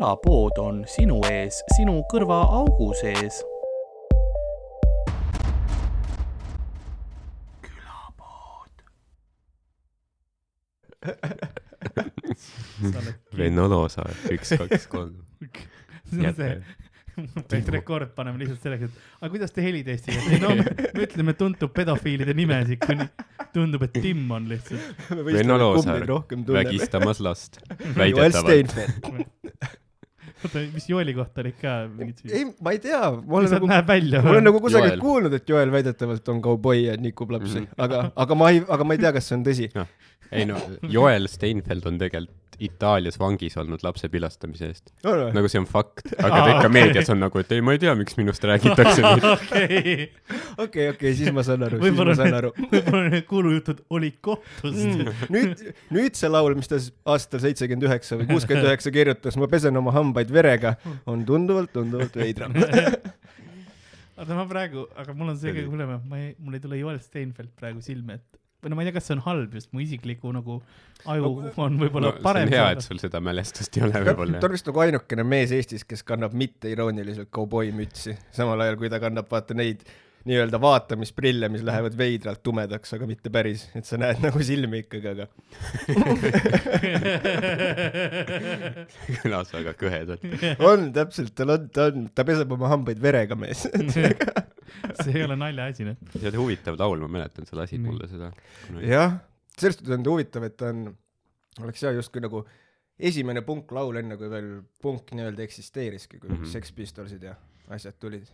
külapood on sinu ees, sinu kõrvaaugu sees. Venno Loosaar, üks, kaks, kolm. see on see, peaks rekord panema lihtsalt selleks, et aga kuidas te helitestiga, no me, me ütleme, tuntub pedofiilide nimesid, kuni tundub, et Tim on lihtsalt. Venno Loosaar vägistamas last, väidetavalt. Oota, mis Joeli kohta olid ka mingid ei, ma ei tea, ma olen nagu, ma olen nagu kusagilt Joel. kuulnud, et Joel väidetavalt on kauboi ja nikub lapsi Mhm., aga, aga ma ei, aga ma ei tea, kas see on tõsi. ei no, Joel Steinfeld on tegelikult Itaalias vangis olnud lapse pilastamise eest. nagu see on fakt, aga ta Aa, ikka okei. meedias on nagu, et ei, ma ei tea, miks minust räägitakse nüüd. okei, okei, okei, siis ma saan aru, siis ma saan aru. võib-olla need kuulujutud olid kohtus Mm. nüüd, nüüd see laul, mis ta aastal seitsekümmend üheksa või kuuskümmend üheksa kirjutas, ma pesen oma hambaid verega, on tunduvalt, tunduvalt veidram. oota, ma praegu, aga mul on see kõige hullem, et ma ei, mul ei tule Joel Steinfeld praegu silme ette. Või no ma ei tea, kas see on halb just, mu isikliku nagu aju on võib-olla no, parem on hea, et sul seda mälestust ei ole ta võib-olla on. vist nagu ainukene mees Eestis, kes kannab mitteirooniliselt kauboimütsi, samal ajal kui ta kannab vaata neid nii-öelda vaatamisprille, mis lähevad veidralt tumedaks, aga mitte päris, et sa näed nagu silmi ikkagi, aga kõlas väga kõhedalt. on täpselt, tal on, ta on, ta peseb oma hambaid verega, mees. see ei ole naljaasi, noh. see oli huvitav laul, ma mäletan, sa lasid mulle seda. jah, sellest on huvitav, et ta on, oleks hea justkui nagu esimene punklaul, enne kui veel punk nii-öelda eksisteeriski, kui mm. -hmm. Sex Pistolsid ja asjad tulid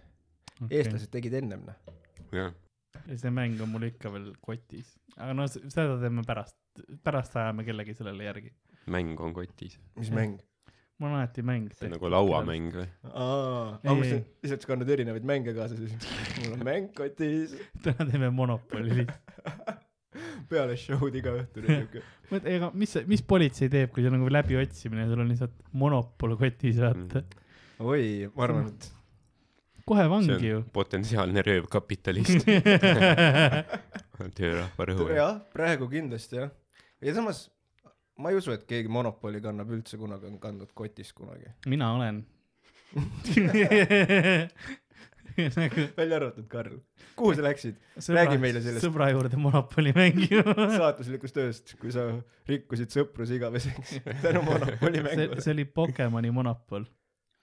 okay.. eestlased tegid ennem, noh. jah, ja see mäng on mul ikka veel kotis, aga no seda teeme pärast, pärast ajame kellegi sellele järgi. mäng on kotis. mis Jah. mäng? Mul on alati mäng. see on nagu lauamäng või? aa, ma mõtlesin lihtsalt sa kannad erinevaid mänge kaasa, siis mul on mäng kotis, täna teeme Monopoli lihtsalt. peale show'd iga õhtu niuke. ega mis, mis politsei teeb, kui see on nagu läbiotsimine ja sul on lihtsalt Monopol kotis, vaata. oi, ma arvan, et kohe vangi on ju. potentsiaalne röövkapitalist. töörahva rõhu. jah, praegu kindlasti jah. ja samas ma ei usu, et keegi Monopoli kannab üldse kunagi, on kandnud kotis kunagi. mina olen. nagu välja arvatud Karl. kuhu sa läksid Räägi meile sellest. sõbra juurde Monopoli mängima. saatuslikust tööst, kui sa rikkusid sõpruse igaveseks tänu Monopoli see, mängule? see oli Pokemoni Monopol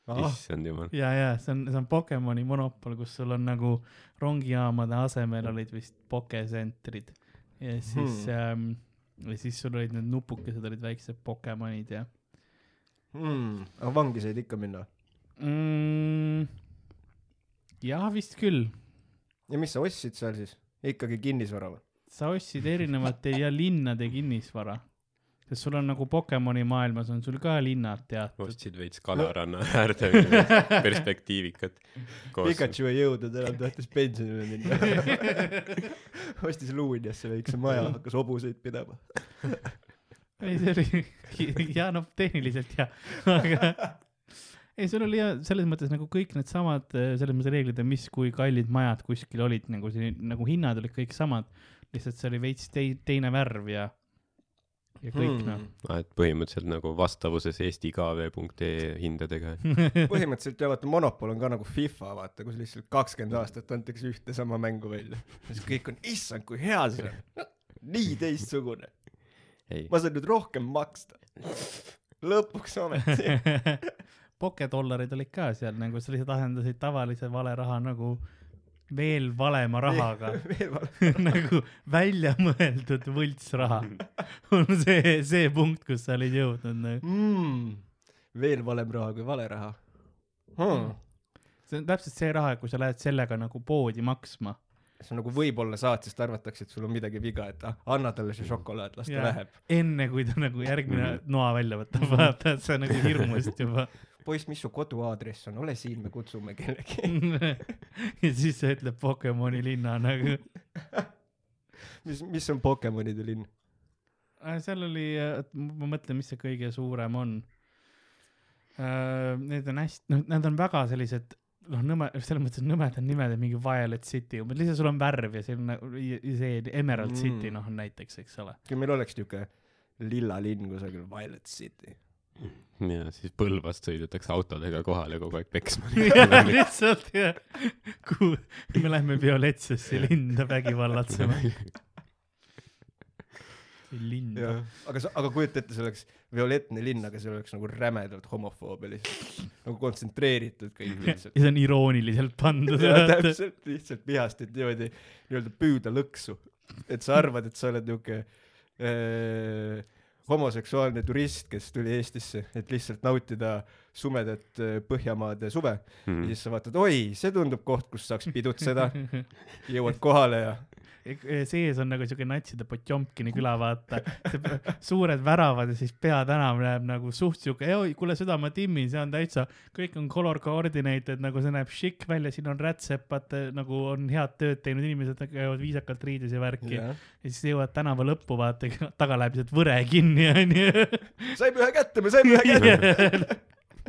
ah, issand jumal. ja, ja see on, see on Pokemoni Monopol, kus sul on nagu rongijaamade asemel olid vist pokesentrid ja siis hmm. ähm, ja siis sul olid need nupukesed olid väiksed Pokemonid ja hmm, aga vangi said ikka minna. mm,. jah, vist küll. ja mis sa ostsid seal siis? ikkagi kinnisvara või? sa ostsid erinevate ja linnade kinnisvara, sest sul on nagu Pokemoni maailmas on sul ka linnad teatud. ostsid veits kalaranna äärde perspektiivikat. Pikachu ei jõudnud enam, tahtis pensionile minna. ostis Luuniasse väikse maja, hakkas hobuseid pidama. ei, see oli, ja noh, tehniliselt jah, aga ei, sul oli ja selles mõttes nagu kõik needsamad selles mõttes reeglid ja mis, kui kallid majad kuskil olid nagu siin nagu hinnad olid kõik samad, lihtsalt see oli veits tei-, teine värv ja ja kõik Hmm. noh. Ah, et põhimõtteliselt nagu vastavuses eestikv.ee hindadega. põhimõtteliselt ja vaata Monopol on ka nagu FIFA vaata, kus lihtsalt kakskümmend aastat antakse ühte sama mängu välja. siis kõik on, issand, kui hea see on. nii teistsugune, ei, ma saan nüüd rohkem maksta. lõpuks ometi. pokedollarid olid ka seal nagu sa lihtsalt asendasid tavalise vale raha nagu veel valema rahaga nagu väljamõeldud võltsraha on see, see punkt, kus sa olid jõudnud nagu. mm,. veel valem raha kui vale raha hmm.. see on täpselt see raha, kui sa lähed sellega nagu poodi maksma. see on nagu võib-olla saad, sest arvatakse, et sul on midagi viga, et ah, anna talle see šokolaad, las ta läheb. enne kui ta nagu järgmine noa välja võtab, vaata, et sa nagu hirmust juba. poiss, mis su koduaadress on, ole siin, me kutsume kellegi. ja siis sa ütled Pokemoni linna nagu. mis, mis on Pokemonide linn? seal oli, ma mõtlen, mis see kõige suurem on. Need on hästi, noh, nad on väga sellised noh, nõme, selles mõttes nõmedad nimed, mingi Violet City, lihtsalt sul on värv ja nagu see Emerald Mm. City, noh näiteks, eks ole. kui meil oleks niuke lilla linn kusagil Violet City. Ja siis Põlvast sõidetakse autodega kohale kogu aeg peksma lihtsalt jah. kuhu, me lähme violetsesse linna vägivallatsema. linna. aga sa, aga kujuta ette, see oleks violettne linn, aga see oleks nagu rämedalt homofoobia lihtsalt. nagu kontsentreeritud kõik ja lihtsalt. see on irooniliselt pandud. täpselt, lihtsalt vihast, et niimoodi nii-öelda püüda lõksu. et sa arvad, et sa oled niuke äh, homoseksuaalne turist, kes tuli Eestisse, et lihtsalt nautida sumedat äh, Põhjamaade suve ja mm.. siis sa vaatad, oi, see tundub koht, kus saaks pidutseda, jõuad kohale ja sees on nagu siuke natside Potjomkini küla, vaata. suured väravad ja siis peatänav näeb nagu suht siuke, kuule seda ma timmin, see on täitsa, kõik on color coordinated, nagu see näeb šikk välja, siin on rätsepad, nagu on head tööd teinud inimesed, käivad viisakalt riides ja värki ja. ja siis jõuad tänava lõppu, vaata, taga läheb lihtsalt võre kinni, onju. saime ühe kätte, me saime ühe kätte,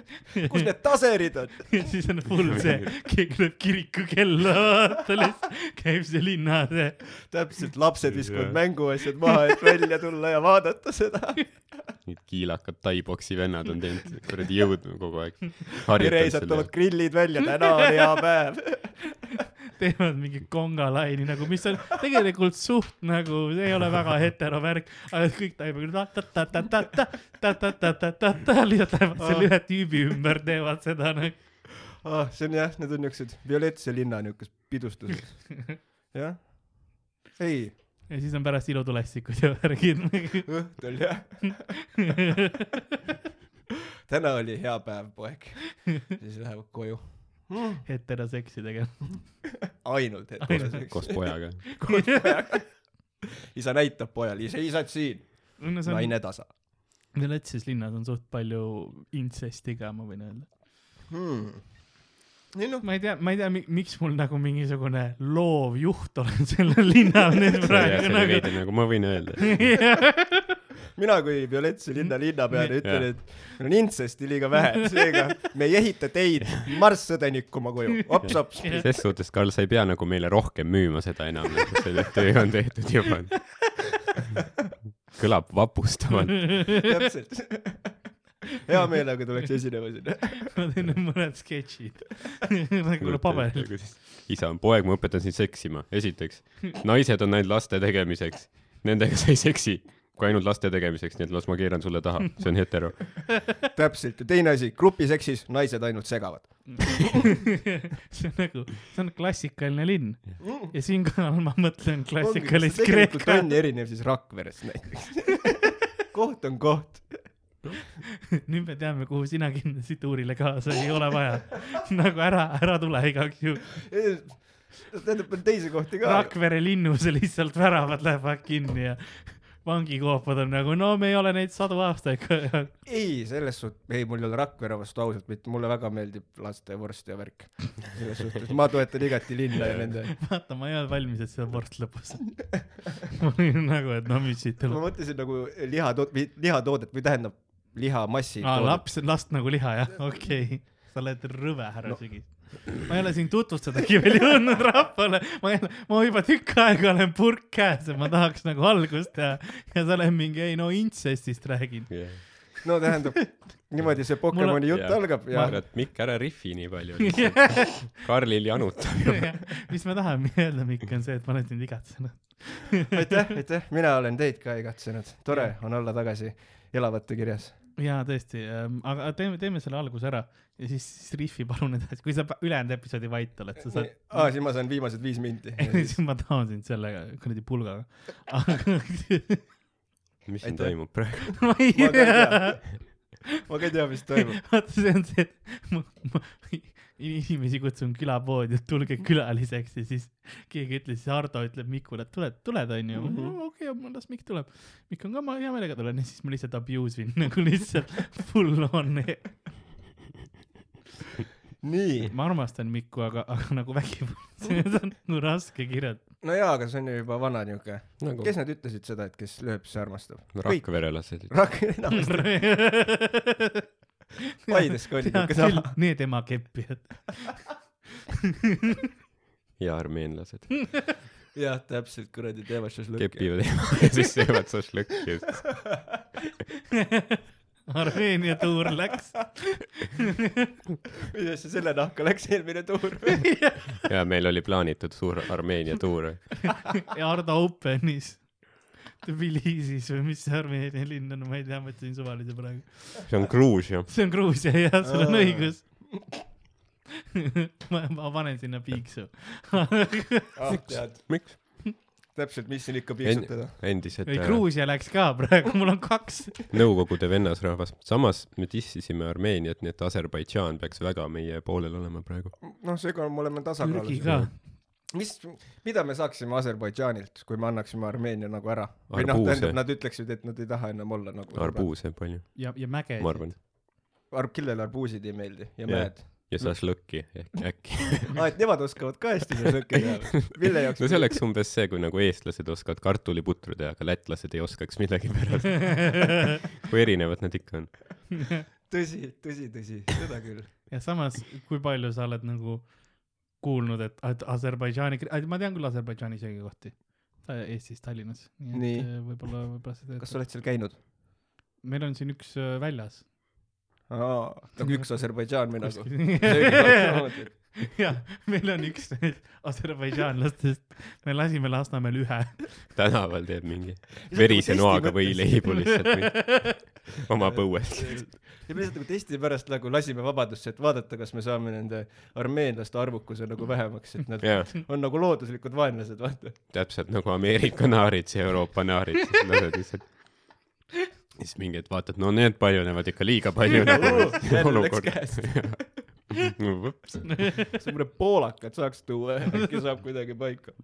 kus need taserid on? ja siis on full see, keegi lööb kirikukella, vaata lihtsalt, käib see linna see. täpselt, lapsed viskavad mänguasjad maha, et välja tulla ja vaadata seda. Need kiilakad taiboksi vennad on teinud kuradi jõudnud kogu aeg. reisad toovad grillid välja, täna on hea päev. Teevad mingi kongalaini nagu, mis on tegelikult suht nagu, see ei ole väga hetero värk, aga kõik taibavad ta-ta-ta-ta-ta-ta-ta-ta-ta-ta, lihtsalt lähevad selle ühe tüübi ümber, teevad seda nagu. ah,. see on jah, need on niuksed violetse linna niukesed pidustused. jah. ei, ja siis on pärast ilutulestikud ja värgid. õhtul jah. täna oli hea päev, poeg. siis lähevad koju mm. heteroseksi tegema. ainult hetkel. koos pojaga. koos pojaga. isa näitab pojale, ise isad siin, no on, naine tasa Venetsias linnas on suht palju intsesti ka, ma võin öelda. hmm.. ei noh, ma ei tea, ma ei tea, miks mul nagu mingisugune loovjuht olen sellel linnal nüüd praegu nagu. nagu ma võin öelda. Mina kui Violetse linna linnapea Me- ütlen, et meil on intsesti liiga vähe, seega me ei ehita teid, marss sõdenik oma koju, ops-ops. ses suhtes, Karl, sa ei pea nagu meile rohkem müüma seda enam, see töö on tehtud juba. kõlab vapustavalt. täpselt. hea meelega tuleks esinema sinna. ma teen nüüd mõned sketšid nagu paberil. isa on poeg, ma õpetan sind seksima. esiteks, naised on ainult laste tegemiseks. Nendega sa ei seksi, kui ainult laste tegemiseks, nii et las ma keeran sulle taha, see on hetero. täpselt ja teine asi, grupiseksis naised ainult segavad. see on nagu, see on klassikaline linn ja siinkohal ma mõtlen klassikalist see tegelikult on erinev siis Rakverest näiteks. koht on koht. nüüd me teame, kuhu sina kindlasti tuurile kaasa ei ole vaja. nagu ära, ära tule igaks juhuks. tähendab, on teisi kohti ka. Rakvere linnus lihtsalt väravad lähevad kinni ja vangikoopad on nagu, no me ei ole neid sadu aastaid ei, selles suhtes, ei, mul ei ole Rakvere vastu ausalt mitte, mulle väga meeldib lastevorst ja värk. selles suhtes, ma toetan igati linna ja nende. vaata, ma ei olnud valmis, et seda vorst lõpus. ma olin nagu, et no mis siit ma tuleb. mõtlesin nagu lihatoot-, lihatoodet või tähendab lihamassi aa, laps, last nagu liha jah, okei okay.. sa oled rõve, härra no. Sügis. Ma ei ole siin tutvustadagi veel jõudnud rahvale, ma ei ole, ma juba tükk aega olen purk käes ja ma tahaks nagu algust teha ja sa oled mingi, ei no intsestist räägin. no tähendab, niimoodi see Pokemoni jutt Jaa. algab ja kurat, Mikk, ära rihvi nii palju. Karlil janutab juba. mis ma tahan öelda, Mikk, on see, et ma olen sind igatsenud. aitäh, aitäh, mina olen teid ka igatsenud, tore on olla tagasi elavate kirjas. jaa, tõesti, aga teeme, teeme selle alguse ära ja siis, siis rihvi palun edasi, kui sa ülejäänud episoodi vait oled, sa saad. aa, siis ma saan viimased viis minti. siis ma tahan sind selle kuradi pulgaga. aga mis siin toimub praegu? ma ei tea ma ka ei tea, mis toimub. vaata, see on see, et ma, ma inimesi kutsun külapoodi, et tulge külaliseks ja siis keegi ütles, siis Hardo ütleb Mikule, et tuled, tuled onju mm. -hmm.. okei okay,, las Mikk tuleb. Mikk on ka, ma hea meelega tulen ja siis ma lihtsalt abuse in nagu lihtsalt full on. nii, ma armastan Mikku, aga, aga nagu vägivald, see on nagu raske kirjeldada. no jaa, aga see on ju juba vana niuke. nagu kes need ütlesid seda, et kes lööb, see armastab? kõik. rakverelased. Rak-, enamasti Paides ka oli niuke sama. Need ema keppijad. ja armeenlased jah, täpselt, kuradi teevad šašlõkki. kepivad eemaga ja siis söövad šašlõkki. Armeenia tuur läks. kuidas see selle nahka läks eelmine tuur? ja meil oli plaanitud suur Armeenia tuur. ja Ardo Openis. Tbilisis või mis see Armeenia linn on, ma ei tea, ma ütlesin suvalise praegu. see on Gruusia. see on Gruusia jah, sul on õigus. ma, ma panen sinna piiksu. ah tead, miks? täpselt, mis siin ikka piiksutada. endised ei, äh, Gruusia läks ka praegu, mul on kaks. Nõukogude vennasrahvas. samas me dissisime Armeeniat, nii et Aserbaidžaan peaks väga meie poolel olema praegu. noh, seega me oleme Türgi tasakaalus. ka. mis, mida me saaksime Aserbaidžaanilt, kui me annaksime Armeenia nagu ära? või noh, tähendab, nad ütleksid, et nad ei taha enam olla nagu. arbuuse palju, ja, ja mäge. ma arvan. arv, kellele arbuusid ei meeldi ja Jah. mäed. Ja šašlõkki ehk äkki. aa, et nemad oskavad ka hästi šašlõkki teha. mille jaoks no see oleks umbes see, kui nagu eestlased oskavad kartuliputru teha, aga lätlased ei oskaks millegipärast. kui erinevad nad ikka on. tõsi, tõsi, tõsi, seda küll. ja samas, kui palju sa oled nagu kuulnud, et, et Aserbaidžaani, ma tean küll Aserbaidžaani söögikohti. Eestis, Tallinnas. nii Nii. et äh, võib-olla, võib-olla seda. kas sa oled seal käinud? meil on siin üks äh, väljas. aa, nagu üks Aserbaidžaan või nagu. Jah, meil on üks aserbaidžaanlastest, me lasime Lasnamäel ühe. tänaval teeb mingi verise noaga võileibu lihtsalt oma põuest. ja me lihtsalt nagu testi pärast nagu lasime vabadusse, et vaadata, kas me saame nende armeenlaste arvukuse nagu vähemaks, et nad jaa, on nagu looduslikud vaenlased, vaata. täpselt nagu Ameerika naarid, see Euroopa naarid, siis lased lihtsalt. Siis mingi hetk vaatad, no need paljunevad ikka liiga palju nagu. See mõne poolakat saaks tuua, äkki saab kuidagi paika.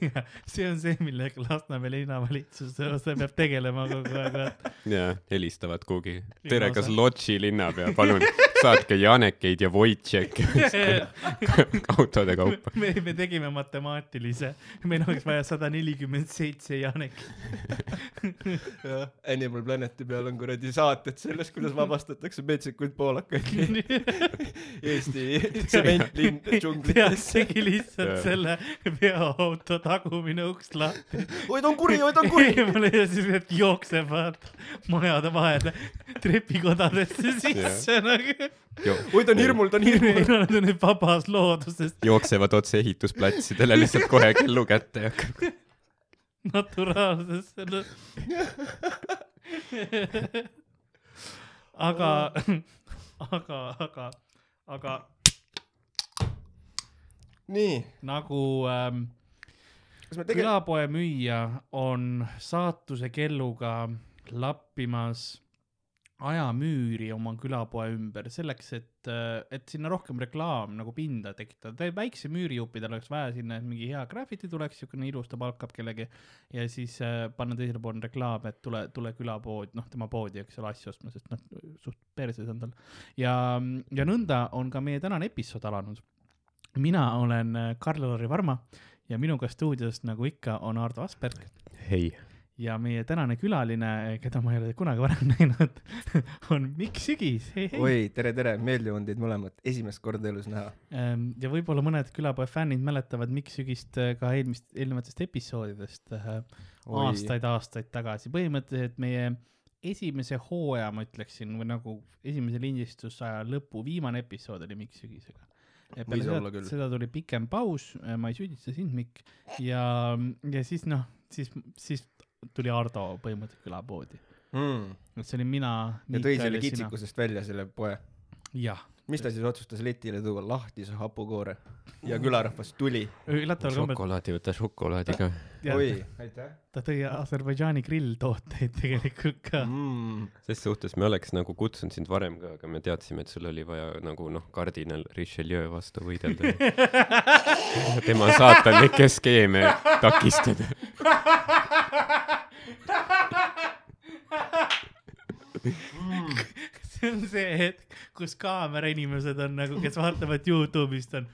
jah, see on see, millega Lasnamäe linnavalitsus see peab tegelema kogu aeg, jaa, helistavad kuhugi. tere, kas Lotši linnapea, palun saatke Janekeid ja Wojtšekke autode kaupa. me, me tegime matemaatilise, meil oleks vaja sada nelikümmend seitse Janekit. jah, Animal Planeti peal on kuradi saated sellest, kuidas vabastatakse metsikuid poolakaid Eesti tsementlinn džunglitesse. tegi lihtsalt selle veoauto tagumine uks lahti. oi, ta on kuri, oi, ta on kuri. eemale ja siis need jooksevad majade vahele trepikodadesse sisse nagu. oi, ta on hirmul, ta on hirmul. Nad on nüüd vabas looduses, jooksevad otse ehitusplatsidele lihtsalt kohe kellu kätte ja hakkab naturaalses selles. aga, aga, aga, aga nii, nagu ähm, kas me tegelikult, külapoe müüja on saatuse kelluga lappimas ajamüüri oma külapoe ümber selleks, et, et sinna rohkem reklaam nagu pinda tekitada. väikse müürijuppidel oleks vaja sinna, et mingi hea graffiti tuleks, siukene ilus, ta palkab kellegi ja siis äh, panna teisele poole reklaam, et tule, tule külapoodi, noh, tema poodi, eks ole, asju ostma, sest noh, suht perses on tal. ja, ja nõnda on ka meie tänane episood alanud. mina olen äh, Karl-Lari Varma ja minuga stuudios, nagu ikka, on Ardo Asperg hei, ja meie tänane külaline, keda ma ei ole kunagi varem näinud, on Mikk Sügis, hei, hei. oi, tere, tere, meeldiv on teid mõlemat esimest korda elus näha. Ähm, ja võib-olla mõned külapoe fännid mäletavad Mikk Sügist äh, ka eelmist, eelnevatest episoodidest aastaid-aastaid tagasi. põhimõtteliselt meie esimese hooaja, ma ütleksin, või nagu esimese lindistusaja lõpu viimane episood oli Mikk Sügisega. Olla küll. seda tuli pikem paus, ma ei süüdista sind, Mikk, ja, ja siis noh, siis, siis tuli Ardo põhimõtteliselt külapoodi. mm.. et see olin mina. ja tõi selle. kitsikusest välja selle poe. jah, mis ta siis otsustas letile tuua, lahtise hapukoore ja külarahvas tuli. šokolaadi, võta šokolaadi ka. ja, oi, aitäh ta tõi Aserbaidžaani grilltooteid tegelikult ka. mm.. ses suhtes me oleks nagu kutsunud sind varem ka, aga me teadsime, et sul oli vaja nagu noh, kardinal Richelieu vastu võidelda. tema saatanlikke skeeme takistada. see on see hetk, kus kaamerainimesed on nagu, kes vaatavad Youtube'ist on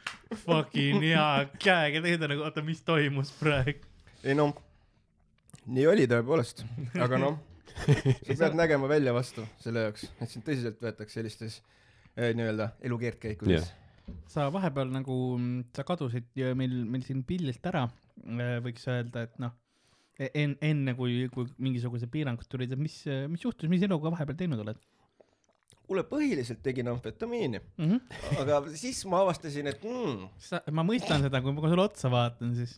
fucking hea käega teed nagu, oota, mis toimus praegu. ei noh, nii oli tõepoolest, aga noh, sa pead nägema välja vastu selle jaoks, et sind tõsiselt võetakse sellistes eh, nii-öelda elukeerdkäikudes Jah. sa vahepeal nagu, sa kadusid ja meil, meil siin pildilt ära, võiks öelda, et noh, enne, enne kui, kui mingisugused piirangud tulid, et mis, mis juhtus, mis eluga vahepeal teinud oled kuule, põhiliselt tegin amfetamiini, mm? -hmm. aga siis ma avastasin, et mm, sa, ma mõistan seda, kui ma sulle otsa vaatan, siis.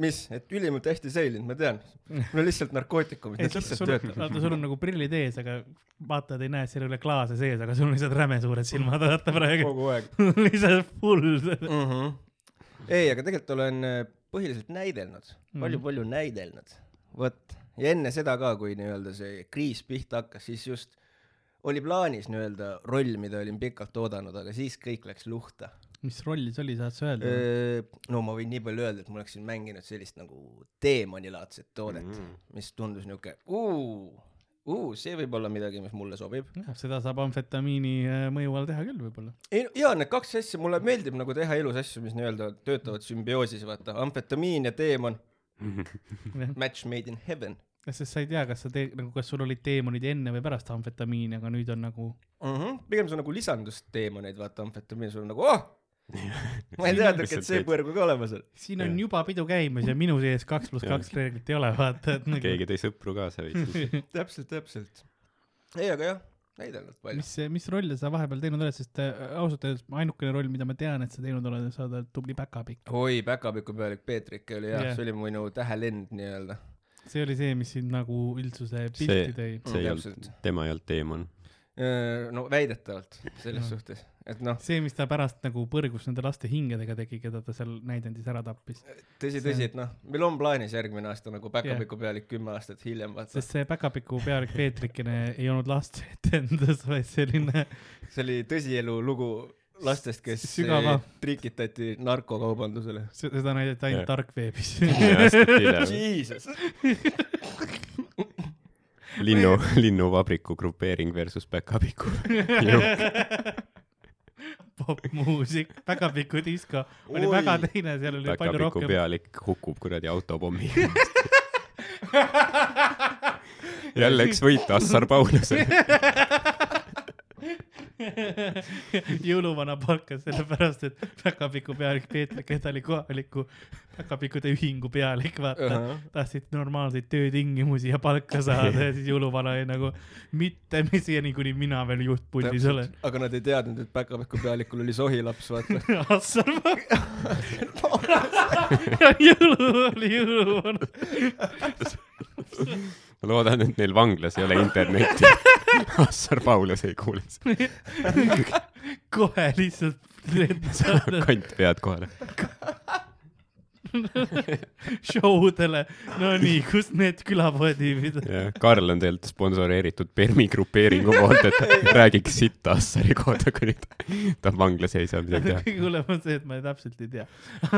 mis, et ülimalt hästi säilinud, ma tean. mul on lihtsalt narkootikumid, need lihtsalt töötavad. vaata, sul on nagu prillid ees, aga vaatajad ei näe, seal ei ole klaase sees, aga sul on lihtsalt räme suured silmad, vaata praegu. kogu aeg lihtsalt full. mm. -hmm. ei, aga tegelikult olen äh, põhiliselt näidelnud, palju-palju Mhm. näidelnud. vot, ja enne seda ka, kui nii-öelda see kriis pihta hakkas, siis just oli plaanis nii-öelda roll, mida olin pikalt oodanud, aga siis kõik läks luhta. mis roll see oli, saad sa öelda? no ma võin nii palju öelda, et ma oleksin mänginud sellist nagu teemanilaadset toodet mm, Mm. -hmm. mis tundus niuke, uu, uu, see võib olla midagi, mis mulle sobib. seda saab amfetamiini äh, mõju all teha küll võib-olla. ei, jaa, need kaks asja, mulle meeldib nagu teha elus asju, mis nii-öelda töötavad sümbioosis, vaata, amfetamiin ja teemon, match made in heaven sest sa ei tea, kas sa tee-, nagu kas sul olid teemonid enne või pärast amfetamiini, aga nüüd on nagu mm. -hmm. pigem see on nagu lisandus teemoneid, vaata, amfetamiin, sul on nagu oh!, ma ei teadnudki, et see põrgu ka olemas on. siin on juba pidu käimas ja minu sees kaks pluss kaks reeglit ei ole, vaata, et nagu keegi tõi sõpru kaasa veits. täpselt, täpselt. ei, aga jah, näidelnud palju. mis, mis rolle sa vahepeal teinud oled, sest äh, ausalt öeldes ainukene roll, mida ma tean, et sa teinud oled, sa oled tubli päkapikk. oi, päkapiku pealik Peetrik oli jah yeah., see oli minu tähelend nii-öelda. see oli see, mis sind nagu üldsuse pilti tõi. see ei Täpselt. olnud, tema ei olnud teemon. no väidetavalt selles suhtes, et noh, see, mis ta pärast nagu põrgus nende laste hingedega tegi, keda ta seal näidendis ära tappis. tõsi, tõsi, et noh, meil on plaanis järgmine aasta nagu päkapiku pealik kümme aastat hiljem vaata. sest see päkapiku pealik Peetrikene ei olnud laste etendus, vaid selline see oli tõsielu lugu lastest, kes Sügava. trikitati narkokaubandusele. seda näidati ainult tarkveebis. Jesus. linnu, linnuvabriku grupeering versus Päkapiku. popmuusik, päkapiku disko oli Oi. väga teine, seal oli palju Päkapiku rohkem. pealik hukub kuradi autopommi. jälle üks võit Assar Paulusele. jõuluvana palkas sellepärast, et päkapiku pealik Peetrik, keda oli kohaliku päkapikkude ühingu pealik, vaata. tahtsid normaalseid töötingimusi ja palka saada ja siis jõuluvana oli nagu mitte siiani, kuni mina veel juhtpuldis olen. aga nad ei teadnud, et päkapiku pealikul oli sohilaps, vaata. Assar jõulu oli jõuluvana. Ma loodan, et neil vanglas ei ole internetti. Assar Paulus ei kuule seda. kohe lihtsalt kant pead kohale. show dele, no nii, kus need külapoetiivid on? ja Karl on tegelikult sponsoreeritud Permi grupeeringu poolt, et räägiks sitta Assari kohta, kuni ta, ta vanglas ei saa midagi teha. kõige hullem on see, et ma täpselt ei tea.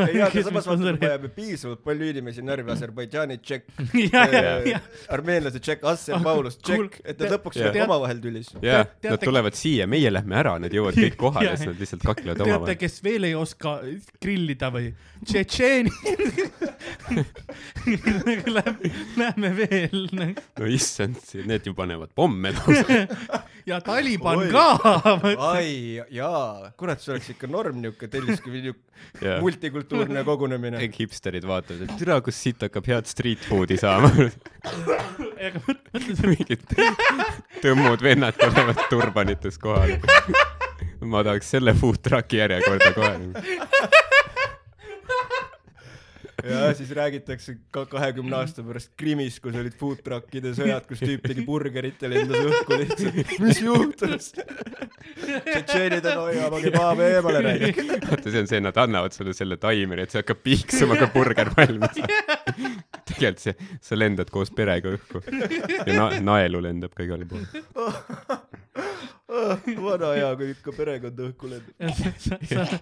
ei, aga samas vaata, me vajame piisavalt palju inimesi närvi, Aserbaidžaani tšekk, ja, ja, ja, armeenlase tšekk, Asser Paulus Kuul- tšekk, et nad lõpuks olid omavahel tülis. jaa, teate- nad tulevad siia, meie lähme ära, nad jõuavad kõik kohale, siis nad lihtsalt kaklevad teate, omavahel. kes veel ei oska grillida või? Tšetšeeni. Lähme, lähme veel. no issand, need ju panevad pomme lausa. ja Taliban Oi. ka. ai, jaa, kurat, see oleks ikka norm niuke Telliskivi niuke ja multikultuurne kogunemine. kõik hipsterid vaatavad, et türa, kus siit hakkab head street food'i saama. mingid tõmmud vennad tulevad turbanites kohale. ma tahaks selle food truck'i järjekorda kohe. Ja siis räägitakse ka kahekümne aasta pärast Krimmis, kus olid food truck'ide sõjad, kus tüüp tegi burgerit ja lendas õhku lihtsalt. mis juhtus? tšetšeenid on hoiamagi paave eemale näinud. vaata, see on see, nad annavad sulle selle taimeri, et see hakkab piiksuma, kui burger valmis saab. tegelikult see, sa lendad koos perega õhku ja na naelu lendab ka igale poole. vana hea, kui ikka perekond õhku lendab.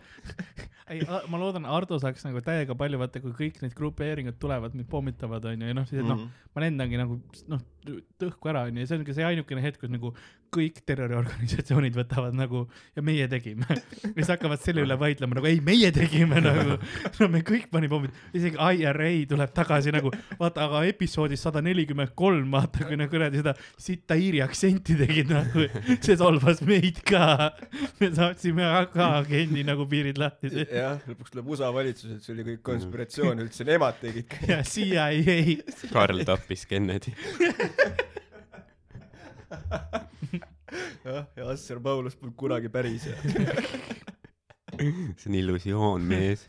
ei, ma loodan, Ardo saaks nagu täiega palju, vaata, kui kõik need grupeeringud tulevad, mind pommitavad, onju, ja noh, siis, et noh, Mhm. ma lendangi nagu noh, õhku ära onju ja see on ka see ainukene hetk kus nagu kõik terroriorganisatsioonid võtavad nagu ja meie tegime. Ja siis hakkavad selle üle vaidlema nagu ei meie tegime nagu. No me kõik panime pommid isegi IRA tuleb tagasi nagu vaata aga episoodis sada nelikümmend kolm vaata kui nad kuradi seda sitta iiri aktsenti tegid nagu. See solvas meid ka. Me saatsime ka agendi nagu piirid lahti. Jah, lõpuks tuleb USA valitsus, et see oli kõik konspiratsioon üldse, nemad tegid. ja CIA. Karl tappis Kennedy. jah, ja Asser Paulus polnud kunagi päris see on illusioon, mees.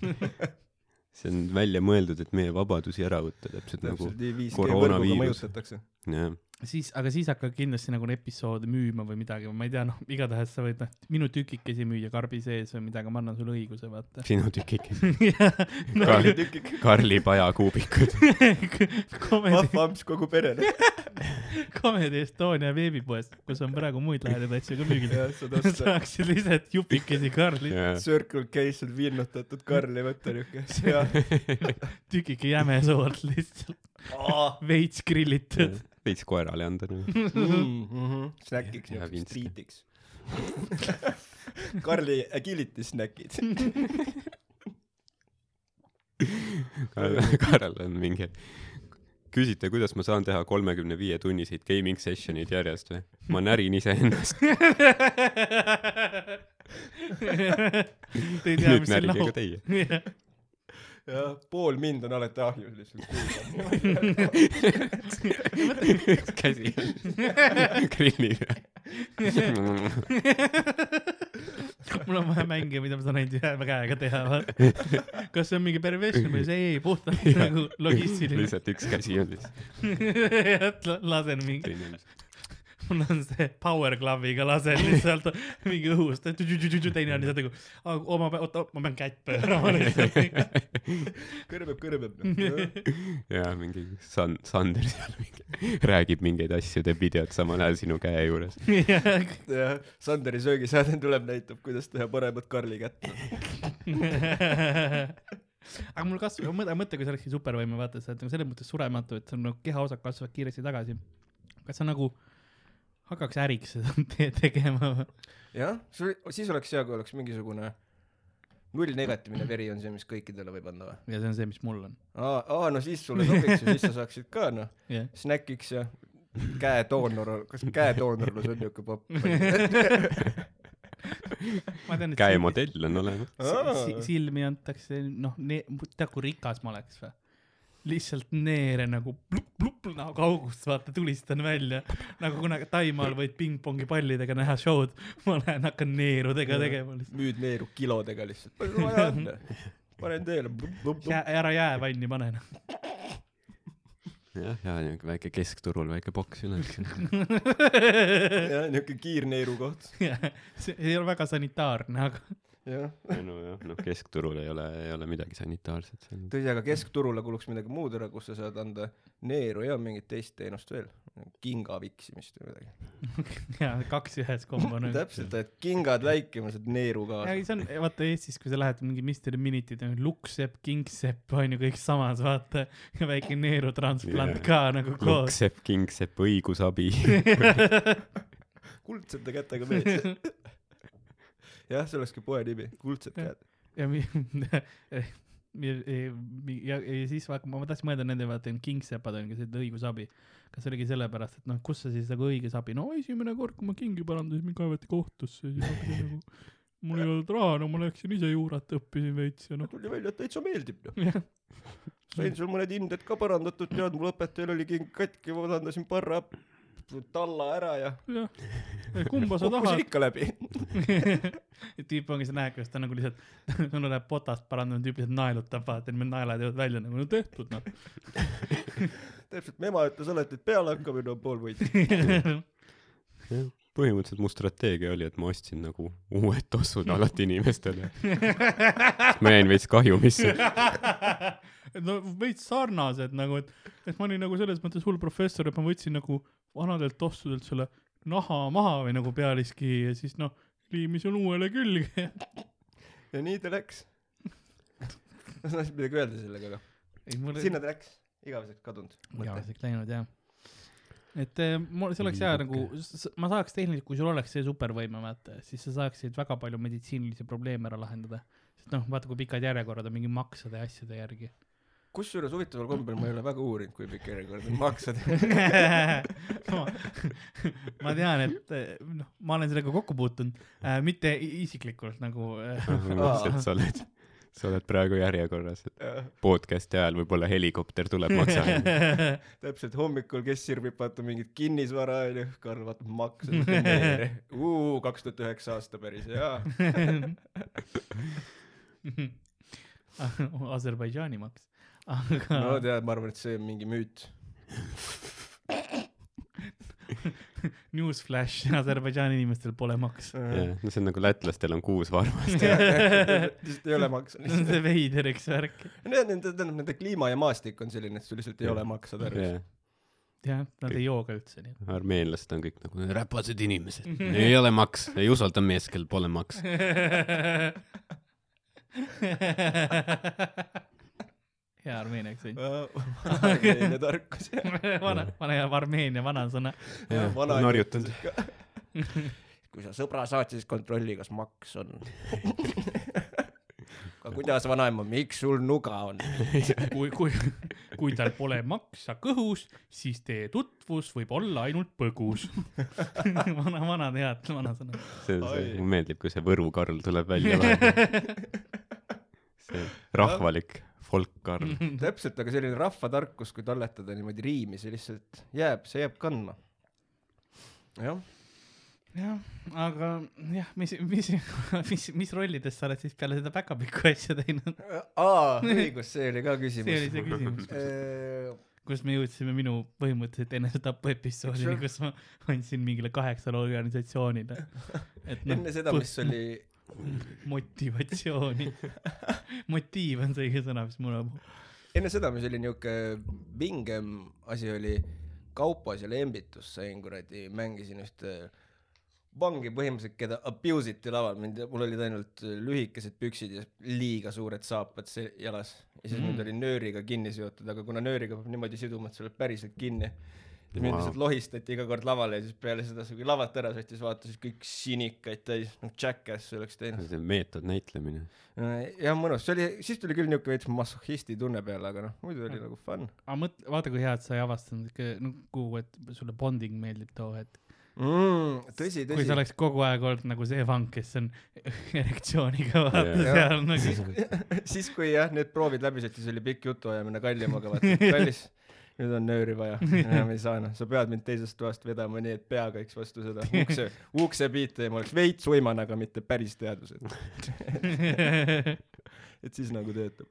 see on välja mõeldud, et meie vabadusi ära võtta, täpselt nagu täpselt nii 5G koroonaviirus. jah, siis, aga siis hakkad kindlasti nagu episoode müüma või midagi, ma ei tea, noh, igatahes sa võid noh, minu tükikesi müüa karbi sees või midagi, ma annan sulle õiguse, vaata. sinu tükikes. no Karl- tükik, Karli pajakuubikud. Comedy, vahva amps kogu perele. Comedy Estonia veebipoes, kus on praegu muid lahedaid asju ka müügil. saaksid lihtsalt jupikesi Karli, Circle Case on vinnutatud Karli võtta niuke. ja, tükike jämesoort lihtsalt, veits grillitud. Veits koerale anda nagu. Mm-hmm. snäkiks Winston. triitiks. Karli agility snäkid. Karl, Karl on mingi, küsite, kuidas ma saan teha kolmekümne viie tunniseid gaming session'id järjest või? ma närin iseennast. Nüüd närige ka teie. jah, pool mind on alati ahjus lihtsalt. käsi grilli peal. mul on vaja mänge, mida ma saan ainult ühe käega teha, vaata. kas see on mingi perversion või see ei, puhtalt nagu logistiline. lihtsalt üks käsi on lihtsalt lasen mingi, teine on see power glove'iga lasen lihtsalt mingi õhust, teine on lihtsalt nagu, oo ma pean, oota, ma pean kätt pöörama lihtsalt. kõrbeb, kõrbeb. ja mingi San-, Sander seal mingi räägib mingeid asju, teeb videot samal ajal sinu käe juures. jah, Sanderi söögisaade tuleb, näitab, kuidas teha paremat Karli kätt. aga mul kasvab, mõtle, mõtle, kui sa oleksid supervõime, vaata, sa oled nagu selles mõttes surematu, et sul nagu kehaosad kasvavad kiiresti tagasi. kas sa nagu hakkaks äriks seda te tegema? jah, siis oleks hea, kui oleks mingisugune nullnegatiivne veri on see, mis kõikidele võib anda või? ja see on see, mis mul on. aa, aa, no siis sulle sobiks ja siis sa saaksid ka noh, jah, snäkiks ja käedoonor, kas käedoonorlus on niuke popp? ma tean, et käemodell on olemas. Silmi antakse, noh, tead, kui rikas ma oleks või? Lihtsalt neere nagu plup-plup nagu kaugust vaata tulistan välja nagu kunagi Taimaal võid pingpongi pallidega näha show'd ma lähen hakkan neerudega tegema lihtsalt müüd neeru kilodega lihtsalt. panen teele. Jää, ära jäävanni pane noh jah, ja niuke väike keskturul väike boks üles. jah, niuke kiirneeru koht. see ei ole väga sanitaarne aga jah. no jah, noh keskturul ei ole, ei ole midagi sanitaarset seal. tõsi, aga keskturule kuluks midagi muud ära, kus sa saad anda neeru ja mingit teist teenust veel. kinga viksimist või midagi. ja kaks ühes kombo nagu täpselt, et kingad väikema, saad neeru ja kaasa. see on vaata Eestis kui sa lähed mingi Mr Minutid on lukksepp kingsepp on ju kõik samas vaata väike neerutransplant Jaa. ka nagu koos Lukksepp, kingsepp, õigusabi. kuldsete kätega mees. jah, see olekski poe nimi, kuldsed käed. ja mi- ja, ja, ja siis vaata ma tahtsin mõelda nende vaata kingsepad on ka see õigusabi. Kas oligi sellepärast et noh kus sa siis nagu õiges abi? No esimene kord kui ma kingi parandasin mind kaevati kohtusse siis hakkasin nagu mul ei olnud raha no ma läksin ise juurat õppisin veits ja noh. Tuli välja, et täitsa meeldib noh. sain sul mõned hinded ka parandatud, tead, mul õpetajal oli king katki, ma parandasin parra talla ära ja jah kumba sa tahad ikka läbi. tüüp ongi, sa näed, kuidas ta nagu lihtsalt, sul läheb potast parandanud, tüüp lihtsalt naelutab, vaata, need naelad jõuavad välja nagu no tehtud noh. täpselt, mu ema ütles alati, et pealehakkamine on pool võit. põhimõtteliselt mu strateegia oli, et ma ostsin nagu uued tossud alati inimestele. ma jäin veits kahjumisse. no veits sarnased nagu, et, et ma olin nagu selles mõttes hull professor, et ma võtsin nagu vanadelt tossudelt selle naha maha või nagu pealiski ja siis noh, liimisin uuele külge. ja nii ta läks. ma tahtsin midagi öelda sellega, ei mul aga sinna ta läks, igaveseks kadunud. igaveseks läinud jah. et eh, mul, see oleks hea nagu, ma saaks tehniliselt, kui sul oleks see supervõime, vaata, siis sa saaksid väga palju meditsiinilisi probleeme ära lahendada. sest noh, vaata, kui pikad järjekorrad on mingi maksade ja asjade järgi. Kusjuures huvitaval kombel ma ei ole väga uurinud, kui pikk järjekord on maksad. ma, ma tean, et eh, noh, ma olen sellega kokku puutunud äh,, mitte isiklikult nagu äh, mõtlesin, et sa oled, sa oled praegu järjekorras, et podcast'i ajal võib-olla helikopter tuleb maksa. täpselt hommikul, kes sirvib vaata mingit kinnisvara onju, Karl vaatab makse. uu, kaks tuhat üheksa aasta päris hea. Aserbaidžaani maks, aga no tead, ma arvan, et see on mingi müüt. newsflash, Aserbaidžaani inimestel pole makse. no see on nagu lätlastel on kuus varvast. lihtsalt ei ole makse. see on see veider, eks värk. Nende, tähendab nende kliima ja maastik on selline, et sul lihtsalt ei ole makse tarvis. jah, nad ei joo ka üldse nii. armeenlased on kõik nagu räpased inimesed, ei ole maks, ei usalda meest, kel pole maks. Hea Armeenia aktsent. Armeenia tarkus. vana, vana hea Armeenia vanasõna. narjutanud. kui sa sõbra saad, siis kontrolli, kas maks on. aga kuidas vanaema, miks sul nuga on? kui, kui, kui tal pole maksa kõhus, siis teie tutvus võib olla ainult põgus. vana, vanad head vanasõnad. see on see, mulle meeldib, kui see Võru Karl tuleb välja see rahvalik folk Karl. täpselt, aga selline rahvatarkus, kui talletada niimoodi riimi, see lihtsalt jääb, see jääb kandma. jah, jah, aga jah, mis, mis, mis, mis rollides sa oled siis peale seda päkapiku asja teinud? aa, õigus, see oli ka see oli see küsimus. küsimus. kus me jõudsime minu põhimõtteliselt enesetapu episoodini, kus ma andsin mingile kaheksale organisatsioonile. et noh, enne seda, mis oli, motivatsiooni. motiiv on see õige sõna, mis mul on. enne seda, mis oli niuke vingem asi, oli Kaupos ja Lembitus sain kuradi, mängisin ühte vangi põhimõtteliselt, keda abuse iti laval, mind, mul olid ainult lühikesed püksid ja liiga suured saapad jalas. ja siis mm. mind oli nööriga kinni seotud, aga kuna nööriga peab niimoodi siduma, et sa oled päriselt kinni, siis mind lihtsalt lohistati iga kord lavale ja siis peale seda, kui lavalt ära sõitis, vaatasid kõik sinikaid täis, noh Jackass oleks teinud. see on meetodnäitlemine. jah, mõnus, see oli, siis tuli küll niuke veits massohisti tunne peale, aga noh, muidu oli nagu fun aga mõtle, vaata kui hea, et sa ei avastanud ikka nagu, et sulle bonding meeldib too hetk. mm,. tõsi, kui sa tõsi. oleks kogu aeg olnud nagu see vang, kes on erektsiooniga vaata Jah. seal nagu. siis, kui jah, need proovid läbi said, siis oli pikk jutuajamine kallimaga, vaata, kallis, nüüd on nööri vaja, enam ei saa noh, sa pead mind teisest toast vedama nii, et pea käiks vastu seda ukse, uksepiite ja ma oleks veits uiman, aga mitte päris teadused. et siis nagu töötab.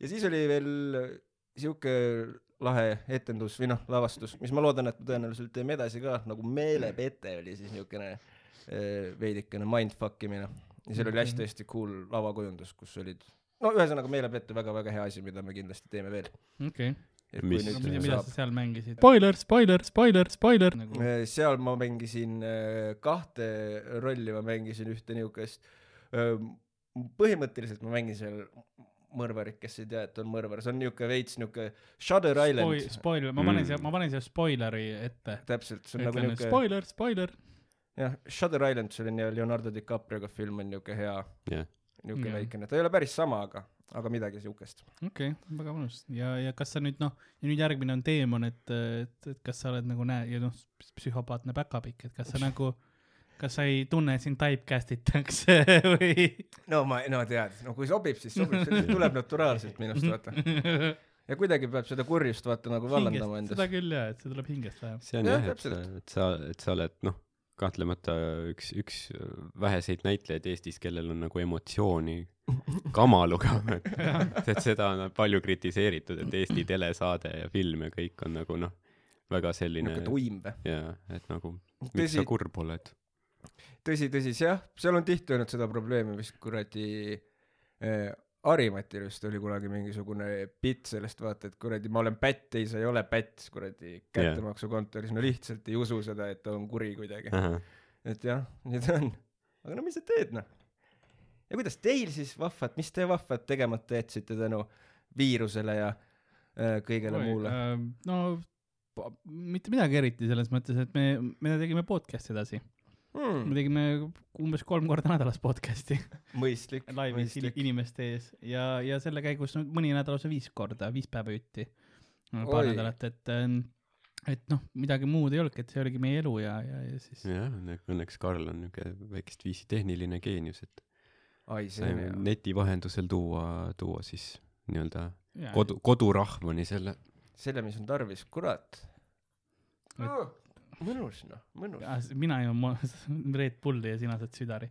ja siis oli veel siuke lahe etendus või noh, lavastus, mis ma loodan, et me tõenäoliselt teeme edasi ka, nagu Meelepete oli siis niukene eh, veidikene mindfuck imine. ja seal oli hästi-hästi cool lavakujundus, kus olid, no ühesõnaga Meelepete väga-väga hea asi, mida me kindlasti teeme veel. okei, et Mis- nüüd mida, mida sa seal mängisid? spoiler, spoiler, spoiler, spoiler nagu. Eh, seal ma mängisin eh, kahte rolli, ma mängisin ühte niukest, põhimõtteliselt ma mängin seal mõrvarit, kes ei tea, et on mõrvar, see on niuke veits niuke Shutter Island. spoiler, ma panen Mm. siia, ma panen siia spoileri ette. täpselt, see on nagu ütlen, et niuke, spoiler, spoiler. jah, Shutter Island, nii Leonardo DiCaprioga film on niuke hea, jah, niuke Jah. väikene, ta ei ole päris sama, aga, aga midagi siukest. okei okay,, väga mõnus ja, ja kas sa nüüd noh, ja nüüd järgmine on teemon, et, et, et kas sa oled nagu näe- ja noh, psühhopaatne päkapikk, et kas sa nagu, kas sa ei tunne, et sind typecast itakse või? no ma, no tead, no kui sobib, siis sobib, see tuleb naturaalselt minust, vaata. ja kuidagi peab seda kurjust vaata nagu vallandama hingest, endas seda. küll jaa, et see tuleb hingest vähemalt. see on Jah, et sa, et sa, et sa oled noh, kahtlemata üks, üks väheseid näitlejaid Eestis, kellel on nagu emotsiooni kamaluga, et, et seda on palju kritiseeritud, et Eesti telesaade ja film ja kõik on nagu noh, väga selline niuke tuim või? ja et nagu miks tõsi sa, kurb oled. tõsi, tõsi, jah, seal on tihti olnud seda probleemi, vist kuradi äh, Harimatil vist oli kunagi mingisugune bitt sellest, vaata, et kuradi ma olen pätt, ei, sa ei ole pätt, kuradi kättemaksukontoris, no lihtsalt ei usu seda, et ta on kuri kuidagi. et jah, nii ta on. aga no mis sa teed, noh. ja kuidas teil siis vahvad, mis te vahvad tegemata jätsite tänu viirusele ja äh, kõigele muule? no mitte midagi eriti selles mõttes, et me, me tegime podcast'i edasi. Me hmm.. tegime umbes kolm korda nädalas podcast'i mõistlik, laivis inimeste ees ja, ja selle käigus mõni nädal lausa viis korda, viis päeva jutti. paar Oi. nädalat, et, et noh, midagi muud ei olnudki, et see oligi meie elu ja, ja, ja siis jah, õnneks Karl on niuke väikest viisi tehniline geenius, et ai, saime neti vahendusel tuua, tuua siis nii-öelda kodu, kodurahvani selle. selle, mis on tarvis, kurat. Mõnus noh, mõnus. Ja, s- mina joon Red Bulli ja sina saad südari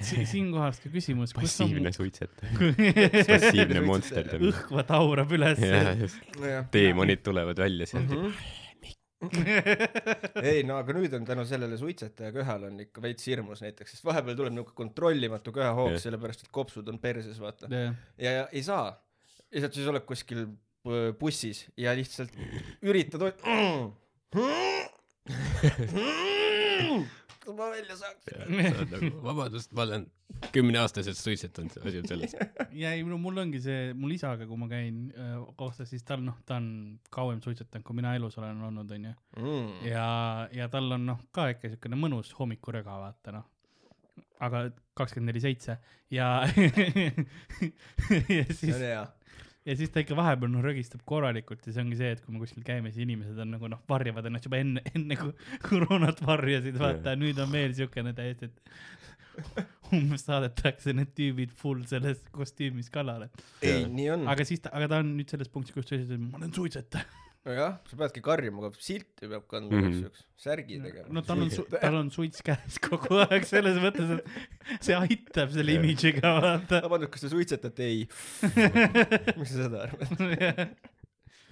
si. siinkohal ka küsimus, kus on passiivne suitsetaja, passiivne monsterdamine. õhva taurab üles. teemonid tulevad välja sealt. ei no aga nüüd on tänu sellele suitsetaja köhal on ikka veits hirmus näiteks, sest vahepeal tuleb niuke kontrollimatu köhahoog Jah., sellepärast et kopsud on perses, vaata. jah, ja, ja ei saa. lihtsalt siis oled kuskil äh, bussis ja lihtsalt üritad ot-. kas ma välja saaks? nagu, vabandust, ma olen kümneaastaselt suitsetanud, asi on selles. ja ei no mul ongi see, mul isaga, kui ma käin äh, kohta, siis tal noh, ta on kauem suitsetanud, kui mina elus olen olnud, onju. Mm. ja, ja tal on noh, ka ikka siukene mõnus hommikuröga, vaata noh. aga kakskümmend neli seitse ja ja see siis on, hea. Ja siis ta ikka vahepeal noh rögistab korralikult ja see ongi see, et kui me kuskil käime, siis inimesed on nagu noh, varjavad ennast juba enne, enne kui koroonat varjasid, vaata nüüd on veel siukene täiesti, et umbes saadetakse need tüübid full selles kostüümis kallale. ei nii on. aga siis ta, aga ta on nüüd selles punktis, kus ta ütles, et ma olen suitsetaja. nojah, sa peadki karjuma, aga silti peab kandma Mhm. igaks juhuks, särgi tegema. no tal on, tal on suits käes kogu aeg selles mõttes, et see aitab selle imidžiga vaata. vabandust, kas te suitsetate? ei. miks sa seda arvad?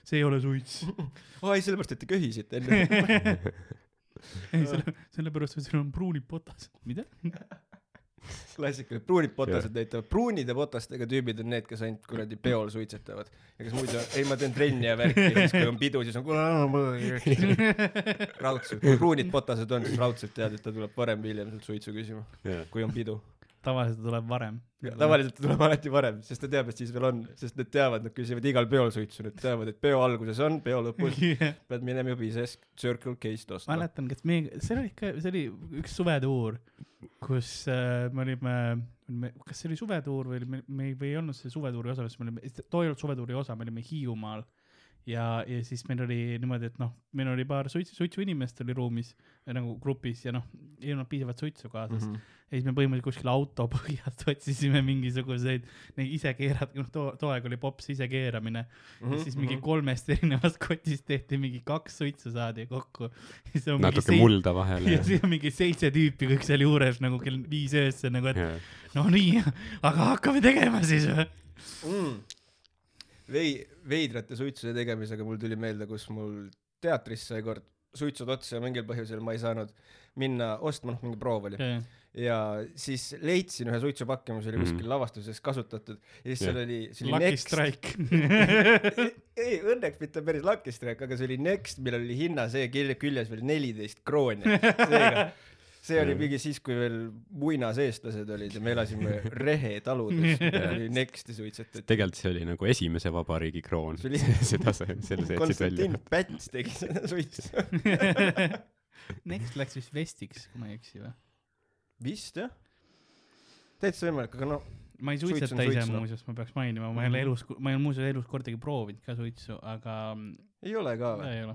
see ei ole suits. aa ei, sellepärast, et te köhisite enne. ei, selle, sellepärast, et sul on pruunid potased. mida? klassikaline, pruunid potased näitavad, pruunide potastega tüübid on need, kes ainult kuradi peol suitsetavad. ja kes muidu, ei ma teen trenni ja värki ja siis kui on pidu, siis on raudselt, kui pruunid potased on, siis raudselt tead, et ta tuleb varem või hiljem sult suitsu küsima, kui on pidu. Tavaliselt tuleb varem. tavaliselt ta tuleb alati varem, sest ta teab, et siis veel on, sest nad teavad, nad küsivad igal peol suitsu, nad teavad, et peo alguses on, peo lõpus pead minema juba ise Circle K-st ostma. mäletan, kas me, see oli ikka, see oli üks suvetuur, kus äh, me olime, olime, kas see oli suvetuur või me, me ei, või ei olnud see suvetuuri osa, sest me olime, too ei olnud suvetuuri osa, me olime Hiiumaal. ja, ja siis meil oli niimoodi, et noh, meil oli paar suitsu, suitsuinimest oli ruumis nagu grupis ja noh, ei olnud piisavalt suitsu kaasas mm. Mhm. -hmm. ja siis me põhimõtteliselt kuskil auto põhjast otsisime mingisuguseid, neid ise keerata, noh too, too aeg oli pops isekeeramine mm. Mhm, -hmm. siis mingi kolmest erinevast kotist tehti mingi kaks suitsu saadi kokku. natuke mulda vahele ja. siis on mingi seitse tüüpi kõik seal juures nagu kell viis öösel nagu, et no nii, aga hakkame tegema siis või? mm.. Vei-, veidrate suitsude tegemisega mul tuli meelde, kus mul teatris sai kord suitsud otsa ja mingil põhjusel ma ei saanud minna ostma, noh mingi proov oli. ja siis leidsin ühe suitsupaki, mis oli Mhm. kuskil lavastuses kasutatud ja siis Jah. seal oli, see oli Lucky Next. Strike. ei, õnneks mitte päris Lucky Strike, aga see oli Next, millel oli hinna see külje- küljes veel neliteist krooni. seega, see oli mingi siis, kui veel muinaseestlased olid ja me elasime Rehe taludes, oli Nexti suitsetati. tegelikult see oli nagu esimese vabariigi kroon. See oli- seda sa, selle sa jätsid Konstantin välja. Päts tegi seda suitsu. Next läks vist Vestiks, kui ma ei eksi või? vist jah. täitsa võimalik, aga noh, ma ei suitseta ise suits, noh. muuseas, ma peaks mainima, ma ei ole Mhm. elus, ma ei ole muuseas elus kordagi proovinud ka suitsu, aga ei ole ka või? ei ole.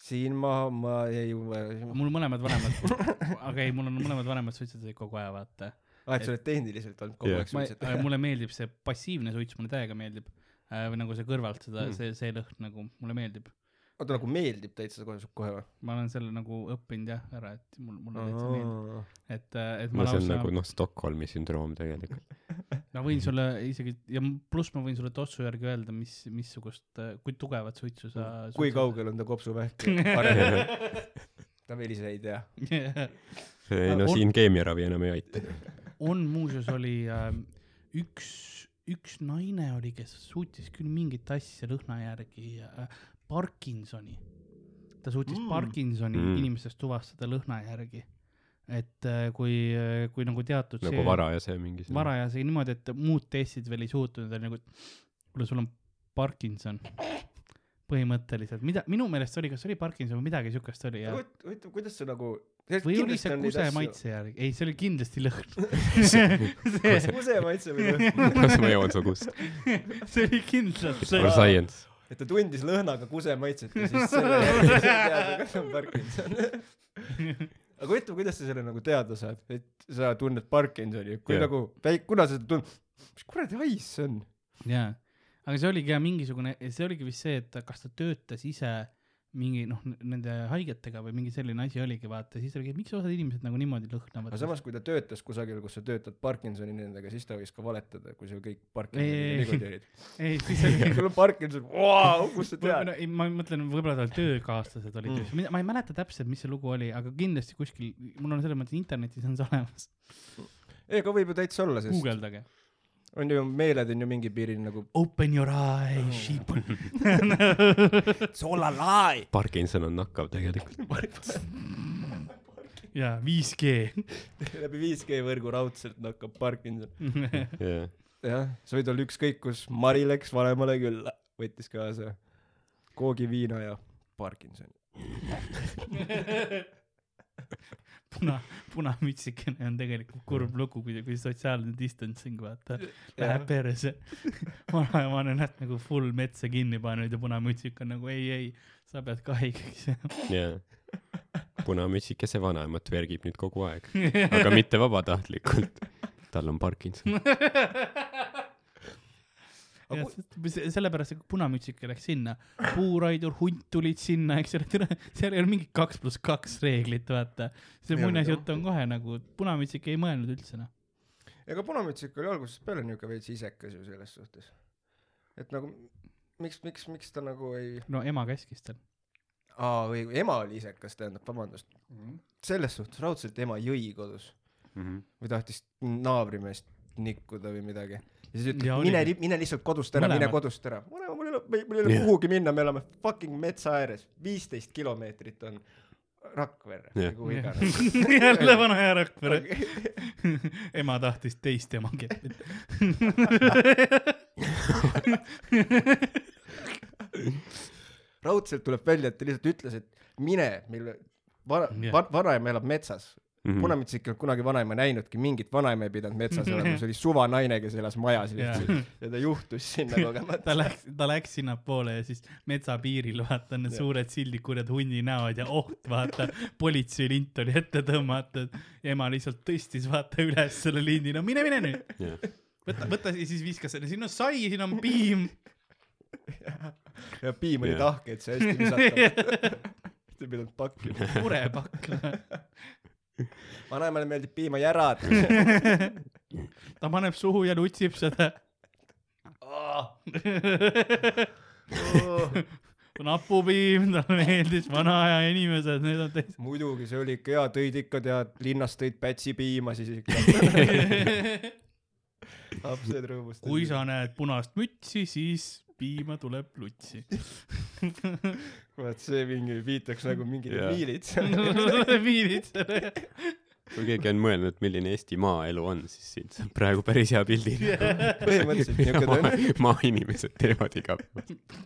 Siin ma, ma ei, mul mõlemad vanemad, aga ei, mul on mõlemad vanemad suitsetasid kogu aja, vaata. aa, et sa oled tehniliselt olnud kogu aeg ma, suitsetaja. mulle meeldib see passiivne suits, mulle täiega meeldib. või nagu see kõrvalt seda Mm., see, see lõhn nagu mulle meeldib. oota, nagu meeldib täitsa kohe, kohe või? ma olen selle nagu õppinud jah ära, et mul, mulle täitsa meeldib, et, et ma no see on lausa nagu, noh, Stockholmi sündroom tegelikult. ma võin sulle isegi ja pluss ma võin sulle tossu järgi öelda, mis, missugust, kui tugevat suitsu sa. kui kaugel on ta kopsuvähk ta veel ise ei tea. ei no On- siin keemiaravi enam ei aita. on muuseas oli äh, üks, üks naine oli, kes suutis küll mingit asja lõhna järgi äh,, Parkinsoni. ta suutis Mm. Parkinsoni mm. inimestest tuvastada lõhna järgi. Et äh, kui, kui nagu teatud nagu varajase mingi. varajase niimoodi, et muud testid veel ei suutnud, oli nagu, kuule, sul on Parkinson. põhimõtteliselt, mida minu meelest oli, kas oli Parkinson või midagi siukest oli ja huvitav, kuidas see nagu või oli see kuse maitse järgi, ei, see oli kindlasti lõhn see, kuse maitse või lõhn kas ma jõuan su kust? see oli kindlalt see. science. et ta tundis lõhnaga kuse maitset ja siis selle järgi sai teada, kas on Parkinson. Aga huvitav, kuidas sa selle nagu teada saad, et sa tunned Parkinsoni, kui yeah. nagu väik-, kuna sa tunned, mis kuradi hais see on? jaa, aga see oligi jah mingisugune, see oligi vist see, et kas ta töötas ise mingi noh, nende haigetega või mingi selline asi oligi, vaata, siis oligi, miks osad inimesed nagu niimoodi lõhnavad. aga samas, kui ta töötas kusagil, kus sa töötad Parkinsoni nendega, siis ta võis ka valetada, kui sul kõik Ei, Parkinsoni ei, niikuinii olid. ei, siis oli sul on Parkinson, vau, kust sa tead no,? ei, ma mõtlen, võib-olla tal töökaaslased olid Mm. mm., ma ei mäleta täpselt, mis see lugu oli, aga kindlasti kuskil, mul on selles mõttes internetis on see olemas, ega võib ju täitsa olla, sest guugeldage. On ju, meeled on ju mingi piiril nagu Open your eyes, sheep. It's all a lie. Parkinson on nakkav tegelikult. jaa, 5G. läbi 5G võrgu raudselt nakkab Parkinson. jah, sa võid olla ükskõik kus, Mari läks vanemale külla, võttis kaasa koogi, viina ja Parkinsoni. puna, punamütsikene on tegelikult kurb lugu, kui, kui sotsiaalne distancing, vaata, läheb perse. vanaema on ennast nagu full metsa kinni pannud ja punamütsik on nagu ei, ei, sa pead ka haigeks jääma. punamütsikese vanaemat vergib nüüd kogu aeg, aga mitte vabatahtlikult. tal on Parkinson. Sellepärast see punamütsike läks sinna, puuraidur, hunt tulid sinna, eks ole, seal ei ole mingit kaks pluss kaks reeglit, vaata. see muinasjutt on kohe nagu, punamütsik ei mõelnud üldse noh. ega punamütsik oli algusest peale niuke veits isekas ju selles suhtes. et nagu miks, miks, miks ta nagu ei, no ema käskis tal. aa või ema oli isekas, tähendab, vabandust. selles suhtes raudselt ema jõi kodus või tahtis naabrimeest nikkuda või midagi. Ja siis ütleb Ja, mine mine lihtsalt kodust ära, mine kodust ära. mul ei ole, mul ei ole, kuhugi minna, me elame fucking metsa ääres, viisteist kilomeetrit on Rakverre või kuhu iganes. jälle vana hea Rakvere. ema tahtis teist ema kettida. raudselt tuleb välja, et ta lihtsalt ütles, et mine, mille vana vanaema elab metsas mm. Mhm. -hmm. punamütsik ei olnud kunagi vanaema näinudki, mingit vanaema ei pidanud metsas olema, see oli suvanaine, kes elas majas lihtsalt ja ta juhtus sinna kogemata ta. läks, ta läks sinnapoole ja siis metsa piiril vaata need Jah. suured sildid, kurjad hundinäod ja oht, vaata, politseilint oli ette tõmmatud. ema lihtsalt tõstis vaata üles selle lindi, no mine, mine nüüd, jah, võta, võta ja siis viskas selle, siin on sai, siin on piim. ja piim oli Jah. tahke, et see hästi visata. ei pidanud pakkima. purepakk. vanaemale meeldib piimajärad. ta paneb suhu ja lutsib seda. napupiim, talle meeldis vana aja inimesed, need on täitsa. muidugi, see oli ikka hea, tõid ikka tead, linnast tõid pätsipiima, siis ikka lapsed rõõmustasid. kui sa näed punast mütsi, siis piima tuleb lutsi. vaat see mingi viitaks nagu mingile miilitsale. miilitsale. kui keegi on mõelnud, milline Eesti maaelu on, siis siit saab praegu päris hea pildi. põhimõtteliselt niuke ta on. maainimesed teevad igapäevaselt.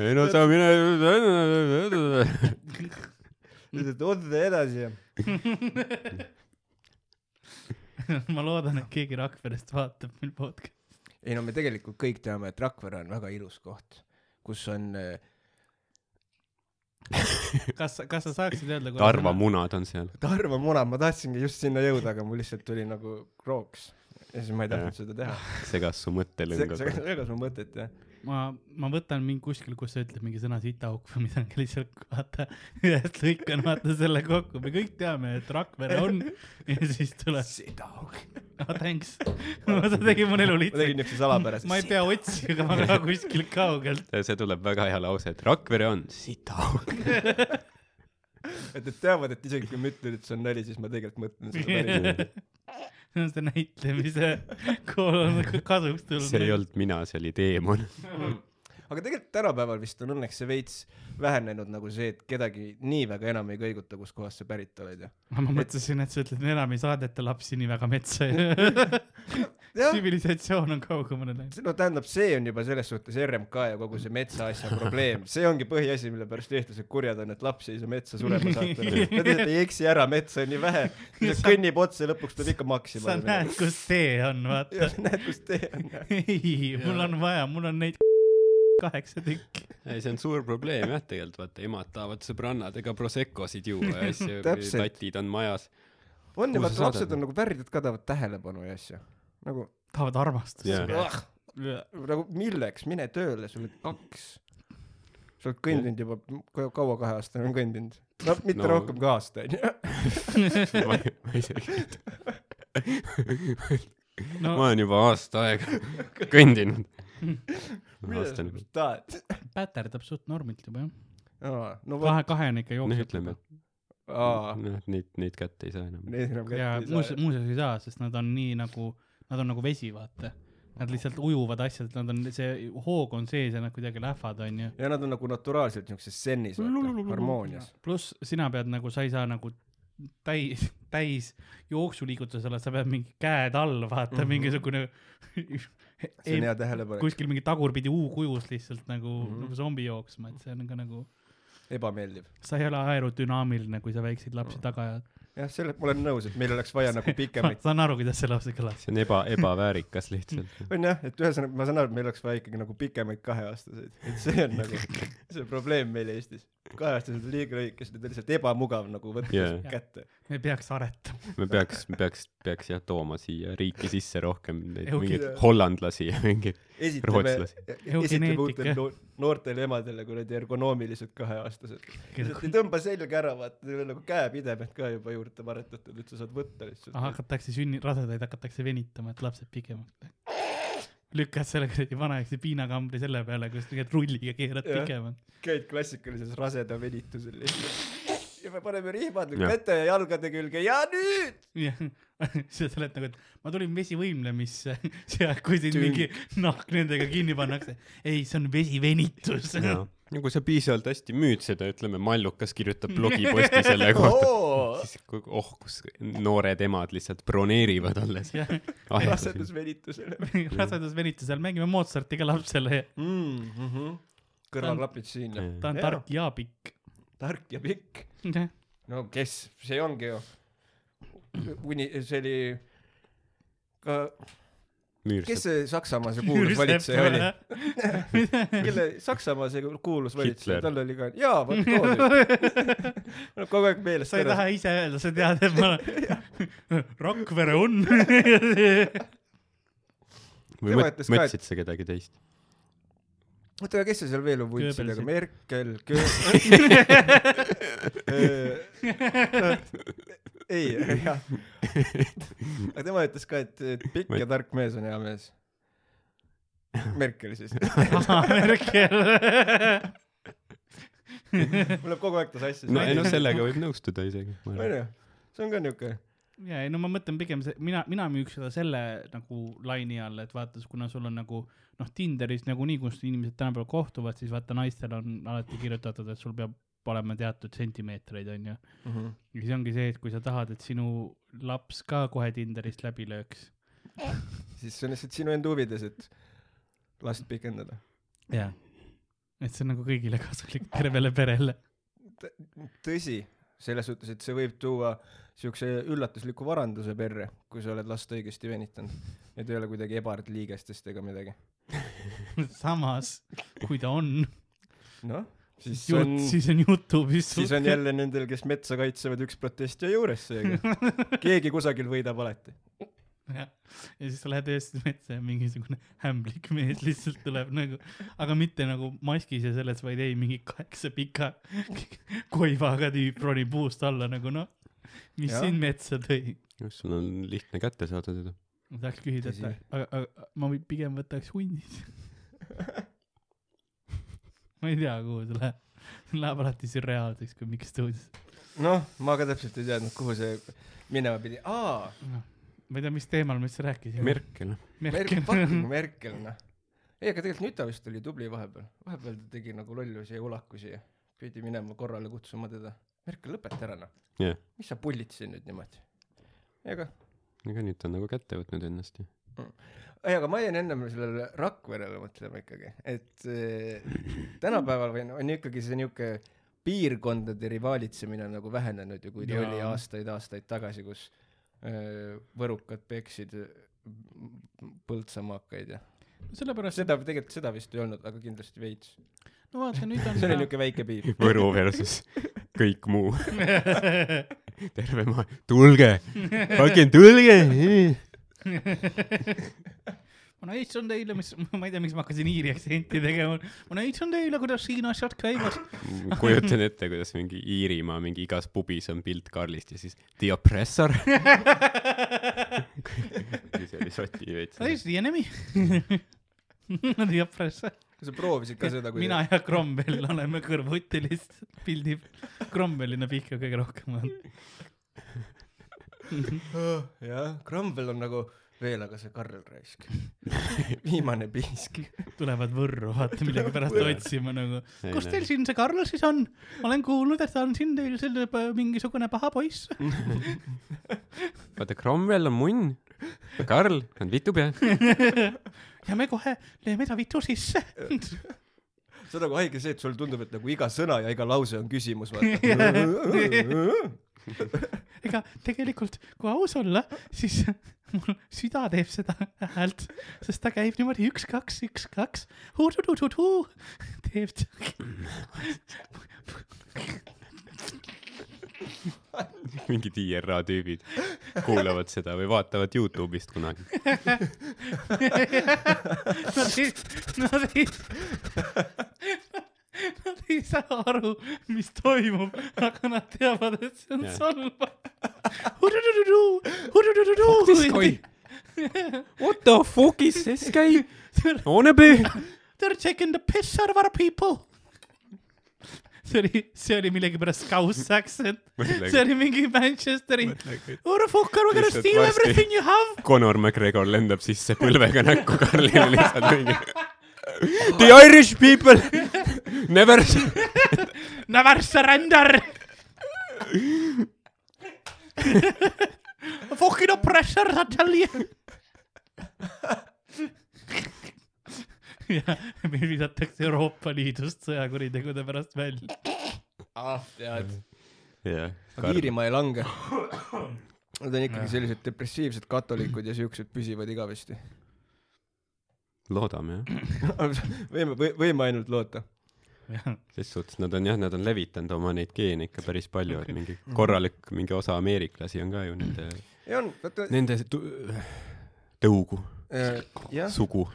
ei no sa mine. lihtsalt otse edasi ma loodan, et keegi Rakverest vaatab meil podcast'i. Ei no me tegelikult kõik teame, et Rakvere on väga ilus koht, kus on äh, kas, kas sa saaksid öelda? tarvamunad on seal. Tarva muna, ma tahtsingi just sinna jõuda, aga mul lihtsalt tuli nagu krooks ja siis ma ei tahtnud seda teha. segas su mõttelõnga. see segas mu mõtet jah. ma, ma võtan mingi kuskil, kus sa ütled mingi sõna sitaauk või midagi, lihtsalt vaata, ühest lõikan vaata selle kokku, me kõik teame, et Rakvere on ja siis tuleb, seda auk. Ah thanks, sa tegid mu elu ma lihtsaks. tegin niukse salapärase. ma ei pea otsima ka kuskilt kaugelt. see tuleb väga hea lause, et Rakvere on sitaauk. et nad teavad, et isegi kui ma ütlen, et see on nali, siis ma tegelikult mõtlen seda päriselt. see on see näitlemise kool- kasuks tulnud. see ei olnud mina, see oli teemon. Aga tegelikult tänapäeval vist on õnneks see veits vähenenud nagu see, et kedagi nii väga enam ei kõiguta, kuskohast sa pärit oled ja. ma mõtlesin, et sa ütled, enam ei saadeta lapsi nii väga metsa. tsivilisatsioon on kaugemale läinud. no tähendab, see on juba selles suhtes RMK ja kogu see metsaasja probleem, see ongi põhiasi, mille pärast eestlased kurjad on, et lapsi ei saa metsa surema saata. Nad lihtsalt ei eksi ära, metsa on nii vähe, kõnnib otsa ja lõpuks tuleb ikka maksima sa. näed, kus tee on, vaata näed, kus tee on. ei, mul on vaja, mul on neid kaheksa tükki. ei, see on suur probleem jah, tegelikult vaata, emad tahavad sõbrannadega Proseccosid juua ja asju, tatid on majas. on ja vaata, lapsed on nagu värdjad ka tahavad tähelepanu ja asju. nagu, tahavad armastust Jaa. nagu milleks, mine tööle, sul on kaks. sa oled kõndinud juba, kaua kaheaastane on kõndinud? no mitte No. rohkem kui aasta onju. ma ei, ma isegi ei tea. no ma olen juba aasta aega kõndinud. mida sa tahad? päterdab suht normilt juba jah. aa, no vot, kahe, kahene ikka noh, jookseb. ütleme, aa et, noh, et neid, neid kätte ei saa enam. neid enam kätte ja ei muuseas, saa. muuseas ei saa, sest nad on nii nagu, nad on nagu vesi, vaata. Nad lihtsalt ujuvad asjad, nad on, see hoog on sees ja nad kuidagi lähevad, onju. ja nad on nagu naturaalselt niisuguses sennis, vaata, harmoonias. pluss sina pead nagu, sa ei saa nagu täis, täis jooksuliigutusele, sa pead mingi käed all, vaata mm. -hmm. mingisugune see on hea tähelepanek. kuskil mingi tagurpidi U-kujus lihtsalt nagu mm. -hmm. nagu zombi jooksma, et see on ka nagu, ebameeldiv. sa ei ole aerodünaamiline, kui sa väikseid lapsi taga ajad. jah, selle, ma olen nõus, et meil oleks vaja nagu ma pikemaid, saan aru, kuidas see lause kõlas. see on eba, ebaväärikas lihtsalt. on jah, et ühesõnaga ma saan aru, et meil oleks vaja ikkagi nagu pikemaid kaheaastaseid, et see on nagu see probleem meil Eestis. kaheaastased on liiga lühikesed, need on lihtsalt ebamugav nagu võtta yeah. kätte. Me peaks aretama. me peaks, me peaks, peaks jah tooma siia riiki sisse rohkem neid Eugi- mingeid hollandlasi ja mingeid Rootslasi., esitleme uutele no, noortele emadele kuradi ergonoomilised kaheaastased. lihtsalt ei tõmba selga ära, vaata, neil on nagu käepidemed ka juba juurde varetatud, et sa saad võtta lihtsalt. hakatakse sünni, rasedaid hakatakse venitama, et lapsed pikemaks läheks. lükkad selle kuradi vanaeksi piinakambri selle peale, kus tegelikult rulliga keerad pikemalt. käid klassikalises raseda venitusel lihtsalt. Ja me paneme rihmad Jah. käte ja jalgade külge ja nüüd. jah, sa oled nagu, et ma tulin vesivõimlemisse, seal kui sind mingi nahk nendega kinni pannakse. ei, see on vesivenitus. ja ja kui sa piisavalt hästi müüd seda, ütleme, Mallukas kirjutab blogiposti selle kohta, siis kui- oh, kus noored emad lihtsalt broneerivad alles. rasedusvenitusele rasedusvenitusel mängime Mozarti ka lapsele. mm. -hmm. kõrvaklapid siin ja ta on tark ja pikk. Tark ja pikk. no kes, see ongi ju. kuni see oli ka, kes see Saksamaa see kuulus valitseja oli?? kelle Saksamaa see kuulus valitseja, tal oli ka, jaa, vot too nüüd. no kogu aeg meelest sa ei taha ise öelda, sa tead, et ma Rakvere on. või mõtlesid sa kedagi teist? oota, aga kes see seal veel on vuntsidega. Merkel ei, jah. aga tema ütles ka, et et pikk ja tark mees on hea mees. Merkel siis. Merkel. mul läheb kogu aeg ta sassi. no ei noh, sellega võib nõustuda isegi. onju, see on ka niuke. ja ei no ma mõtlen pigem see, mina, mina müüks seda selle nagu laine all, et vaata, kuna sul on nagu noh, Tinderis nagunii, kus inimesed tänapäeval kohtuvad, siis vaata naistel on alati kirjutatud, et sul peab olema teatud sentimeetreid, onju. Mhm. ja siis ongi see, et kui sa tahad, et sinu laps ka kohe Tinderist läbi lööks. siis see on lihtsalt sinu enda huvides, et last pikendada. jah. et see on nagu kõigile kasulik, tervele perele. tõsi, selles suhtes, et see võib tuua siukse üllatusliku varanduse perre, kui sa oled last õigesti venitanud. et ei ole kuidagi ebardliigestest ega midagi. samas, kui ta on, noh, siis siis on jut-, siis on Youtube'is siis on jälle nendel, kes metsa kaitsevad, üks protestija juures seega. keegi kusagil võidab alati. jah, ja siis sa lähed öösel metsa ja mingisugune hämblik mees lihtsalt tuleb nagu, aga mitte nagu maskis ja selles, vaid ei, mingi kaheksa pika koivaga tüüp ronib puust alla nagu noh, mis Jah. sind metsa tõi. sul on lihtne kätte saada teda. Ma tahaks küsida, et aga, aga ma pigem võtaks hundid. ma ei tea, kuhu see läheb. Läheb alati sürreaalseks, kui Mikk stuudios. noh, ma ka täpselt ei teadnud, kuhu see minema pidi. aa, ma ei tea, mis teemal me üldse rääkisime. Merkel. Merkel, fucking Merkel, noh. ei, aga tegelikult nüüd ta vist oli tubli vahepeal. vahepeal ta tegi nagu lollusi ja ulakusi ja pidi minema korrale kutsuma teda. Merkel, lõpeta ära, noh. jah, mis sa pullid siin nüüd niimoodi? ega, aga nüüd ta on nagu kätte võtnud ennast ju. ei, aga ma jäin ennem sellele Rakverele mõtlema ikkagi, et eh, tänapäeval või no on ikkagi see niuke piirkondade rivaalitsemine on nagu vähenenud ju, kui ta oli aastaid-aastaid tagasi, kus eh, võrukad peksid eh, põldsamaakaid ja sellepärast, seda tegelikult seda vist ei olnud, aga kindlasti veits. no vaata nüüd on see oli niuke väike piir. Võru versus kõik muu. terve maa, tulge, fucking tulge. ma näitan teile, mis, ma ei tea, miks ma hakkasin iiri aktsenti tegema. ma näitan teile, kuidas siin asjad käivad. kujutan ette, kuidas mingi Iirimaa mingi igas pubis on pilt Karlist ja siis The Oppressor. see oli soti veits. The enemy. Nad ei oppressa. sa proovisid ka seda, kui mina ja Cromwell oleme kõrvuti lihtsalt pildi, Cromwelli näeb ikka kõige rohkem. jah, Cromwell on nagu veel, aga see Karl raisk. viimane piisk. tulevad Võrru, vaata millegipärast otsima nagu, kus teil siin see Karl siis on? ma olen kuulnud, et ta on siin teil selle p- mingisugune paha poiss. vaata, Cromwell on munn. Karl on vitupea. Ja me kohe lööme ta vitu sisse. see on nagu haige see, et sulle tundub, et nagu iga sõna ja iga lause on küsimus, ega tegelikult, kui aus olla, siis mul süda teeb seda häält, sest ta käib niimoodi üks, kaks, üks, kaks, teeb. mingid IRA tüübid kuulavad seda või vaatavad Youtube'ist kunagi. Nad ei, nad ei, nad ei saa aru, mis toimub, aga nad teavad, et see on hu-tu-tu-tu-tu. What the fuck is this guy on a bed? They're taking the piss out of our people. See oli, see oli millegipärast Scouse accent, see oli mingi Manchesteri. Who the fuck are we gonna Lihtsalt steal varsti- everything you have? Conor McGregor lendab sisse põlvega näkku Karlile lihtsalt mingi. The Irish people never. Never surrender. Fucking oppressors, I tell you. Ja meil visatakse Euroopa Liidust sõjakuritegude pärast välja. ah, tead. aga Iirimaa ei lange. Nad on ikkagi sellised depressiivsed katolikud ja siuksed püsivad igavesti. loodame jah. võime, võime ainult loota. ses suhtes nad on jah, nad on levitanud oma neid geene ikka päris palju, et mingi korralik, mingi osa ameeriklasi on ka ju nende, nende tõugu, jah, sugu.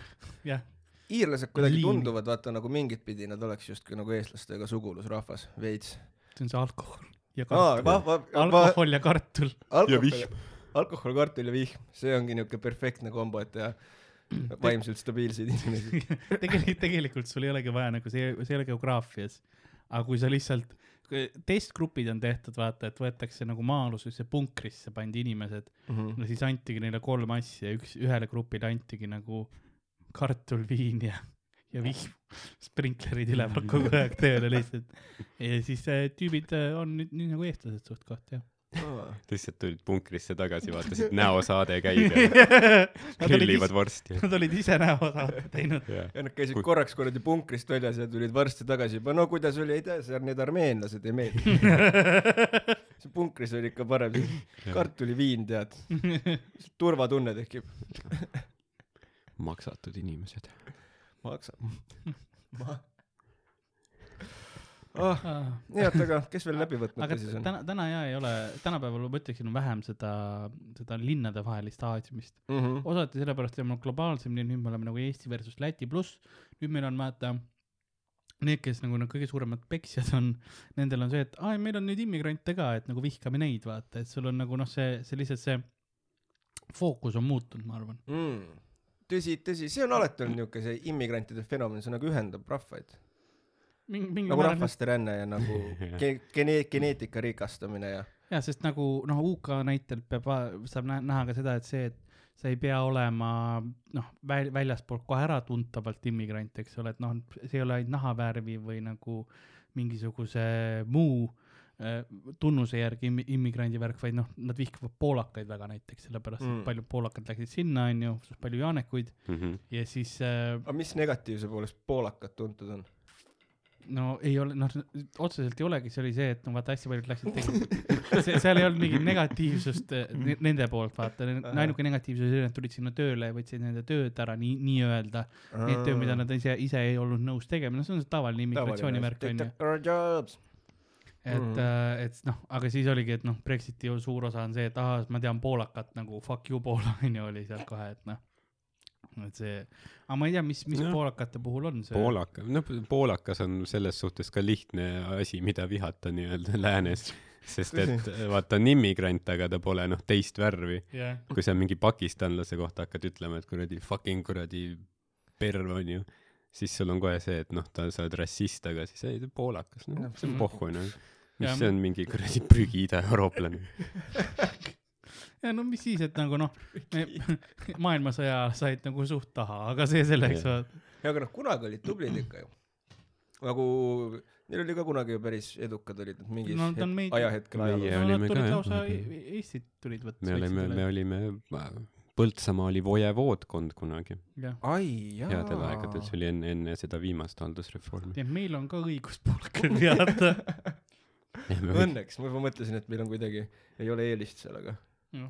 jah, iirlased kuidagi Liin. tunduvad, vaata nagu mingit pidi nad oleks justkui nagu eestlastega sugulusrahvas, veits. see on see alkohol ja kartul. vah, alkohol ja kartul. alkohol, alkohol, kartul ja vihm, see ongi niuke perfektne kombo, et teha vaimselt stabiilseid inimesi. tegelikult, tegelikult sul ei olegi vaja nagu see, see ei ole geograafias. aga kui sa lihtsalt, testgrupid on tehtud, vaata, et võetakse nagu maa-alusesse punkrisse pandi inimesed Mhm. no siis antigi neile kolm asja, üks, ühele grupile antigi nagu kartul, viin ja, ja vihm. sprinklerid üleval kogu aeg tööle lihtsalt. ja siis äh, tüübid äh, on nüüd nii nagu eestlased suht-koht jah. lihtsalt tulid punkrisse tagasi, vaatasid, näosaade käib ja Nad olid grillivad vorsti. nad olid ise näosaate teinud. ja nad käisid Kui- korraks kuradi punkrist väljas ja tulid varsti tagasi juba, no kuidas oli, ei tea, seal need armeenlased ei meeldi. see punkris oli ikka parem, kartuliviin tead, turvatunne tekib. Maksatud inimesed. maksab. ah, nii, oota, aga kes veel läbi aga võtmata siis on? täna, täna ja ei ole, tänapäeval ma ütleksin, on vähem seda, seda linnadevahelist aadimist. Mhm. osati sellepärast, et me oleme globaalsemini, nüüd me oleme nagu Eesti versus Läti, pluss nüüd meil on vaata need, kes nagu need kõige suuremad peksjad on, nendel on see, et aa, meil on nüüd immigrante ka, et nagu vihkame neid, vaata, et sul on nagu noh, see, see lihtsalt see fookus on muutunud, ma arvan. mm.. tõsi, tõsi, see on alati olnud niuke see immigrantide fenomen, see nagu ühendab rahvaid. mingi, mingi nagu rahvaste ränne ja nagu ge-, gene-, geneetika rikastamine ja. jaa, sest nagu noh, UK näitel peab, saab nä- näha ka seda, et see, et sa ei pea olema noh, väl-, väljaspoolt kohe äratuntavalt immigrant, eks ole, et noh, see ei ole ainult nahavärvi või nagu mingisuguse muu äh, tunnuse järgi immi- immigrandi värk, vaid noh, nad vihkavad poolakaid väga näiteks, sellepärast et Mm. mm. paljud poolakad läksid sinna, onju, palju jaanekuid Mhm. ja siis äh, aga mis negatiivse poolest poolakad tuntud on? no ei ole, noh, otseselt ei olegi, see oli see, et no vaata, hästi paljud läksid tegelikult, see, seal ei olnud mingit negatiivsust äh, ne- nende poolt, vaata, ainuke negatiivsus oli, et nad tulid sinna tööle ja võtsid nende tööd ära nii, nii-öelda. Need töö, mida nad ise, ise ei olnud nõus tegema, no see on see tavaline immigratsioonivärk onju. Et mm., et noh, aga siis oligi, et noh, Brexiti ju suur osa on see, et ahah, ma tean poolakat nagu fuck you Poola onju oli seal kohe, et noh. et see, aga ma ei tea, mis, mis Jah. poolakate puhul on see. poolaka, noh, poolakas on selles suhtes ka lihtne asi, mida vihata nii-öelda läänes, sest et vaata, on immigrant, aga ta pole noh, teist värvi. jah, kui sa mingi pakistanlase kohta hakkad ütlema, et kuradi fucking kuradi perv onju, siis sul on kohe see, et noh, ta, sa oled rassist, aga siis ei, ta on poolakas, noh, see on pohhu noh. mis Ja see on mingi kuradi prügi ida-eurooplane. ja no mis siis, et nagu noh, maailmasõja said nagu suht taha, aga see selleks ja aga noh, kunagi olid tublid ikka ju. nagu neil oli ka kunagi ju päris edukad olid nad mingis No on meid- ajahetkel Meie- ajaloos. no olime ka, tulid jah. Eestit tulid võtta. me olime, me olime, Põltsamaa oli vojevoodkond kunagi, jaa. headel aegadel, see oli enne, enne seda viimast haldusreformi. et meil on ka õigus poolakaid teada. Õnneks, ma juba mõtlesin, et meil on kuidagi, ei ole eelist seal, aga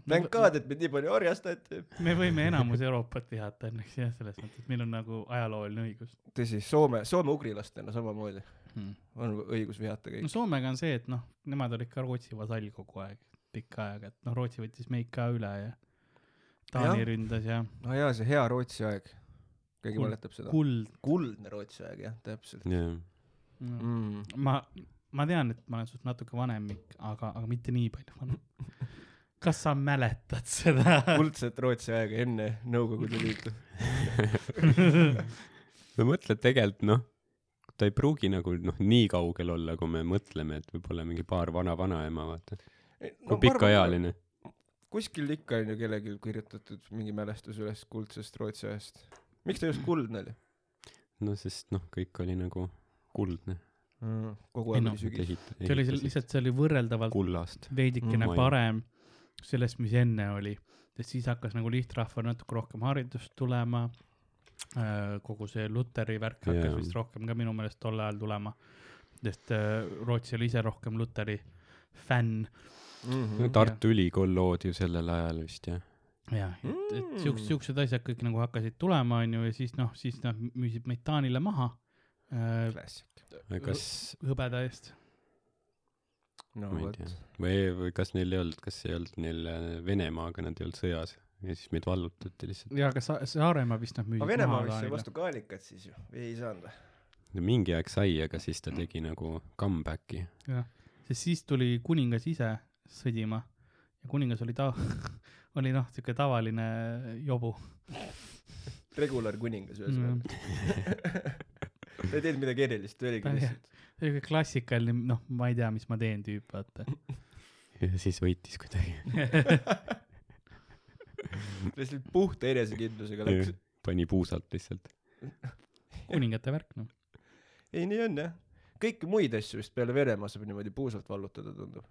thank god, et meid nii palju orjastati. me võime enamus Euroopat vihata õnneks jah, selles mõttes, et meil on nagu ajalooline õigus tõsi, Soome, soome-ugrilastena samamoodi hmm.. on õigus vihata no kõiki. Soomega on see, et noh, nemad olid ka Rootsi vasall kogu aeg, pikka aega, et noh, Rootsi võttis meid ka üle ja Taani Jah. ründas ja no jaa, see hea Rootsi aeg. keegi Kuld- mäletab seda? kuld kuldne Rootsi aeg jah, täpselt jah, no.. mm.. ma, ma tean, et ma olen sinust natuke vanem, aga, aga mitte nii palju vanem. kas sa mäletad seda? kuldset Rootsi aega enne Nõukogude Liitu. no mõtle tegelikult noh, ta ei pruugi nagu noh, nii kaugel olla, kui me mõtleme, et võib-olla mingi paar vana-vanaema, vaata. kui pikaajaline. Kuskil ikka on ju kellelgi kirjutatud mingi mälestus üles kuldsest Rootsi ajast. miks ta just kuldne oli no sest noh, kõik oli nagu kuldne. mm.? kogu aeg no, oli sügis. see oli seal lihtsalt, see oli võrreldavalt kullast. veidikene Mm, parem sellest, mis enne oli, sest siis hakkas nagu lihtrahval natuke rohkem haridust tulema. kogu see Luteri värk hakkas Jaa. vist rohkem ka minu meelest tol ajal tulema, sest äh, Rootsi oli ise rohkem Luteri fänn Mm -hmm. Tartu Ülikool loodi ju sellel ajal vist jah. jah, et, et Mm. siuksed, siuksed asjad kõik nagu hakkasid tulema, onju, ja siis noh, siis nad müüsid meid Taanile maha äh, klassik. kas, hõbeda eest. no vot või, või kas neil ei olnud, kas ei olnud neil äh, Venemaaga, nad ei olnud sõjas ja siis meid vallutati lihtsalt. ja aga Sa-, Saaremaa vist nad müüsid aga Venemaa maha vist sai vastu kaalikat siis ju, või ei saanud või? no mingi aeg sai, aga siis ta tegi nagu comeback'i. jah, sest siis tuli kuningas ise sõdima ja kuningas oli ta-, oli noh, siuke tavaline jobu. regular kuningas ühesõnaga. ta ei teinud midagi erilist, ta oligi Ta lihtsalt. siuke klassikaline, noh, ma ei tea, mis ma teen tüüp, vaata. ja siis võitis kuidagi. lihtsalt puhta enesekindlusega läks. pani puusalt lihtsalt. kuningate värk, noh. ei, nii on jah. kõiki muid asju vist peale Venemaa saab niimoodi puusalt vallutada, tundub.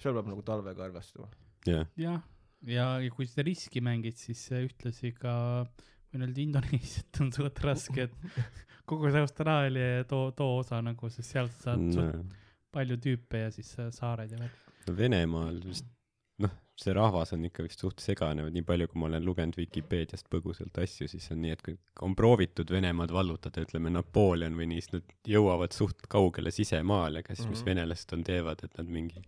Seal peab nagu talvega arvestama. jah, jah, ja, ja kui seda riski mängid, siis ühtlasi ka, võin öelda Indoneesiat on suht raske, et kogu see Austraalia ja too, too osa nagu, sest sealt sa saad no, palju tüüpe ja siis saared ja värk. no Venemaal vist, noh, see rahvas on ikka vist suht segane, nii palju, kui ma olen lugenud Vikipeediast põgusalt asju, siis on nii, et kui on proovitud Venemaad vallutada, ütleme Napoleon või nii, siis nad jõuavad suht kaugele sisemaale, aga siis mis Mhm. venelased on, teevad, et nad mingi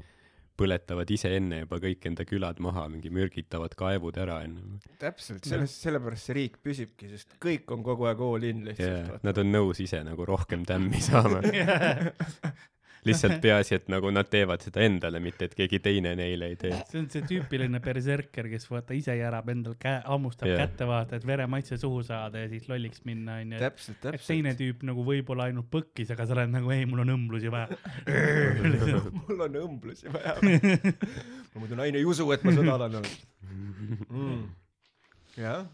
põletavad ise enne juba kõik enda külad maha, mingi mürgitavad kaevud ära enne. täpselt, sellest, sellepärast see riik püsibki, sest kõik on kogu aeg all in lihtsalt. nad on nõus ise nagu rohkem tämmi saama. lihtsalt peaasi, et nagu nad teevad seda endale, mitte et keegi teine neile ei tee. see on see tüüpiline berserker, kes vaata ise järab endal käe, hammustab yeah. kätte vaata, et veremaitse suhu saada ja siis lolliks minna onju. täpselt, et teine täpselt. tüüp nagu võib-olla ainult põkkis, aga sa oled nagu ei, mul on õmblusi vaja. mul on õmblusi vaja. ma muidu naine ei usu, et ma sõda olen olnud mm.. jah,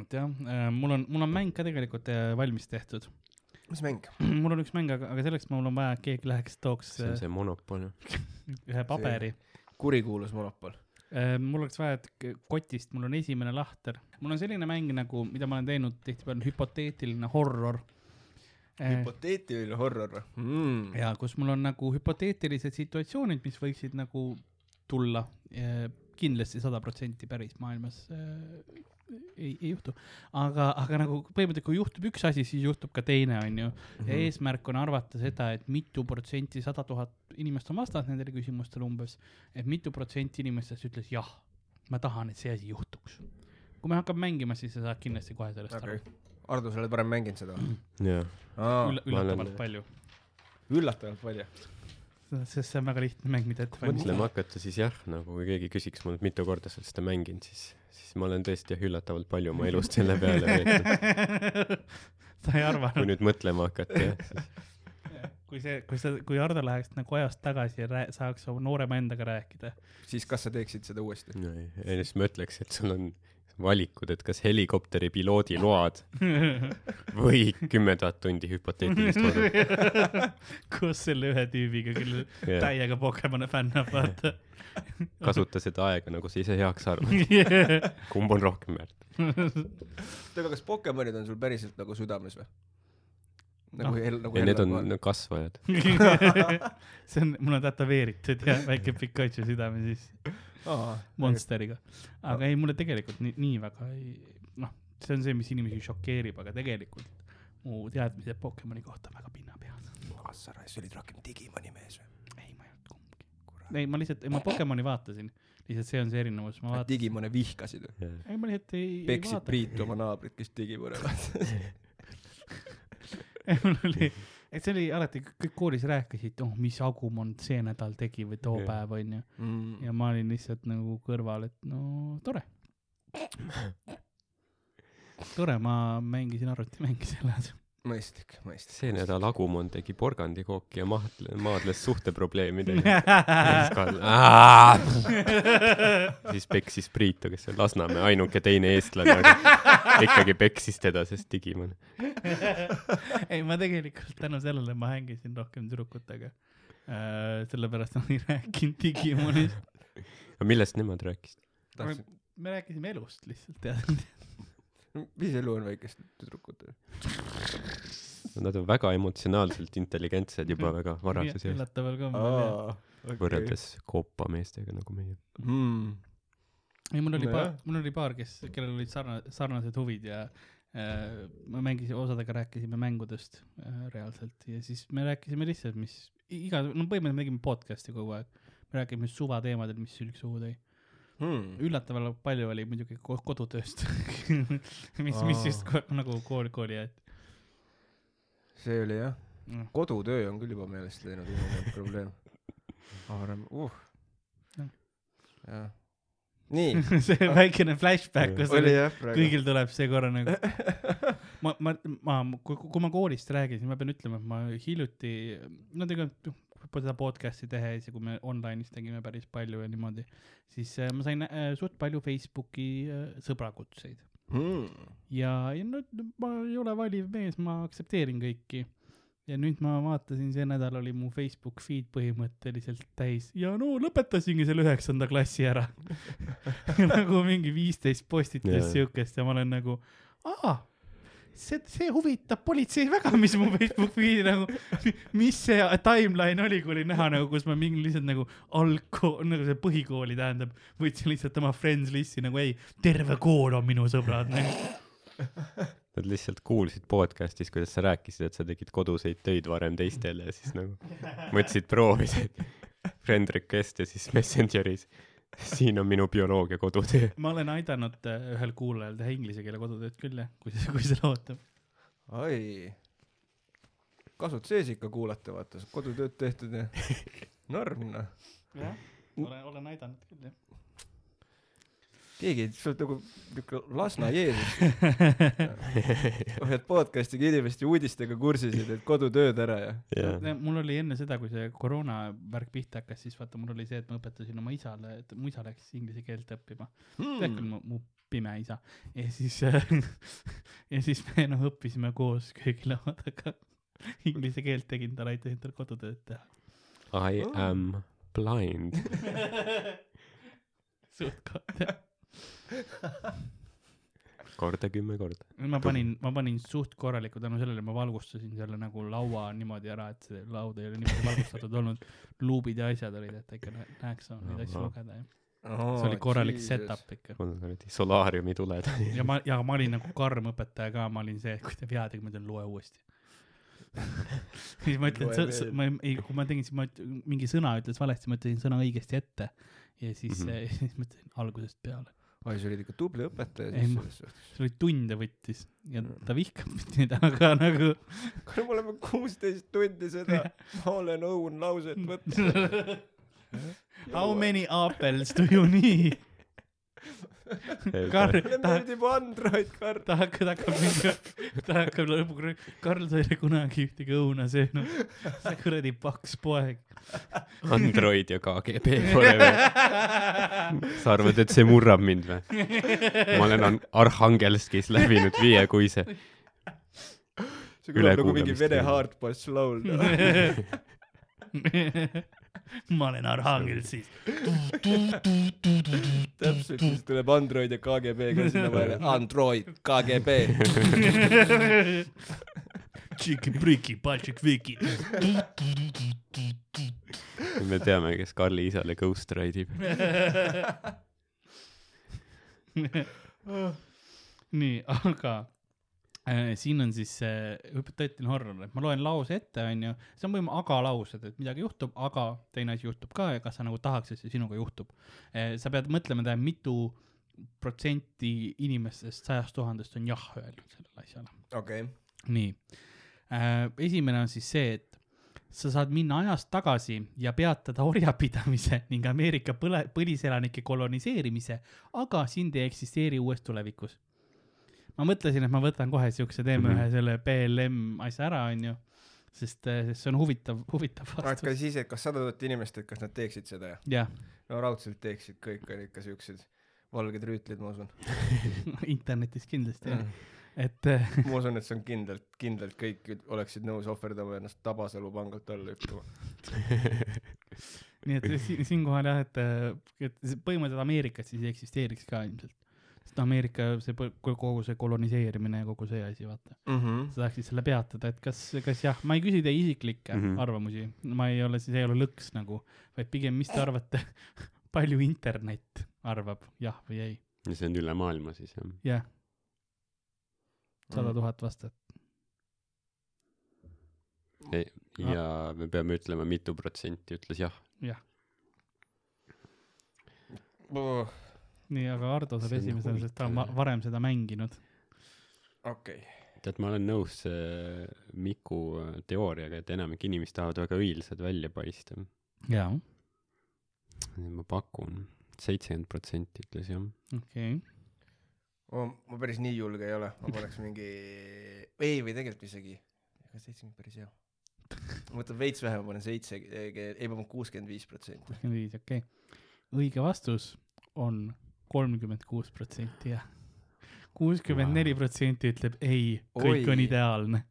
et jah, mul on, mul on mäng ka tegelikult äh, valmis tehtud. Mis mäng? mul on üks mäng, aga, aga selleks mul on vaja, et keegi läheks, tooks see on äh, see monopol. ühe paberi. kurikuulus monopol. mul oleks vaja, et kotist, mul on esimene lahter. mul on selline mäng nagu, mida ma olen teinud tihtipeale, hüpoteetiline horror. hüpoteetiline horror mm.? ja kus mul on nagu hüpoteetilised situatsioonid, mis võiksid nagu tulla. kindlasti sada protsenti päris maailmas äh, ei, ei juhtu, aga, aga nagu põhimõtteliselt, kui juhtub üks asi, siis juhtub ka teine, onju. Mhm. ja eesmärk on arvata seda, et mitu protsenti, sada tuhat inimest on vastanud nendele küsimustele umbes, et mitu protsenti inimestest ütles jah, ma tahan, et see asi juhtuks. kui me hakkame mängima, siis sa saad kindlasti kohe sellest okay., Ardo, sa oled varem mänginud seda või? jah, aru. üllatavalt palju, üllatavalt palju. sest see on väga lihtne mäng, mida ette valmistada. mõtlema hakata, siis jah, nagu kui keegi küsiks mult, mitu korda sa oled seda mänginud, siis, siis ma olen tõesti jah, üllatavalt palju oma elust selle peale veetnud. sa ei kui arvanud, nüüd mõtlema hakata, jah, siis kui see, kui sa, kui Ardo läheks nagu ajast tagasi ja rää- saaks oma noorema endaga rääkida. siis kas sa teeksid seda uuesti? no,. ja siis ma ütleks, et sul on valikud, et kas helikopteri piloodi load või kümme tuhat tundi hüpoteetilist kodu. koos selle ühe tüübiga, kellel täiega Pokemoni fännab, vaata. kasuta seda aega, nagu sa ise heaks arvad. kumb on rohkem väärt? oota, aga kas Pokemonid on sul päriselt nagu südames või? Nagu Noh. el-, nagu ja need on no, kasvajad. see on, mul on tätoveeritud ja väike Pikachu südame siis kohal? Monsteriga. aga ei, mulle tegelikult nii, nii väga ei, noh, see on see, mis inimesi šokeerib, aga tegelikult mu teadmised Pokemoni kohta on väga pinnapead. ah sa raisk, sa olid rohkem Digimoni mees või? ei, ma ei olnud kumbki. ei, ma lihtsalt, ma Pokemoni vaatasin, lihtsalt see on see erinevus, ma vaatasin. Digimone vihkasid või? ei, ma lihtsalt ei, peksid. Priitu oma naabrit, kes Digimone vaatas. mul oli, et see oli alati, kõik koolis rääkisid, oh, mis Agumon see nädal tegi või too päev onju. Mm. ja ma olin lihtsalt nagu kõrval, et no tore. tore, ma mängisin arvutimänge selle asemel. mõistlik, mõistlik. see nädal Agumon tegi porgandikooki ja maadle-, maadles suhteprobleemidega. siis peksis Priitu, kes on Lasnamäe ainuke teine eestlane, aga ikkagi peksis teda, sest Digimon. ei, ma tegelikult tänu sellele ma hängisin rohkem tüdrukutega äh,. sellepärast ma ei rääkinud Digimonist. millest nemad rääkisid? tahtsin, me rääkisime elust lihtsalt tead. Mis elu on väikestel tüdrukutel? Nad on väga emotsionaalselt intelligentsed juba väga varases eas, üllataval kombel jah. võrreldes koopameestega nagu meie. mm.. ei, mul oli No paar mul oli paar, kes, kellel olid sarna-, sarnased huvid ja äh, ma mängisin, osadega rääkisime mängudest äh, reaalselt ja siis me rääkisime lihtsalt, mis iga, no põhimõtteliselt me tegime podcast'i kogu aeg. me rääkisime suvateemadel, mis sülg suhu tõi. Hmm. üllatavalt palju oli muidugi ko- kodutööst mis, mis Aa. just ko nagu kooli, kooli jäeti see oli jah, no.. kodutöö on küll juba meelest läinud viimane probleem. Aarem, uh. Jah. jah. nii. see väikene flashback, kus oli jah kõigil tuleb see korra nagu ma, ma, ma, kui, kui ma koolist rääkisin, ma pean ütlema, et ma hiljuti, no tegelikult seda podcast'i tehes ja kui me online'is tegime päris palju ja niimoodi, siis äh, ma sain äh, suht palju Facebooki äh, sõbrakutseid Hmm. ja, ja no ma ei ole valiv mees, ma aktsepteerin kõiki. ja nüüd ma vaatasin, see nädal oli mu Facebook feed põhimõtteliselt täis ja no lõpetasingi selle üheksanda klassi ära. nagu mingi viisteist postitust Jaa. siukest ja ma olen nagu, aa, see, see huvitab politseid väga, mis mu Facebook feed'i nagu, mis see timeline oli, kui oli näha nagu, kus ma mingi lihtsalt nagu algkool, nagu see põhikooli tähendab, võtsin lihtsalt oma friends list'i nagu ei, terve kool on minu sõbrad nagu.. Nad lihtsalt kuulsid podcast'is, kuidas sa rääkisid, et sa tegid koduseid töid varem teistele ja siis nagu mõtlesid, proovisid friend request ja siis Messengeris. siin on minu bioloogia kodutöö. ma olen aidanud äh, ühel kuulajal teha inglise keele kodutööd küll jah, kui kui see ootab. ai. kasut sees ikka kuulata, vaata, kodutööd tehtud ja norm noh. jah, olen, olen aidanud küll jah. keegi, sa oled nagu niuke Lasna Jeesus. hoiad podcast'iga inimeste uudistega kursis ja teed kodutööd ära ja. jah, mul oli enne seda, kui see koroona värk pihta hakkas, siis vaata, mul oli see, et ma õpetasin oma isale, et mu isa läks inglise keelt õppima mm.. tead küll, mu, mu pime isa. ja siis, ja siis me noh õppisime koos köögilaua taga. Inglise keelt tegin, tal aitasin tal kodutööd teha. I Oh. am blind. suht ka, korda kümme korda. ma panin, ma panin suht korraliku tänu sellele, ma valgustasin selle nagu laua niimoodi ära, et see laud ei ole niimoodi valgustatud olnud. luubid ja asjad olid, et ikka nä- näeks saanud neid asju lugeda ja see oli korralik setup ikka. mul kuradi solaariumi tuled. ja ma, ja ma olin nagu karm õpetaja ka, ma olin see, et kui teeb head, ma ütlen loe uuesti. siis ma ütlen ma ei, kui ma tegin, siis ma mingi sõna ütles valesti, ma ütlesin sõna õigesti ette. ja siis mm. -hmm. siis ma ütlesin algusest peale. oi, sa olid ikka tubli õpetaja Ei, siis ma- selles suhtes. see oli tunde võttis ja ta vihkab mind aga nagu kuule, me oleme kuusteist tundi seda ma olen õun lauset võtnud. How many apples do you need? Karl, mulle ta, meeldib Android, Karl. ta hakkab, ta hakkab mind, ta hakkab lõpuks, Karl, sa ei ole kunagi ühtegi õuna söönud. sa kuradi paks poeg. Android ja KGB forever. sa arvad, et see murrab mind või? ma olen An- Arhangelskis läbinud viiekuise. see kõlab nagu mingi vene hardbass laul. ma olen Arhangelsis. täpselt, siis tuleb Android ja KGB ka sinna vahele. Android, KGB. Tšiki-priki, paltšik-viki. me teame, kes Karli isale Ghost Ride'ib. nii, aga siin on siis see hüpoteetiline horror, et ma loen lause ette, onju, see on põhimõtteliselt aga-laused, et midagi juhtub, aga teine asi juhtub ka ja kas sa nagu tahaks, et see sinuga juhtub. sa pead mõtlema, tähendab, mitu protsenti inimestest sajast tuhandest on jah öelnud sellele asjale. okei. nii äh,, esimene on siis see, et sa saad minna ajas tagasi ja peatada orjapidamise ning Ameerika põle-, põliselanike koloniseerimise, aga sind ei eksisteeri uues tulevikus. Ma mõtlesin, et ma võtan kohe siukse, teeme mm. -hmm. ühe selle BLM asja ära, onju, sest, sest see on huvitav, huvitav aga vastus. siis, et kas sada tuhat inimest, et kas nad teeksid seda ja? jah, no raudselt teeksid, kõik on ikka siuksed valged rüütlid, ma usun. internetis kindlasti jah, et äh, ma usun, et see on kindlalt, kindlalt kõik oleksid nõus ohverdama ennast Tabasalu pangalt alla hüppama. nii et si- siinkohal jah, et, et see põhimõtteliselt Ameerikat siis ei eksisteeriks ka ilmselt. Sest Ameerika see kogu see koloniseerimine ja kogu see asi, vaata. sa tahaksid selle peatada, et kas, kas jah, ma ei küsi teie isiklikke mm Mhm. -hmm. arvamusi, ma ei ole, see ei ole lõks nagu, vaid pigem, mis te arvate, palju internet arvab jah või ei? ja see on üle maailma siis jah. jah, sada tuhat vastajat. ja me peame ütlema, mitu protsenti ütles jah. jah, Oh, nii, aga Ardo saab on esimesena, sest ta on varem seda mänginud. okei. tead, ma olen nõus äh, Miku teooriaga, et enamik inimesi tahavad väga õilsad välja paista. jaa, ma pakun, seitsekümmend protsenti ütles jah. okei okay.. ma päris nii julge ei ole, ma paneks mingi, ei, või tegelikult isegi, ega seitsekümmend päris hea. ma mõtlen veits vähem, ma panen seitse, ei ma panen kuuskümmend viis protsenti. kuuskümmend viis, okei okay.. õige vastus on kolmkümmend kuus protsenti jah. kuuskümmend neli protsenti ütleb ei, kõik Oi. on ideaalne.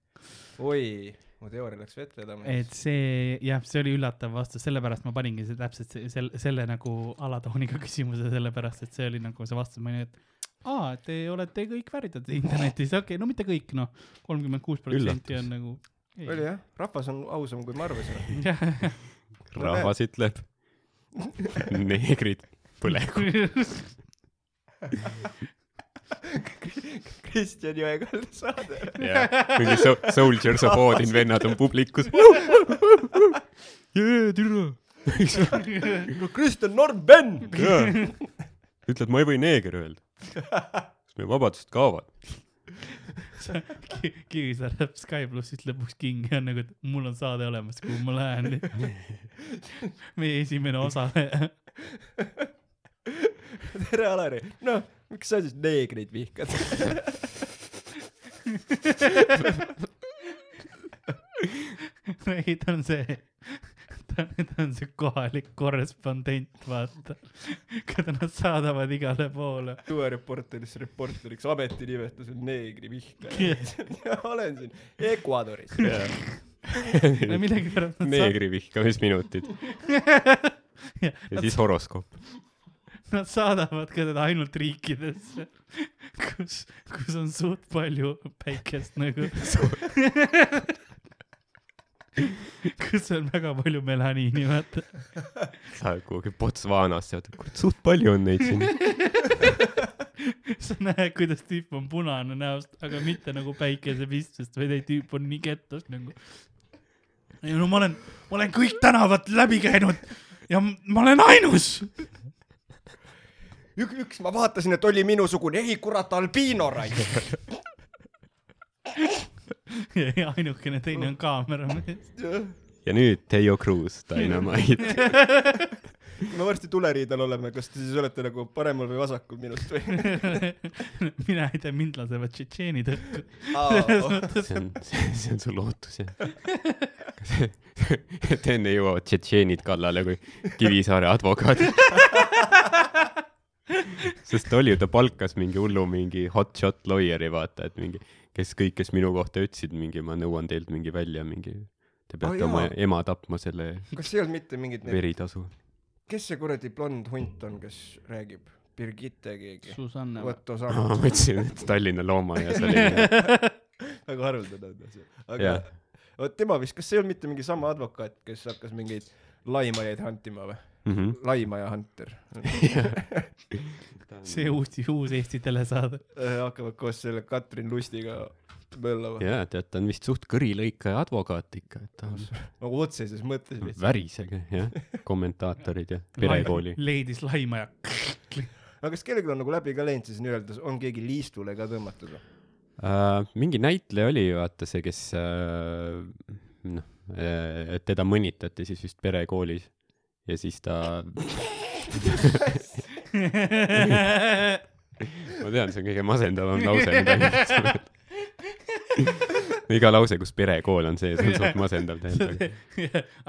oi, mu teooria läks vett vedama. et see jah, see oli üllatav vastus, sellepärast ma paningi see täpselt see, selle, selle nagu alatooniga küsimuse, sellepärast et see oli nagu see vastus, ma olin, et aa, te olete kõik värdjad internetis, okei okay,, no mitte kõik noh, kolmkümmend kuus protsenti on nagu. oli jah, rahvas on ausam, kui me arvasime. jah, rahvas ütleb, neegrid põlegu. Kristjan Jõekalda saade. mingi so- Soldiers of Odin vennad on publikus. jee, türa. no Kristjan Norm Ben. ütled, ma ei või neeger öelda. kas meie vabadused kaovad? Kivisaar läheb Sky plussist lõpuks kinni ja on nagu, et mul on saade olemas, kuhu ma lähen. meie esimene osaleja. tere, Alari. noh, miks sa siis neegreid vihkad? ei, ta on see, ta ta on see kohalik korrespondent, vaata. keda nad saadavad igale poole. suvereporteris reporteriks, ametinimetus on neegrivihkaja. olen siin Ecuadoris. millegipärast nad saavad, neegri vihkamisminutid Ja, ja siis horoskoop. Nad saadavad ka teda ainult riikidesse, kus, kus on suht palju päikest nagu. kus on väga palju melaniini, vaata. sa oled kuhugi Botswanasse, oota, kurat, suht palju on neid siin. sa näed, kuidas tüüp on punane näost, aga mitte nagu päikesepistest, vaid ei, tüüp on nii kettas nagu. ei no ma olen, ma olen kõik tänavad läbi käinud ja ma olen ainus. üks, üks ma vaatasin, et oli minusugune, ei kurat, albiino raisk. ja ainukene teine on kaameramees. ja nüüd Teio Cruz, Dynamite. me varsti tuleriidal oleme, kas te siis olete nagu paremal või vasakul minust või? mina ei tea, mind lasevad tšetšeenid õhku. see on, see on su lootus jah. et enne jõuavad tšetšeenid kallale kui Kivisaare advokaadid. sest ta oli ju, ta palkas mingi hullu mingi hotshot lawyer'i vaata, et mingi, kes kõik, kes minu kohta ütlesid mingi, ma nõuan teilt mingi välja mingi, te peate oh, oma ema tapma selle kas ei olnud mitte mingid need, veritasu. kes see kuradi blond hunt on, kes räägib? Birgitte keegi? Susanne. Otto ma Sahv. mõtlesin, et Tallinna loomaaia see oli. väga haruldane on see. aga Jah. vot tema vist, kas see ei olnud mitte mingi sama advokaat, kes hakkas mingeid laimajaid hantima või? Mhm. laimaja hunter. see uus, uus Eesti telesaade. hakkavad koos selle Katrin Lustiga möllama. jaa, tead, ta on vist suht kõrilõikaja advokaat ikka, et ta on nagu otseses mõttes lihtsalt. värisege, jah, kommentaatorid ja perekooli. leidis laimaja. Äh, aga kas kellelgi on nagu läbi ka läinud siis nii-öelda, on keegi liistule ka tõmmatud või? Uh, mingi näitleja oli vaata see, kes uh, noh, et teda mõnitati siis vist perekoolis ja siis ta, ma tean, see on kõige masendavam lause, mida üldse öelda. iga lause, kus perekool on sees, on suht masendav tegelikult.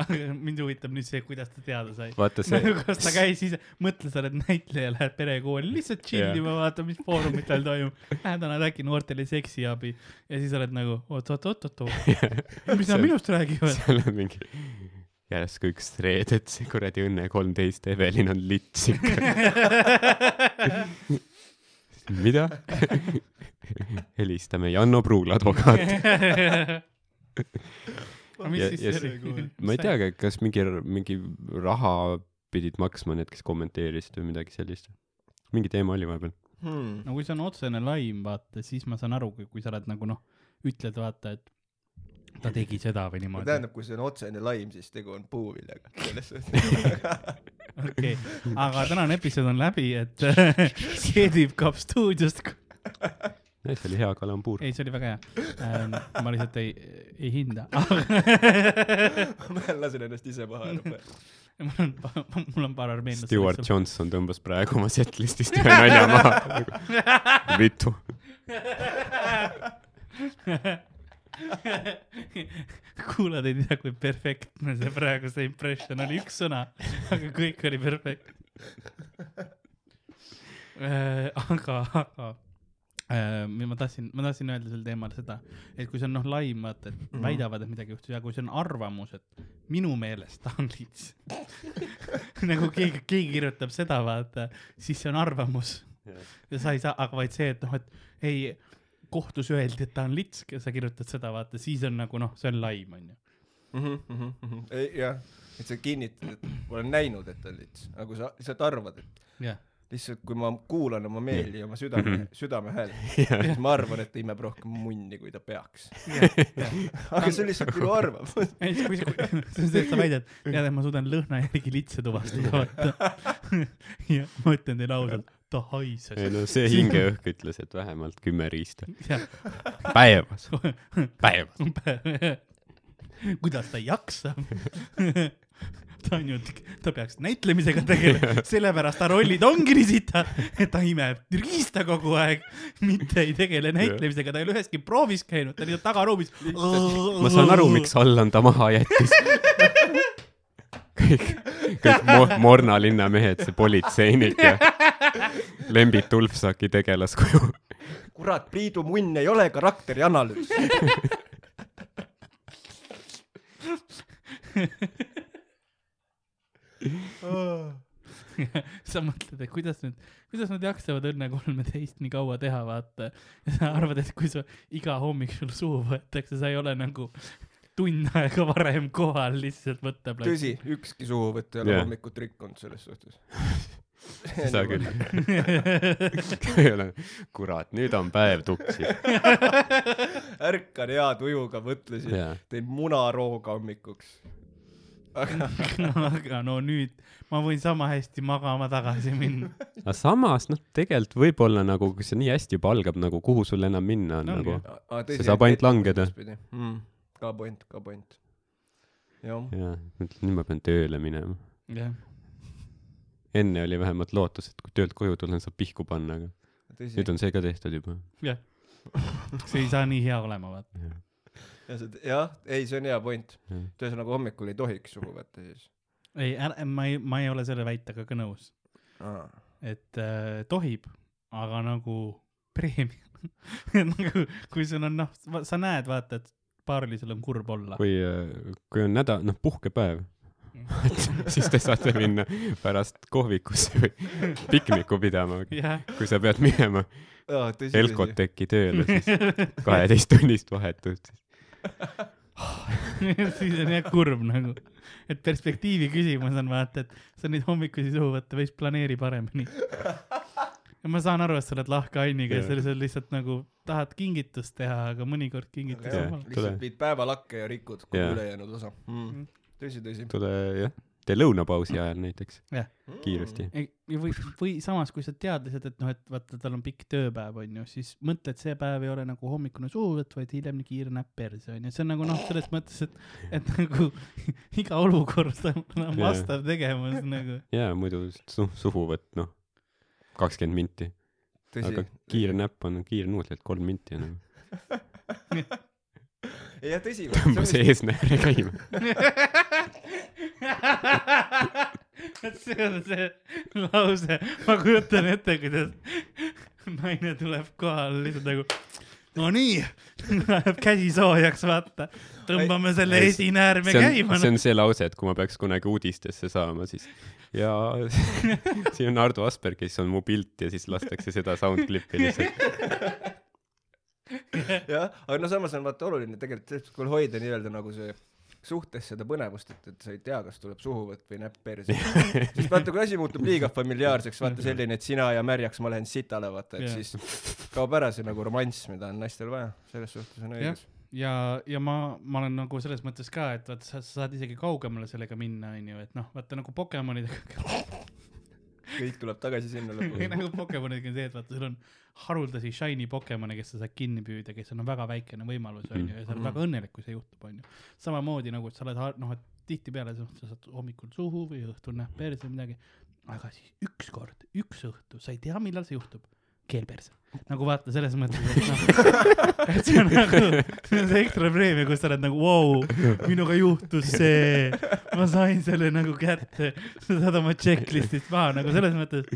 aga mind huvitab nüüd see, kuidas ta teada sai. vaata see, kas ta käis ise, mõtle, sa oled näitleja, lähed perekooli lihtsalt tšillima, vaata, mis foorumitel toimub. Lähed annad äkki noortele seksiabi ja siis oled nagu oot-oot-oot-oot, mis nad minust räägivad. seal on mingi järsku üks reedet, see kuradi Õnne kolmteist Evelin on lits ikka. mida? helistame Janno Pruul, advokaat. Ja- ja see- ma ei tea, kas mingi, mingi raha pidid maksma need, kes kommenteerisid või midagi sellist. mingi teema oli vahepeal. Hmm. no kui see on otsene laim, vaata, siis ma saan aru, kui sa oled nagu noh, ütled vaata, et ta tegi seda või niimoodi. tähendab, kui see on otsene laim, siis tegu on puuviljaga. selles suhtes. okei, aga tänane episood on läbi, et see tüüp kaob stuudiost. see oli hea kalambuur. ei, see oli väga hea ähm,. ma lihtsalt ei, ei hinda. ma lasen ennast ise maha ära. mul on, mul on paar armeenlast. Stewart Johnson tõmbas praegu oma setlist'ist ühe nalja maha. vitu. kuulad ei tea, kui perfektne see praegu see impression oli, üks sõna, aga kõik oli perfekt. aga, aga äh, ma tahtsin, ma tahtsin öelda sel teemal seda, et kui see on noh laim, vaata, et Mhm. väidavad, et midagi juhtus ja kui see on arvamus, et minu meelest ta on lits. nagu keegi, keegi kirjutab seda, vaata, siis see on arvamus ja sa ei saa, aga vaid see, et noh, et ei, kohtus öeldi, et ta on lits, sa kirjutad seda, vaata, siis on nagu noh, see on laim, onju. Mhm, jah, et sa kinnitad, et ma olen näinud, et ta on lits, aga kui sa lihtsalt arvad, et jah, lihtsalt kui ma kuulan oma meeli ja oma südame Mhm., südame häält, siis ma arvan, et ta imeb rohkem munni, kui ta peaks. aga see on lihtsalt minu arvamus. ei, kui, see on see, et sa väidad, tead, et ma suudan lõhna järgi litse tuvastada, vaata. ja ma ütlen teile ausalt, ta haises. ei no see hingeõhk ütles, et vähemalt kümme riista. päevas, päevas. kuidas ta jaksab ta on ju, ta peaks näitlemisega tegelema, sellepärast ta rollid ongi nii sitad, et ta imeb riista kogu aeg, mitte ei tegele näitlemisega, ta ei ole üheski proovis käinud, ta on lihtsalt tagaruumis. ma saan aru, miks Allan ta maha jättis. kõik, kõik mo- Morna linnamehed, see politseinik ja Lembit Ulfsaki tegelaskuju. kurat, Priidu munn ei ole karakteri analüüs. sa mõtled, et kuidas nüüd, kuidas nad jaksavad Õnne kolmeteist nii kaua teha, vaata. ja sa arvad, et kui sa iga hommik sul suhu võetakse, sa ei ole nagu tund aega varem kohal lihtsalt võtteplats. tõsi, ükski suhuvõtt ei ole yeah. hommikut rikkunud selles suhtes. seda küll. ei ole, kurat, nüüd on päev tuksis. ärkan hea tujuga, mõtlesin, jaa, teen munarooga hommikuks. aga aga no nüüd ma võin sama hästi magama tagasi minna. aga samas noh, tegelikult võib-olla nagu, kui see nii hästi juba algab nagu, kuhu sul enam minna on Ongi. nagu. aga See saab ainult langeda. mm,. Ka point, ka point. jah, mõtlen, nüüd ma pean tööle minema. jah, enne oli vähemalt lootus, et kui töölt koju tulen, saab pihku panna, aga tõsi nüüd. on see ka tehtud juba. jah. see ei saa nii hea olema, vaata. ja see, jah, ei, see on hea point. Jah. et ühesõnaga hommikul ei tohiks suhu võtta siis. ei, ära, ma ei, ma ei ole selle väitega ka nõus, et äh, tohib, aga nagu preemia. nagu kui sul on noh, sa näed, vaata, et paarilisel on kurb olla. kui, kui on nädal, noh, puhkepäev, siis te saate minna pärast kohvikusse või pikniku pidama, jah, kui sa pead minema tõsi. Elkoteki tööle, siis kaheteisttunnist vahetust. siis on jah kurb nagu, et perspektiivi küsimus on vaata, et sa neid hommikusi suhu võtta võiks planeeri paremini. Ja ma saan aru, et sa oled lahke Anniga ja sa lihtsalt nagu tahad kingitust teha, aga mõnikord kingitus on lihtsalt tule. viid päeva lakke ja rikud kogu ülejäänud osa mm. Mm.. tõsi, tõsi. tule jah, tee lõunapausi ajal näiteks Jah. kiiresti. Või, või samas, kui sa tead lihtsalt, et noh, et vaata, tal on pikk tööpäev, onju, siis mõtle, et see päev ei ole nagu hommikune suuvõtt, vaid hiljem nii kiire näpp perse, onju, see on nagu noh, selles mõttes, et, et nagu iga olukord on vastav tegevus nagu. jaa, muidu su-, suhuvõtt, noh, kakskümmend minti. aga. kiire näpp on kiire nuudel, kolm minti on nagu. jah, tõsi. tõmba see eesnääre käima. et see on see lause, ma kujutan ette, kuidas naine tuleb kohale lihtsalt nagu Nonii, läheb käsi soojaks, vaata, tõmbame selle esinäärme see on, käima. see on see lause, et kui ma peaks kunagi uudistesse saama, siis ja siin on Ardo Asperg, kes on mu pilt ja siis lastakse seda soundclip'i lihtsalt. jah, aga no samas on vaata oluline tegelikult kui hoida nii-öelda nagu see suhtes seda põnevust, et, et sa ei tea, kas tuleb suhuvõtt või näpp perse. sest vaata, kui asi muutub liiga familiaarseks, vaata selline, et sina ja märjaks ma lähen sitale, vaata, et Jah. siis kaob ära see nagu romanss, mida on naistel vaja, selles suhtes on õigus. ja, ja ma, ma olen nagu selles mõttes ka, et vaata, sa sa saad isegi kaugemale sellega minna, onju, et noh, vaata nagu Pokemonidega, kõik tuleb tagasi sinna lõpuni. nagu Pokemonidega on see, et vaata, sul on haruldasi shiny Pokemone, kes sa saad kinni püüda, kes on väga väikene võimalus, onju, ja sa oled Mhm. väga õnnelik, kui see juhtub, onju. samamoodi nagu, et sa oled noh, et tihtipeale sa sa saad hommikul suhu või õhtul näeb perse midagi, aga siis ükskord, üks õhtu, sa ei tea, millal see juhtub, keel perse. nagu vaata, selles mõttes, et noh, et see on nagu, see on see ekstra preemia, kus sa oled nagu, vau, minuga juhtus see, ma sain selle nagu kätte, sa saad oma checklist'ist maha nagu selles mõttes.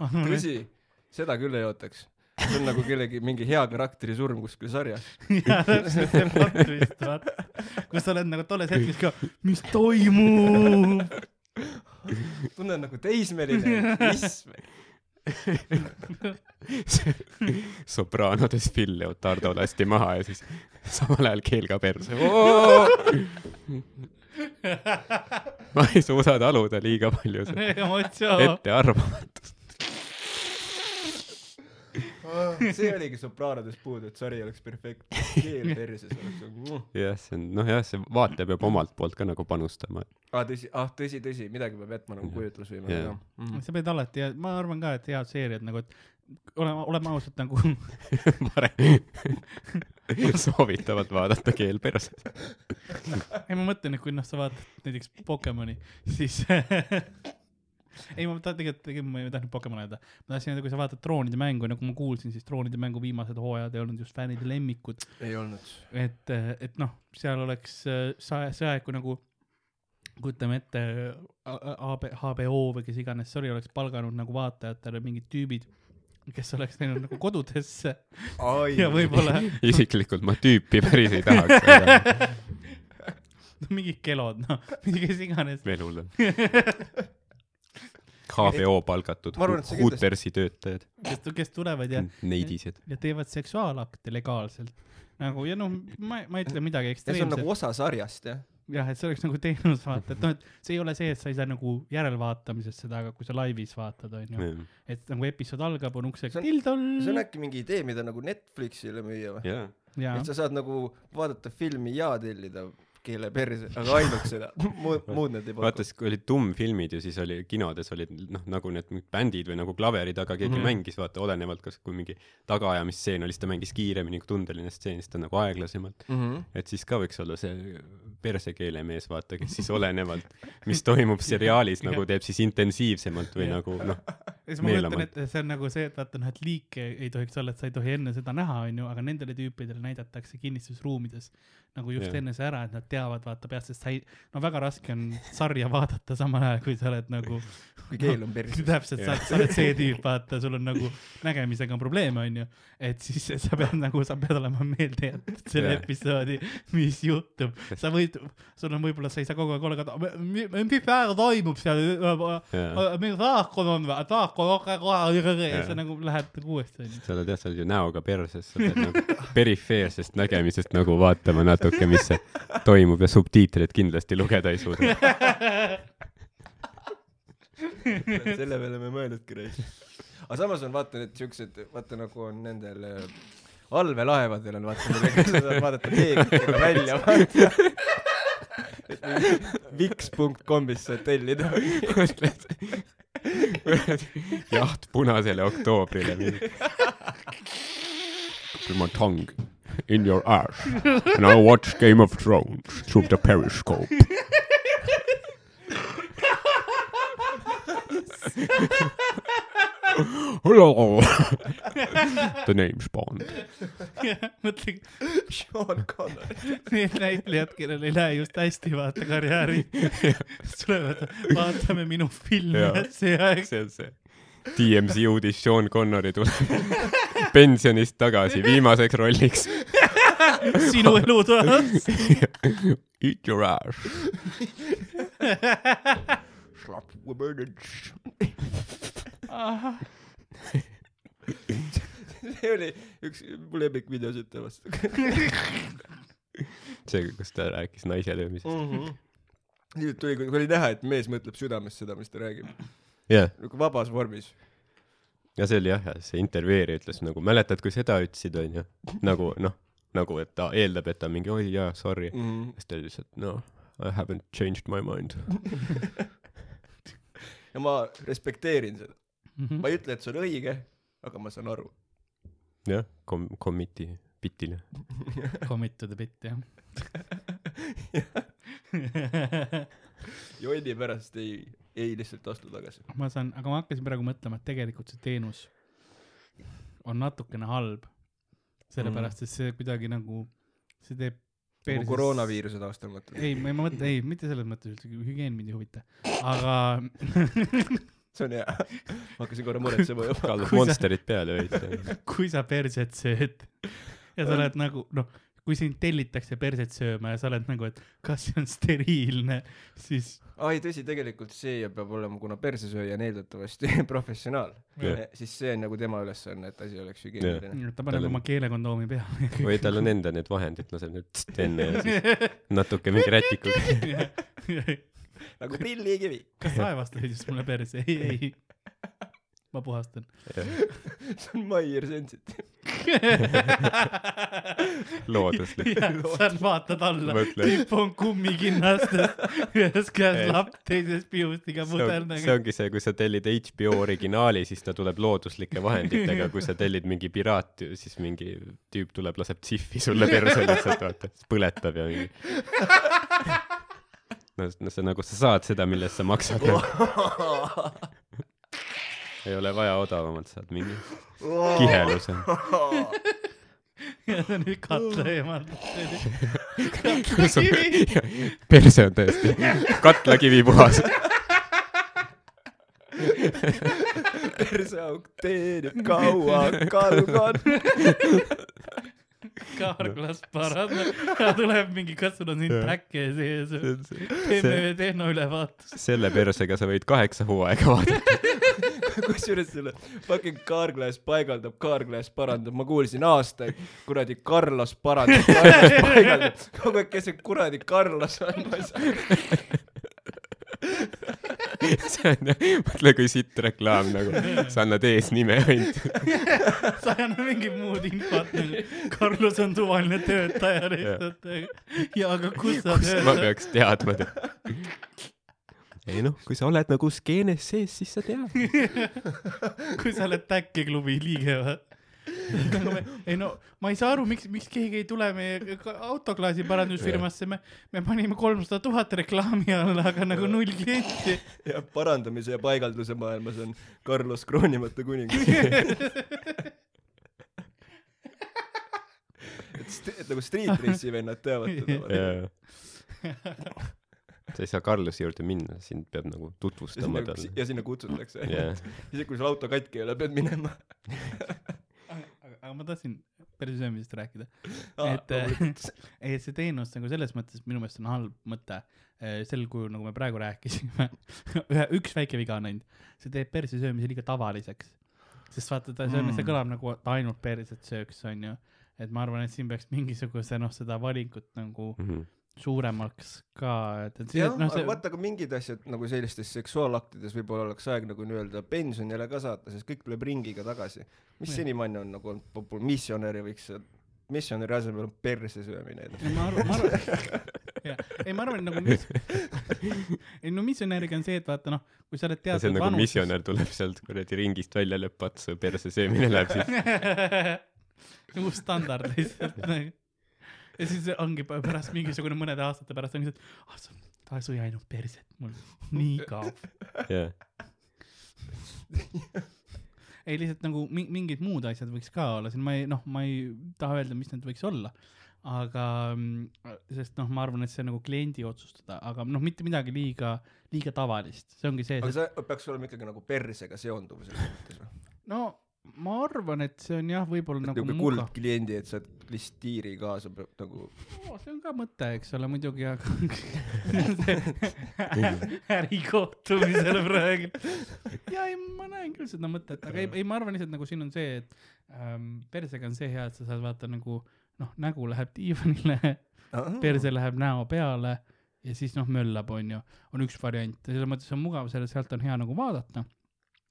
tõsi, seda küll ei ootaks. see on nagu kellegi mingi hea karakteri surm kuskil sarjas. jaa, täpselt see plot twist, vaata. kus sa oled nagu tolles hetkes ka, mis toimub? tunnen nagu teismeline, issme. sopraanodes Phil Leotardo lasti maha ja siis samal ajal keel ka perse. ma ei suuda taluda liiga palju seda ettearvamatust. see oligi Sopraanodes puudu, et sari oleks perfektne. keel perses oleks nagu jah, see on, noh jah, see vaataja peab omalt poolt ka nagu panustama. ah tõsi, ah tõsi, tõsi, midagi peab jätma nagu kujutlusvõimele Jaa. ka mm.. sa pead alati, ma arvan ka, et head seeriad nagu, et oleme, oleme ausad nagu, parem soovitavalt vaadata keel perses. ei ma mõtlen, et kui noh, sa vaatad näiteks Pokemoni, siis ei, ma tahan tegelikult, tegelikult ma ei tahtnud Pokemoni öelda, ma tahtsin öelda, kui sa vaatad troonide mängu, nagu ma kuulsin, siis troonide mängu viimased hooajad ei olnud just fännide lemmikud, ei olnud. et, et noh, seal oleks sa- see aeg, kui nagu kujutame ette AB, HBO või kes iganes see oli, oleks palganud nagu vaatajatele mingid tüübid, kes oleks läinud nagu kodudesse ai ja võib-olla isiklikult ma tüüpi päris ei tahaks, aga no, mingid kelod, noh, kes iganes. veel hullem. HBO palgatud Hootersi töötajad, kes, kes tulevad ja, neidised. ja teevad seksuaalakte legaalselt. nagu ja noh, ma, ma ei ütle midagi ja see on ekstreemset. nagu. osa sarjast jah. Jah, et see oleks nagu teenus vaata, et noh, et see ei ole see, et sa ei saa nagu järelvaatamisest seda, aga kui sa laivis vaatad, onju. et nagu episood algab, on uksega See on- tildol see on äkki mingi idee mida nagu Netflixile müüa või? Ja et sa saad nagu vaadata filmi ja tellida keele perse aga ainult seda muud muud need ei paku vaata siis kui olid tummfilmid ja siis oli kinodes olid noh, nagu need bändid või nagu klaverid, aga keegi mm. -hmm. mängis, vaata olenevalt, kas, kui mingi tagaajamisstseen oli, siis ta mängis kiiremini, kui tundeline stseen, siis ta nagu aeglasemalt. mm -hmm. et siis ka võiks olla see persekeele mees, vaata, kes siis olenevalt, mis toimub seriaalis nagu teeb siis intensiivsemalt või nagu noh, ja siis ma meelamalt. ette, see on nagu see, et vaata noh, et liike ei tohiks olla, et sa ei tohi enne seda näha, onju, aga nendele tüüpidele näidatakse kinnistusruumides nagu just yeah. enne see ära, et nad teavad, vaata peast, sest sa ei, no väga raske on sarja vaadata samal ajal, kui sa oled nagu kui keel on perses täpselt, sa sa oled see tüüp, vaata, sul on nagu nägemisega on probleeme, onju. et siis sa pead nagu, sa pead olema meelde jätnud selle episoodi, mis juhtub. sa võid, sul on võib-olla, sa ei saa kogu aeg olla mis praegu toimub seal, mingi saakon on või, saakon on kohe, ja Jah. sa nagu lähed nagu uuesti onju. sa oled jah, sa oled ju näoga perses, sa pead nagu perifeersest nägemisest nagu vaatama natuke, mis toimub ja subtiitreid kindlasti lugeda ei suuda. selle peale me mõelnudki reis aga samas on vaata need siuksed vaata nagu on nendel äh, allveelaevadel on vaata millega sa saad vaadata peeglitega välja vaata viks.com'ist saad tellida jaht punasele oktoobrile. My tongue in your ass and I watch Game of Thrones through the periscope. Hello. The name's Bond. mõtle, Sean Connery need näitlejad, kellel ei lähe just hästi, vaata karjääri, tulevad, vaatame minu filmi Jaa. ja see aeg see on see. DMZ uudis, Sean Connery tuleb pensionist tagasi viimaseks rolliks. sinu elu toas. Eat your ass. slap woman see oli üks mu lemmikvideosid temast see, kus ta rääkis naise löömisest. mm. -hmm. nüüd tuli, kui oli näha, et mees mõtleb südames seda, mis ta räägib, jah, nagu vabas vormis. ja see oli jah, see intervjueerija ütles nagu, mäletad, kui seda ütlesid, onju, nagu noh, nagu et ta eeldab, et ta on mingi oi jaa, sorry. Mm. siis ta ütles, et no I haven't changed my mind. ja ma respekteerin seda, Mhm. ma ei ütle, et see on õige, aga ma saan aru. jah, kom-, commit'i bitile. Commit to the bit, jah. jonni pärast ei, ei lihtsalt astu tagasi. ma saan, aga ma hakkasin praegu mõtlema, et tegelikult see teenus on natukene halb. sellepärast, et see kuidagi nagu, see teeb nagu koroonaviiruse taustal mõtled. ei, ma ei ma mõtlen, ei, mitte selles mõttes üldse, hügieen mind ei huvita, aga see on hea. ma hakkasin korra muretsema juba. sa- monsterid peale hoida. kui sa perset sööd ja sa oled nagu noh, kui sind tellitakse perset sööma ja sa oled nagu, et kas see on steriilne, siis ai, tõsi, tegelikult see peab olema, kuna persesööja on eeldatavasti professionaal Jah., siis see on nagu tema ülesanne, et asi oleks hügieeniline. ta paneb oma keelekondoomi peale. või tal on enda need vahendid, laseb tst enne ja siis natuke mingi rätikuga. nagu pillikivi. kas sa aevastasid just mulle perse? ei, ei. ma puhastan. see on Maier Sensitive. looduslik. sa vaatad alla, tipp on kummikinnastes, ühes käes lapp, teises piustiga see pudel on- see nagu. ongi see, kui sa tellid HBO originaali, siis ta tuleb looduslike vahenditega, kui sa tellid mingi piraat, siis mingi tüüp tuleb, laseb tsihvi sulle perse lihtsalt, vaata, siis põletab ja mingi. no, see nagu, sa saad seda, mille eest sa maksad. ei ole vaja odavamalt, saad mingi kiheluse. ja see on nüüd katle eemaldus. perse on täiesti katlakivi puhas. perseauk teenib kaua kalgon. kaarklas parandab ja tuleb mingi, kas sul on siin Jah. track'e sees, teeme ühe tehnoülevaatuse. selle persega sa võid kaheksa hooaega vaadata. kusjuures selle fucking Carglass paigaldab, Carglass parandab, ma kuulsin aastaid, kuradi Carlos parandab, Carlos paigaldab, kogu aeg, kes see kuradi Carlos on, ma ei saa. see on, mõtle kui sitt reklaam nagu, sa annad eesnime ainult. sa ei anna mingit muud infot nagu, Carlos on suvaline töötaja lihtsalt. ja aga kus sa kust ma töötad? peaks teadma tead? ei noh, kui sa oled nagu skeenes sees, siis sa tead. kui sa oled Täkki klubi liige või? Nagu me, ei no ma ei saa aru, miks, miks keegi ei tule meie autoklaasi parandusfirmasse, me, me panime kolmsada tuhat reklaami alla, aga nagu null klienti. ja parandamise ja paigalduse maailmas on Carlos kroonimata kuningas. et, et nagu Street Race'i vennad teavad teda. sa ei saa Carlosi juurde minna, sind peab nagu tutvustama ja, talle. ja sinna kutsutakse jah, isegi kui sul auto katki ei ole, pead minema. aga, ma tahtsin päris söömisest rääkida. Aa, et, ei, et see teenus nagu selles mõttes minu meelest on halb mõte. sel kujul, nagu me praegu rääkisime, ühe, üks väike viga on ainult, see teeb perse söömise liiga tavaliseks. sest vaata, ta, see on, see Mm. kõlab nagu ta ainult perset sööks, onju. et ma arvan, et siin peaks mingisuguse noh, seda valikut nagu Mhm. Suuremaks ka, et, et jah, noh, aga see vaata, aga mingid asjad nagu sellistes seksuaalaktides võib-olla oleks aeg nagu nii-öelda pensionile ka saata, sest kõik tuleb ringiga tagasi. mis senimaani on nagu olnud popul-, missionäri võiks, missionäri asemel on perse söömine. no ma arvan, ma arvan, jah, ei ma arvan, nagu mis, ei no missionäriga on see, et vaata noh, kui sa oled see on teatud nagu missionär tuleb sealt kuradi ringist välja, lööb patsu, perse söömine läheb siis. uus standard lihtsalt nagu. Ja siis ongi pä- pärast mingisugune mõnede aastate pärast ongi see, et ah sa, ta sõi ainult perset, mul nii kaob. jah, ei lihtsalt nagu mi- mingid muud asjad võiks ka olla siin, ma ei noh, ma ei taha öelda, mis need võiks olla. aga mm, sest noh, ma arvan, et see on nagu kliendi otsustada, aga noh, mitte midagi liiga, liiga tavalist, see ongi see, aga et see peaks olema ikkagi nagu persega seonduv selles mõttes või? no ma arvan, et see on jah, võib-olla nagu kuldkliendi, et saad lihtsalt tiiri kaasa nagu Oo, see on ka mõte, eks ole, muidugi, aga ärikohtumisel praegu. ja ei, ma näen küll seda mõtet, aga ei, ei, ma arvan lihtsalt nagu siin on see, et ähm, persega on see hea, et sa saad vaata nagu noh, nägu läheb diivanile, perse läheb näo peale ja siis noh, möllab, onju, on üks variant ja selles mõttes on mugav, selle, sealt on hea nagu vaadata.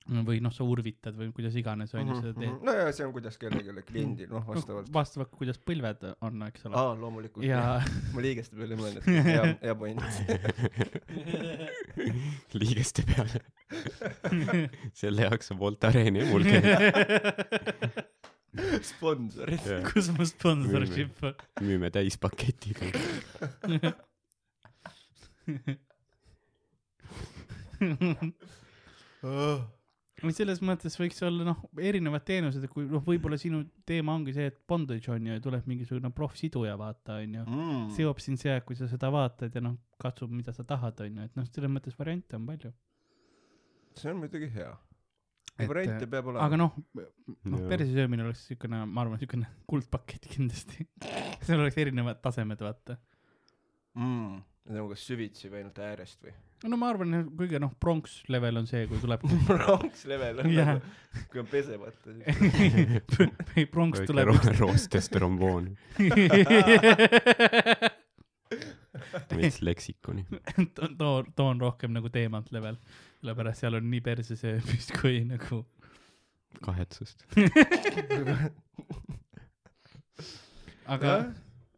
Või noh, sa urvitad või kuidas iganes, onju, seda teed. no ja see on kuidas kellelegi kliendil, noh vastavalt. vastavalt, kuidas põlved on, eks ole. aa, loomulikult. ja ma liigeste peale ei mõelnud, hea, hea point. liigeste peale. selle jaoks on Voltareni ja mul käib, sponsorid. kus mu sponsorship on? müüme täispaketiga. Või selles mõttes võiks olla noh, erinevad teenused, kui noh, võib-olla sinu teema ongi see, et bondage on ju ja tuleb mingisugune proff-siduja vaata onju. Mm. seob sind see aeg, kui sa seda vaatad ja noh, katsub, mida sa tahad onju, et noh, selles mõttes variante on palju. see on muidugi hea. Variante peab olema. aga noh, noh perse söömine oleks siukene, ma arvan, siukene kuldpakett kindlasti. seal oleks erinevad tasemed, vaata. mm.. nagu kas süvitsi või ainult äärest või? No ma arvan, kõige noh, pronks level on see, kui tuleb pronks level on Jah. nagu, kui on pesemata ei, pronks tuleb roostes tromboon, veits leksikoni. to- toon, toon rohkem nagu teemant level, sellepärast seal on nii perse söömist kui nagu kahetsust. aga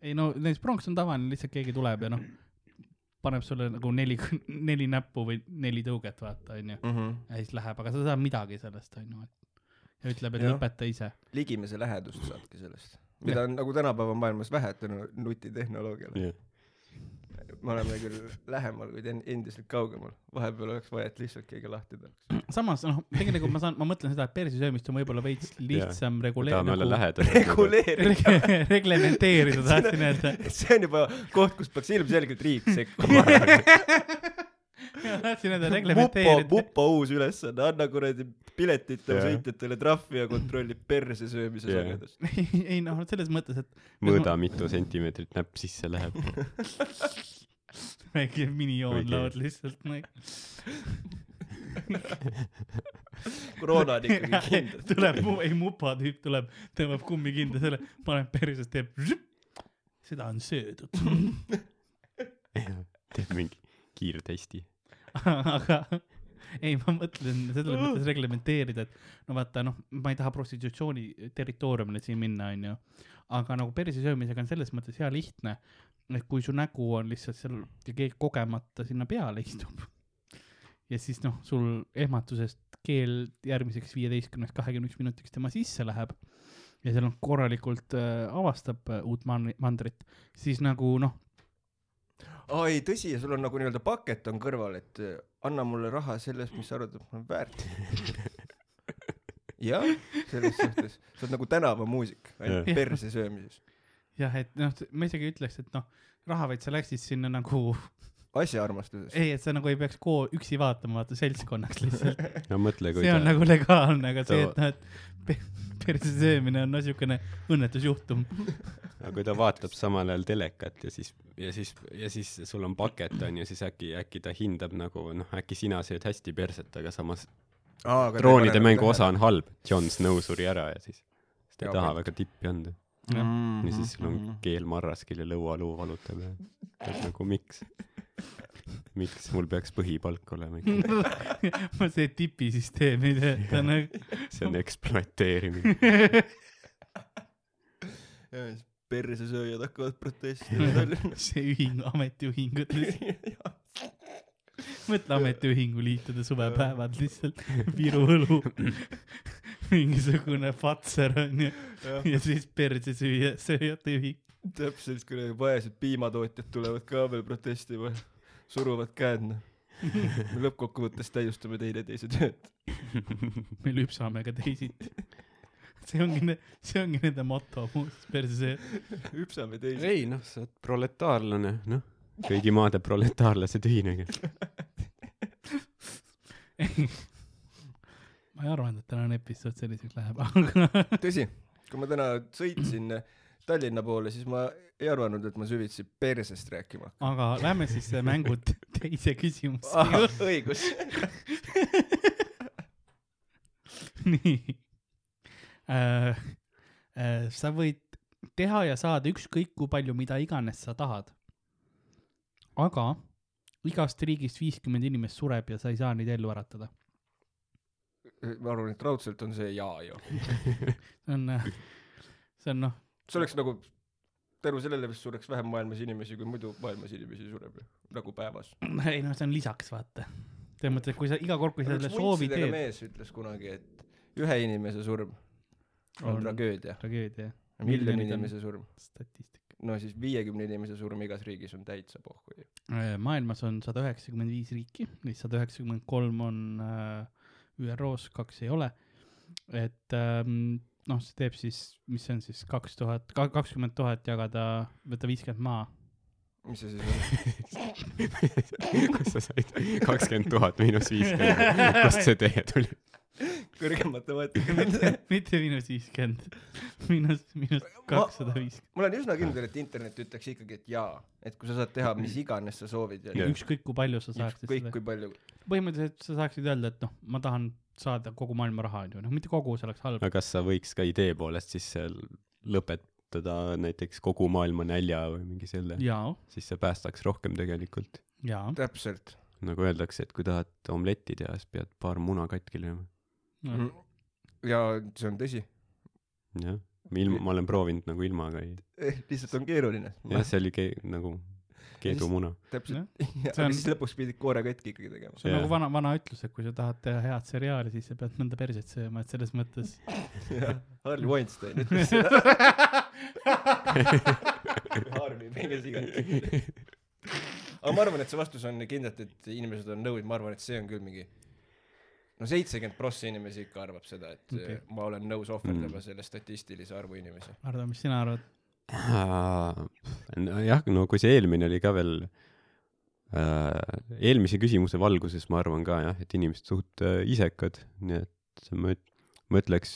ei no näiteks pronks on tavaline, lihtsalt keegi tuleb ja noh, paneb sulle nagu neli, neli näppu või neli tõuget, vaata onju. Mhm. ja siis läheb, aga sa ei saa midagi sellest onju. ja ütleb, et Jah. lõpeta ise. ligimese lähedust saadki sellest, mida on nagu tänapäeva maailmas vähe tänu nutitehnoloogiale. Me oleme küll lähemal, kuid en- endiselt kaugemal. vahepeal oleks vaja, et lihtsalt keegi lahti tahaks. samas noh, tegelikult ma saan, ma mõtlen seda, et perse söömist on võib-olla veits lihtsam reguleerida. lähedal. reguleerida. reglementeerida tahtsin öelda. see on juba koht, kus peaks ilmselgelt riik sekkuma. tahtsin öelda reglementeerida. mupo uus ülesanne, anna kuradi piletitele Jah. sõitjatele trahvi ja kontrolli perse söömise Jah. sagedust. ei, ei noh, selles mõttes, et mõõda, mitu sentimeetrit näpp sisse läheb. väike minijoon Õige. laud lihtsalt. koroona on ikkagi kindel. tuleb, ei mupa tüüp tuleb, tõmbab kummikinda selle, paneb perses, teeb. seda on söödud. teeb mingi kiirtesti. aga ei, ma mõtlen selles mõttes reglementeerida, et no vaata noh, ma ei taha prostitutsiooni territooriumile siin minna, onju. aga nagu perse söömisega on selles mõttes hea lihtne, et kui su nägu on lihtsalt seal ja keegi kogemata sinna peale istub. ja siis noh, sul ehmatusest keel järgmiseks viieteistkümneks, kahekümneks minutiks tema sisse läheb ja seal on korralikult äh, avastab äh, uut man- mandrit, siis nagu noh, aa ei, tõsi, sul on nagu nii-öelda paket on kõrval, et eh, anna mulle raha sellest, mis sa arvad, et mul on väärt. jah, selles suhtes, sa oled nagu tänavamuusik, ainult perse söömises. jah, et noh, ma isegi ütleks, et noh, raha, vaid sa läksid sinna nagu, asjaarmastusest. ei, et sa nagu ei peaks koo-, üksi vaatama, vaata seltskonnaks lihtsalt. no mõtle, kui see on ta, nagu legaalne, aga see, Too- et noh, et pe- perse söömine on niisugune õnnetusjuhtum. kui ta vaatab samal ajal telekat ja siis, ja siis, ja siis sul on paket on ju, siis äkki, äkki ta hindab nagu noh, äkki sina sööd hästi perset, aga samas troonide mängu osa on halb. Jon Snow suri ära ja siis, siis ta ei taha väga tippi anda. mm. ja siis sul on keel marraskil ja lõualuu valutab ja et nagu miks, miks mul peaks põhipalk olema ikka, see tipisüsteem ei tööta nagu. see on ekspluateerimine. ja siis persesööjad hakkavad protestima Tallinnas. see ühing, ametiühingud lihtsalt, mõtle ametiühingu liitude suvepäevad lihtsalt, Viru õlu, mingisugune Fatser onju ja siis perse süüa, sööjate ühing. täpselt, kui need vaesed piimatootjad tulevad ka veel protestima, suruvad käed noh. me lõppkokkuvõttes täiustame teineteise tööd. me lüpsame ka teisiti. see ongi, see ongi nende moto muuseas, perse hüpsame teisi. ei noh, sa oled proletaarlane, noh, kõigi maade proletaarlased ühinege. ma ei arvanud, et tänane episood selliseks läheb, aga tõsi, kui ma täna sõitsin Tallinna poole, siis ma ei arvanud, et ma süvitsi persest rääkima hakkan. aga lähme siis mängu teise küsimuse ah, juurde. õigus. nii äh,. Äh, sa võid teha ja saada ükskõik kui palju, mida iganes sa tahad. Aga igast riigist viiskümmend inimest sureb ja sa ei saa neid ellu äratada. ma arvan, et raudselt on see jaa ju. see on, see on noh, see oleks nagu tänu sellele vist sureks vähem maailmas inimesi, kui muidu maailmas inimesi sureb ju, nagu päevas. ei noh, see on lisaks vaata. selles mõttes, et kui sa iga kord, kui sa selle soovi teed, mees ütles kunagi, et ühe inimese surm on, On tragöödia, tragöödia, miljoni inimese surm. statistika. No siis viiekümne inimese surm igas riigis on täitsa pohhu ju. Äh, maailmas on sada üheksakümmend viis riiki, neist sada üheksakümmend kolm on äh, ÜRO-s, kaks ei ole. et ähm, noh, see teeb siis, mis see on siis kaks tuhat, kakskümmend tuhat jagada, võta viiskümmend maa. mis see siis on? kust sa said kakskümmend tuhat miinus viiskümmend, kust see teie tuli? Kõrge matemaatika mitte, mitte miinus viiskümmend, miinus, miinus kakssada viiskümmend. ma olen üsna kindel, et internet ütleks ikkagi, et jaa, et kui sa saad teha mis iganes sa soovid ükskõik kui palju sa saaksid ükskõik seda, kui palju. põhimõtteliselt sa saaksid öelda, et noh, ma tahan saada kogu maailma raha, onju, noh mitte kogu, see oleks halb. aga kas sa võiks ka idee poolest siis seal lõpetada näiteks kogu maailma nälja või mingi selle, siis see päästaks rohkem tegelikult. täpselt nagu öeldakse, et kui tahad omletti teha, siis pead paar muna katki lööma. Mm.. ja see on tõsi. jah, ilma, ma olen proovinud nagu ilma, aga ei, lihtsalt on keeruline. jah, see oli ke-, nagu keedumuna. täpselt. See aga on- siis lõpuks pidid koore katki ikkagi tegema. see on Jaa. nagu vana, vana ütlus, et kui sa tahad teha head seriaali, siis sa pead mõnda perset sööma, et selles mõttes. Harley Weinstein ütles seda. Harvey, minge siia. ma arvan, et see vastus on kindlalt, et inimesed on nõus, ma arvan, et see on küll mingi no seitsekümmend prossa inimesi ikka arvab seda, et okay. ma olen nõus ohverdama Mm. selle statistilise arvu inimesi. Ardo, mis sina arvad? jah, no kui see eelmine oli ka veel äh,, eelmise küsimuse valguses ma arvan ka jah, et inimesed suht äh, isekad, nii et ma üt-, ma ütleks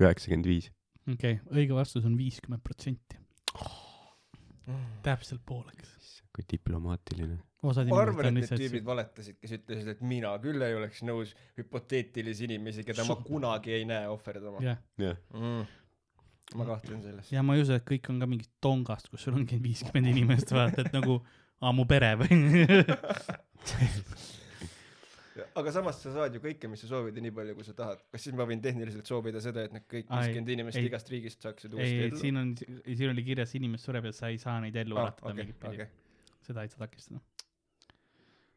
üheksakümmend viis. okei okay,, õige vastus on viiskümmend protsenti. täpselt pooleks. kui diplomaatiline. Osad ma inimesed arvan, on et need lihtsalt tüübid valetasid, kes ütlesid, et mina küll ei oleks nõus hüpoteetilisi inimesi, keda ma kunagi ei näe ohverdama. jah, jah, Mm. ma kahtlen selles. ja ma ei usu, et kõik on ka mingist tongast, kus sul ongi viiskümmend inimest, vaata, et nagu aa, mu pere või aga samas sa saad ju kõike, mis sa soovid ja nii palju, kui sa tahad. kas siis ma võin tehniliselt soovida seda, et need kõik viiskümmend inimest ei. igast riigist saaksid uuesti ei, ellu? siin on, siin oli kirjas, inimene sureb ja sa ei saa neid ellu äratada okei, mingit pidi okei. seda ei saa takistada.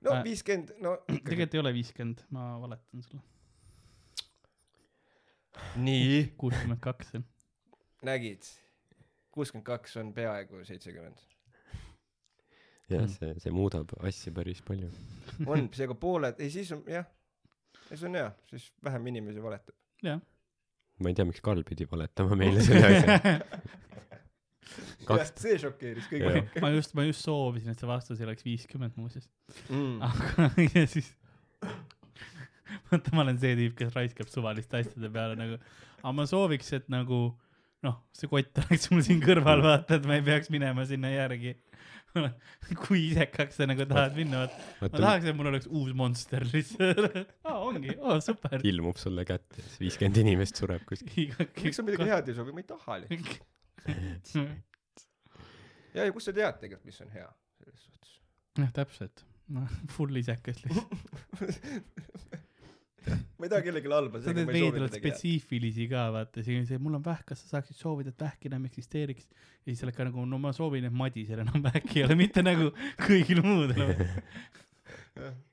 No Äh, viiskümmend, no ikkagi. tegelikult ei ole viiskümmend, ma valetan sulle. nii, kuuskümmend kaks, nägid, kuuskümmend kaks on peaaegu seitsekümmend. ja Mm. see, see muudab asja päris palju. on, seega pooled, ei siis on jah, see on hea, siis vähem inimesi valetab. jah. ma ei tea, miks Karl pidi valetama meile selle asja. kaks, see šokeeris kõige Jah. rohkem ma just, ma just soovisin, et see vastus ei oleks viiskümmend muuseas. mm.. aga, ja siis, vaata, ma olen see tüüp, kes raiskab suvaliste asjade peale nagu, aga ma sooviks, et nagu noh, see kott oleks mul siin kõrval, vaata, et ma ei peaks minema sinna järgi. kui isekaks sa nagu tahad minna, vaata, ma tahaks, et mul oleks uus monster lihtsalt. aa, ongi, aa, super. ilmub sulle kätte, siis viiskümmend inimest sureb kuskil. miks sa midagi head ei soovi, ma ei taha lihtsalt. ja, ja kust sa tead tegelikult, mis on hea selles suhtes? jah, täpselt. Full isekas lihtsalt. ma ei taha kellelegi halba, sa teed veidralt spetsiifilisi ka, vaata, siin on see, mul on vähk, kas sa saaksid soovida, et vähk enam eksisteeriks. ja siis sa oled ka nagu, no ma soovin, et Madisel enam vähki ei ole, mitte nagu kõigil muudel.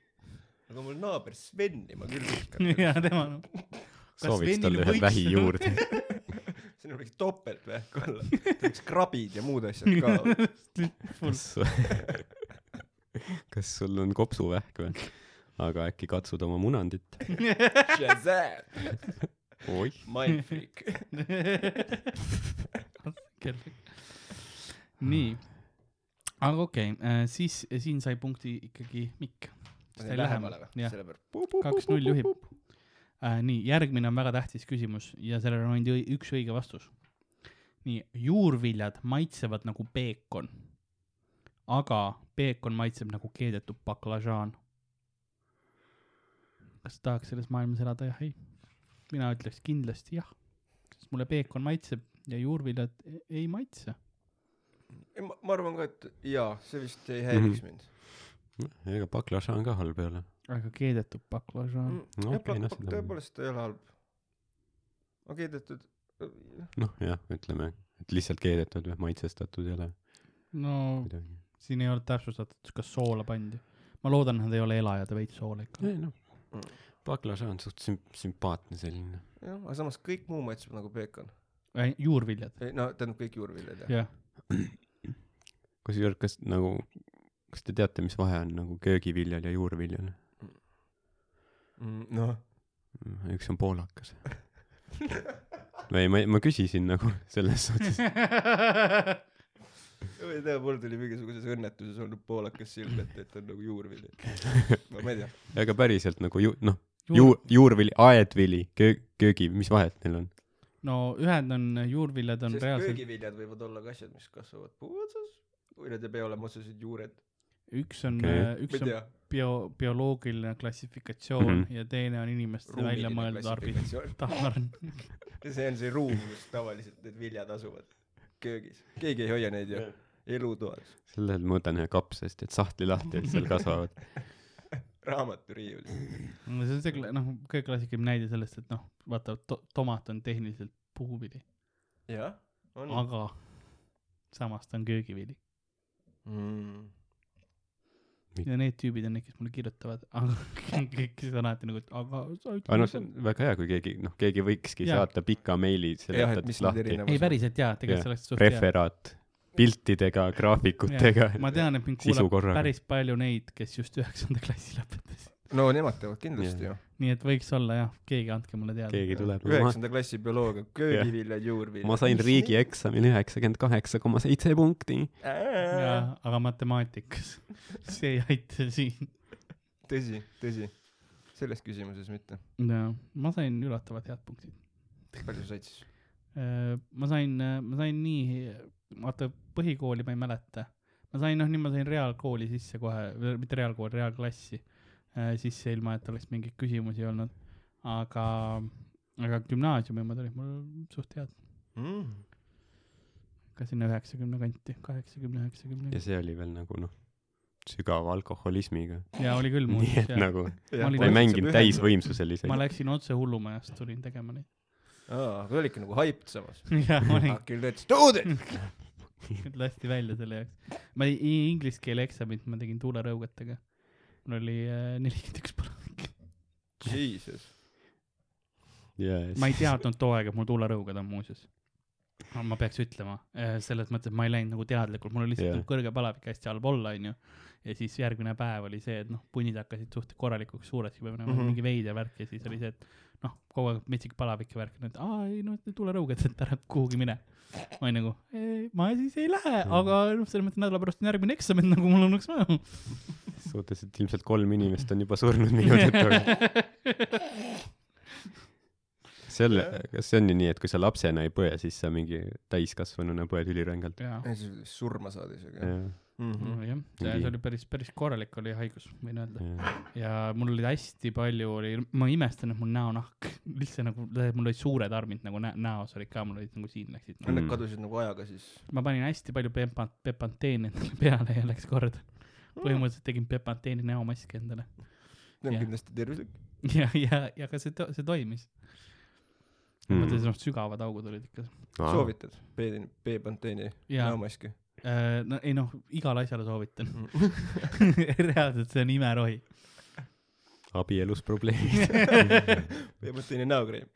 aga mul naaber Sveni ma küll viskan. ja tema noh. sooviks talle ühe vähi juurde. Siin võiks topeltvähk olla, võiks krabid ja muud asjad ka. kas, kas sul on kopsuvähk või? aga äkki katsud oma munandit? Oih, mindfreak. nii, aga okei okay,, siis siin sai punkti ikkagi Mikk. kaks-null juhib. äh,. nii, järgmine on väga tähtis küsimus ja sellel on ainult üks õige vastus. nii, juurviljad maitsevad nagu peekon, aga peekon maitseb nagu keedetud baklažaan. kas tahaks selles maailmas elada, jah, ei? mina ütleks kindlasti jah, sest mulle peekon maitseb ja juurviljad e- ei maitse. ma, ma arvan ka, et jaa, see vist ei häiriks Mhm. mind. ega baklažaan ka halb ei ole. Aga keedetud baklažaan mm.. No noh, seda- tõepoolest ei ole halb. aga keedetud, noh, jah, ütleme, et lihtsalt keedetud või maitsestatud ei ole no midagi. siin ei ole täpsustatud, kas soola pandi. ma loodan, et nad ei ole elajad ja veits soola ikka. ei noh, baklažaan suht süm-, sümpaatne selline. jah, aga samas kõik muu maitseb nagu peekon. juurviljad, no tähendab kõik juurviljad jah. jah. kusjuures, kas nagu, kas te teate, mis vahe on nagu köögiviljal ja juurviljal? Mm, noh, üks on poolakas. või ma, ma küsisin nagu selles suhtes, ma ei tea, mul tuli mingisuguses õnnetuses olnud poolakas silme ette, et on nagu juurvili. ma ei tea. aga päriselt nagu ju-, noh, juur, juurvili, aedvili, köö-, köögi, mis vahet neil on? no ühed on, juurviljad on sest reaalselt, köögiviljad võivad olla ka asjad, mis kasvavad puu otsas või need ei pea olema otseselt juured. üks on okay., üks ei on. bio, bioloogiline klassifikatsioon mm. -hmm. ja teine on inimeste välja mõeldud arbitraar. see on see ruum, kus tavaliselt need viljad asuvad. köögis. keegi ei hoia neid ju elutoas. sellel ma võtan ühe kapsast, et sahtli lahti, et seal kasvavad. raamaturiiulis. no see on see, noh, kõige klassikaline näide sellest, et noh, vaata to,, tomat on tehniliselt puuvili, jah, on. aga samas ta on köögivili. Mm. Ja need tüübid on need, kes mulle kirjutavad, aga kõik, kes on alati nagu, et aga sa aga noh, ütled see on väga hea, kui keegi, noh, keegi võikski Jaa. saata pika meili, need lahti. ei, päriselt jaa, tegelikult see oleks suht hea. referaat. piltidega, graafikutega, ma tean, et mind kuulab päris palju neid, kes just üheksanda klassi lõpetasid. no nemad teevad kindlasti ju. Nii et võiks olla jah, keegi andke mulle teada. keegi tuleb. üheksanda klassi bioloogia, köögiviljad, juurviljad. ma sain riigieksamil üheksakümmend kaheksa koma seitse punkti. jaa, aga matemaatikas, see ei aita siin. tõsi, tõsi. selles küsimuses mitte. jaa, ma sain üllatavalt head punktid. palju sa said siis? ma sain, ma sain nii, vaata põhikooli ma ei mäleta. ma sain noh, nii ma sain reaalkooli sisse kohe, mitte reaalkooli, reaalklassi äh, sisse, ilma et oleks mingeid küsimusi olnud. aga, aga gümnaasiumi omad olid mul suht head, Mm. ka sinna üheksakümne kanti, kaheksakümne, ja üheksakümne. see oli veel nagu noh, sügava alkoholismiga. ja oli küll nii muuseas et jah. nagu Ma ma ei mänginud. täisvõimsusel ma isegi. läksin otse hullumajast, tulin tegema neid. aa, aga oli ikka nagu hyped samas. ma olin, küll need student. lasti välja selle jaoks. ma inglise keele eksamit ma tegin tuulerõugetega. Mul oli äh, nelikümmend üks palavik. Jesus. Yes. ma ei teadnud too aeg, et mul tuulerõuged on muuseas. ma peaks ütlema, selles mõttes, et ma ei läinud nagu teadlikult, mul oli lihtsalt yeah. kõrge palavik hästi allpool, onju. ja siis järgmine päev oli see, et noh, punnid hakkasid suht korralikuks suureks juba minema mm. -hmm. mingi veider värk ja siis oli see, et noh, kogu aeg metsik palavik ja värk, et aa ei noh, tuulerõuged, et ära kuhugi mine. ma olin nagu, ma siis ei lähe, Mhm. aga noh, selles mõttes nädala pärast on järgmine eksam, et nagu mul oleks vaja. Suhteliselt ilmselt kolm inimest on juba surnud minu teada. selle, kas see on ju nii, et kui sa lapsena ei põe, siis sa mingi täiskasvanuna põed ülirängalt? surma saada isegi. jah, Mhm. jah, see see oli päris, päris korralik oli haigus, võin öelda. ja mul oli hästi palju oli, ma imestan, et mul näonahk üldse nagu, mul olid suured armid nagu nä-, näos olid ka, mul olid nagu siin läksid no.. need Mm. kadusid nagu ajaga siis. ma panin hästi palju pepa-, pepanteeni endale peale ja läks korda. Põhimõtteliselt tegin pepanteeni näomaski endale. see on Jah. kindlasti tervislik. ja, ja, ja ka see, see toimis. Mm. mõtlesin, noh, sügavad augud olid ikka. soovitad B, B-panteeni ja näomaski? äh,, no ei noh, igale asjale soovitan. Mm. reaalselt, see on imerohi. abielus probleemid. B-panteeni näokreem.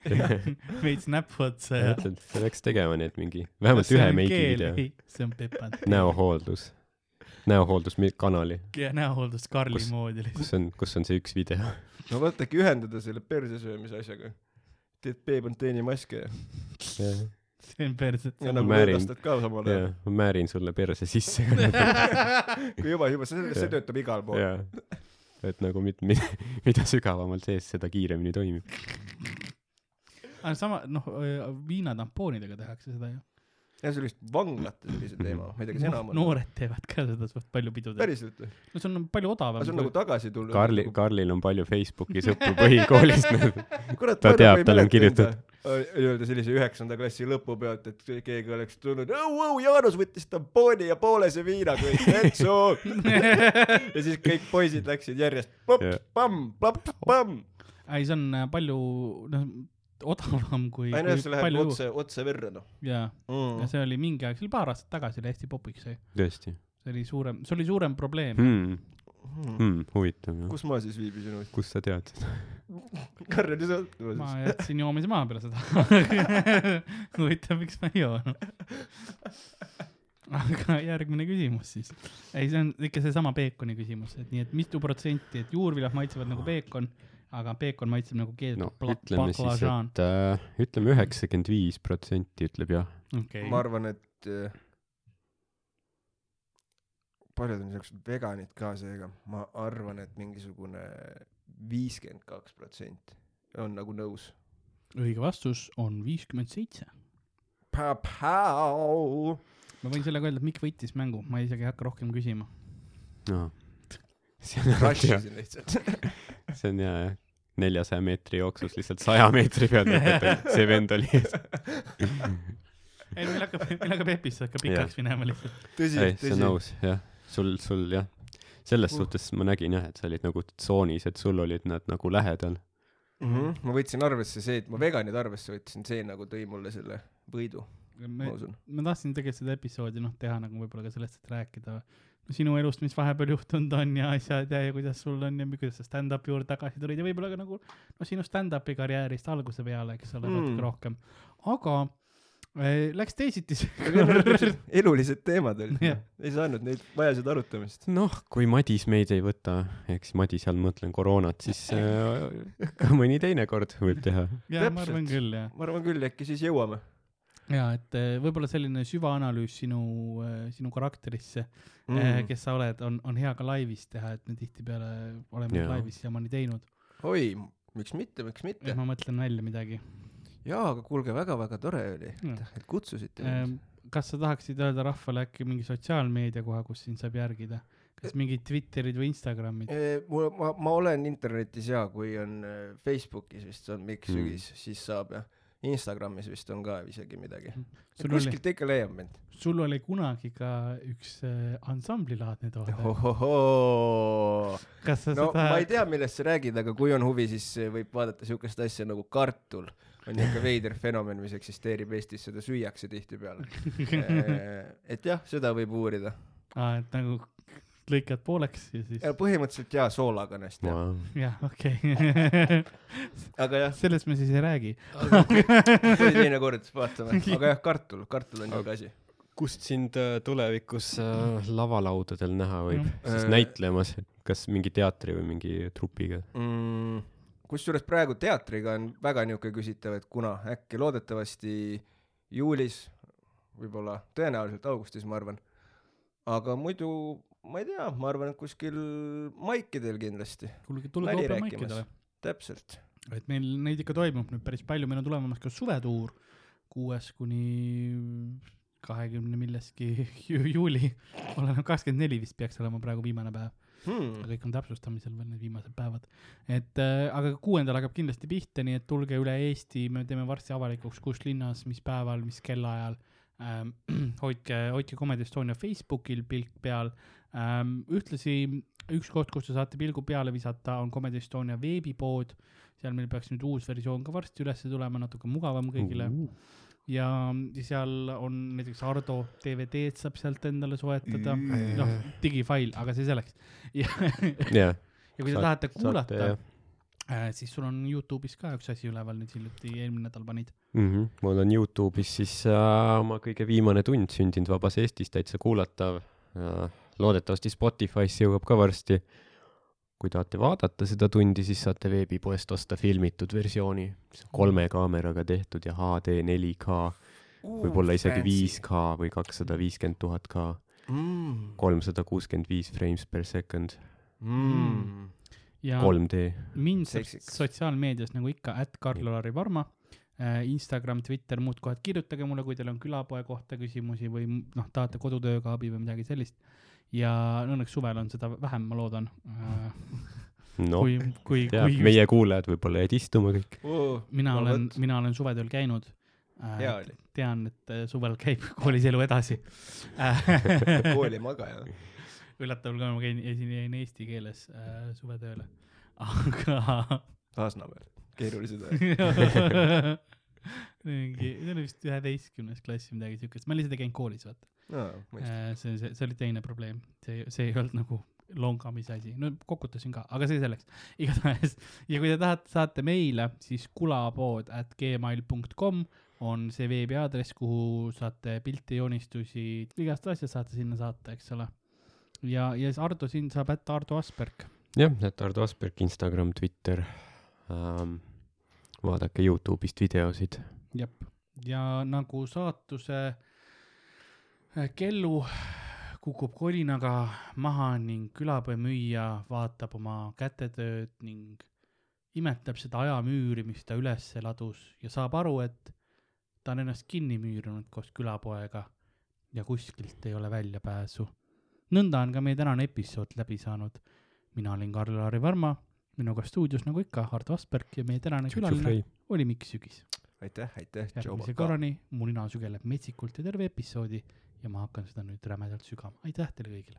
veits näppu otsa ja. mõtlen, sa peaks tegema need mingi, vähemalt ühe meigivideo. see on pepanteen. näohooldus, näohoolduskanali, ja näohooldus Karli Kus- moodi lihtsalt. kus on, kus on see üks video. no vaata äkki ühendada selle persesöömise asjaga. teed B-panteeni maske ja, see on perset. ja nagu võõrastad ka samal ajal., ma määrin sulle perse sisse. kui juba, juba see, see töötab igal pool. et nagu mit-, mida, mida sügavamalt sees, seda kiiremini toimib. aga sama, noh, viinatampoonidega tehakse seda ju. Ja see oli vist vanglate sellise teema, ma ei tea, kas enam on. noored teevad ka seda suht palju pidudel. päriselt või? no see on palju odavam see on nagu. tagasi tulnud. Karli, Karlil on palju Facebooki sõpru põhikoolist ta teab, tal on kirjutatud.. nii-öelda sellise üheksanda klassi lõpu pealt, et keegi oleks tulnud, õu, Jaanus võttis tampooni ja poolese viina kõik, vetsu. ja siis kõik poisid läksid järjest pops Jah., pamm, plaps, pamm. ei, see on äh, palju, noh, odavam kui, kui see läheb palju. otse, otse verre noh ja mm.. see oli mingi aeg, see oli paar aastat tagasi, oli hästi popiks see. tõesti see oli suurem, see oli suurem probleem. hmm.. Mm. Hmm, huvitav jah. kus ma siis viibisin kust sa tead seda? Karjali ma sõltuvuses. jätsin joomise maha peale seda. huvitav, miks ma ei joonud. aga järgmine küsimus siis. ei, see on ikka seesama peekoni küsimus, et nii, et mitu protsenti, et juurviljad maitsevad nagu peekon, aga peekon maitseb nagu keedetud no pla- baklažaan. et äh, ütleme üheksakümmend viis protsenti ütleb jah. okei ma, arvan, et äh, paljud on siuksed veganid ka seega, ma arvan, et mingisugune viiskümmend kaks protsenti on nagu nõus. õige vastus on viiskümmend seitse. Ma võin sellega öelda, et Mikk võitis mängu, ma isegi ei hakka rohkem küsima. no.. See on Rush hea, isin lihtsalt. see on hea jah. neljasaja meetri jooksus lihtsalt saja meetri peal lõpetanud, see vend oli ees. ei, meil hakkab, meil hakkab episood ka pikaks minema lihtsalt. tõsi, ei, see on tõsi. aus, jah. sul, sul jah, selles Uh. suhtes ma nägin jah, et sa olid nagu tsoonis, et sul olid nad nagu lähedal. Mhm. ma võtsin arvesse see, et ma veganid arvesse võtsin, see nagu tõi mulle selle võidu, ma me, usun. ma tahtsin tegelikult seda episoodi noh teha nagu võib-olla ka sellest, et rääkida sinu elust, mis vahepeal juhtunud on ja asjad ja, ja kuidas sul on ja kuidas sa stand-up'i juurde tagasi tulid ja võib-olla ka nagu no sinu stand-up'i karjäärist alguse peale, eks ole mm., natuke rohkem. aga Läks teisiti elulised teemad olid Jah., ei saanud neid, vajasid arutamist. noh, kui Madis meid ei võta, eks Madis all mõtlen koroonat, siis äh, ka mõni teine kord võib teha. ja ma arvan küll jah, ma arvan küll, äkki siis jõuame ja et eh, võib-olla selline süvaanalüüs sinu, sinu karakterisse mm., kes sa oled, on, on hea ka laivis teha, et me tihtipeale oleme yeah. laivis siiamaani teinud. oi, miks mitte, miks mitte. ma mõtlen välja midagi. jaa, aga kuulge, väga-väga tore oli, et kutsusite Ähm, mind. kas sa tahaksid öelda rahvale äkki mingi sotsiaalmeedia koha, kus sind saab järgida? kas mingid Twitterid või Instagramid? mul, ma, ma olen internetis ja kui on Facebookis vist on Mikk Mm. Sügis mm., siis saab jah. Instagramis vist on ka isegi midagi. sul oli, kuskilt ikka leiab mind. sul oli kunagi ka üks äh, ansamblilaadne toode. ohohoo. kas sa no seda ma ei tea, millest sa räägid, aga kui on huvi, siis äh, võib vaadata siukest asja nagu kartul. on niuke veider fenomen, mis eksisteerib Eestis, seda süüakse tihtipeale. et jah, seda võib uurida. aa, et nagu lõikad pooleks ja siis ja põhimõtteliselt jaa, soolakanest jah. jah, okei aga jah, sellest me siis ei räägi. mõni teine kord vaatame, aga jah, kartul, kartul on niuke asi. kust sind äh, tulevikus äh, lavalaudadel näha võib Mm. siis Äh. näitlemas, kas mingi teatri või mingi trupiga? mm,. kusjuures praegu teatriga on väga niuke küsitav, et kuna äkki loodetavasti juulis, võib-olla tõenäoliselt augustis, ma arvan. aga muidu ma ei tea, ma arvan, et kuskil maikidel kindlasti, kuulge, tulge rääkimas. mic'idele. täpselt. et meil neid ikka toimub nüüd päris palju, meil on tulemas ka suvetuur, kuues kuni kahekümne millestki ju- juuli, oleneb kakskümmend neli vist peaks olema praegu viimane päev, Hmm. kõik on täpsustamisel veel need viimased päevad. et äh, aga kuuendal hakkab kindlasti pihta, nii et tulge üle Eesti, me teeme varsti avalikuks, kus linnas, mis päeval, mis kellaajal ähm. hoidke, hoidke Comedy Estonia Facebookil pilk peal ähm,. ühtlasi üks koht, kus te saate pilgu peale visata, on Comedy Estonia veebipood. seal meil peaks nüüd uus versioon ka varsti üles tulema, natuke mugavam kõigile ja seal on näiteks Ardo DVD-d saab sealt endale soetada, noh digifail, aga see selleks. ja, jah, ja kui te tahate kuulata saate,, siis sul on Youtube'is ka üks asi üleval nüüd hiljuti, eelmine nädal panid. mm. -hmm. mul on Youtube'is siis äh, oma kõige viimane tund sündinud vabas Eestis täitsa kuulatav äh,. loodetavasti Spotify'sse jõuab ka varsti. kui tahate vaadata seda tundi, siis saate veebipoest osta filmitud versiooni, mis on kolme kaameraga tehtud ja HD 4K, võib-olla isegi 5K või kakssada viiskümmend tuhat K, mm.. kolmsada kuuskümmend viis frames per second, Mm. Ja 3D. mind sotsiaalmeedias nagu ikka, at Karl-Lari Varma. Instagram, Twitter, muud kohad, kirjutage mulle, kui teil on külapoe kohta küsimusi või noh, tahate kodutööga abi või midagi sellist. ja õnneks suvel on seda vähem, ma loodan. noh, kui, kui, teab, kui meie kuulajad võib-olla jäid istuma kõik. Oh, mina no olen mina olen suvetööl käinud. Hea oli. tean, et äh, suvel käib koolis elu edasi. koolimagaja. Üllataval kombel ma käin, esin jäin eesti keeles äh, suvetööle, aga Lasnamäel, keerulised ajad. mingi, see oli vist üheteistkümnes klass või midagi siukest, ma lihtsalt ei käinud koolis, vaata. no mõistlik. see, see, see oli teine probleem, see, see ei olnud nagu longamise asi, no kokutasin ka, aga see selleks, igatahes. ja kui te tahate, saate meile, siis kulapood at gmail kom on see veebiaadress, kuhu saate pilte, joonistusi, igast asja saate sinna saata, eks ole. ja, ja siis Ardo sind saab ätta Ardo Asperg. jah, et Ardo Asperg, Instagram, Twitter ähm,. vaadake Youtube'ist videosid. jep, ja nagu saatuse äh, kellu kukub kolinaga maha ning külapoemüüja vaatab oma kätetööd ning imetleb seda ajamüüri, mis ta üles ladus ja saab aru, et ta on ennast kinni müürinud koos külapoega ja kuskilt ei ole väljapääsu. Nõnda on ka meie tänane episood läbi saanud. mina olin Karl-Lari Varma, minuga stuudios nagu ikka Hardo Asperg ja meie tänane külaline oli Mikk Sügis. aitäh, aitäh, järgmise. korrani mu nina sügeleb metsikult ja terve episoodi ja ma hakkan seda nüüd rämedalt sügama. aitäh teile kõigile.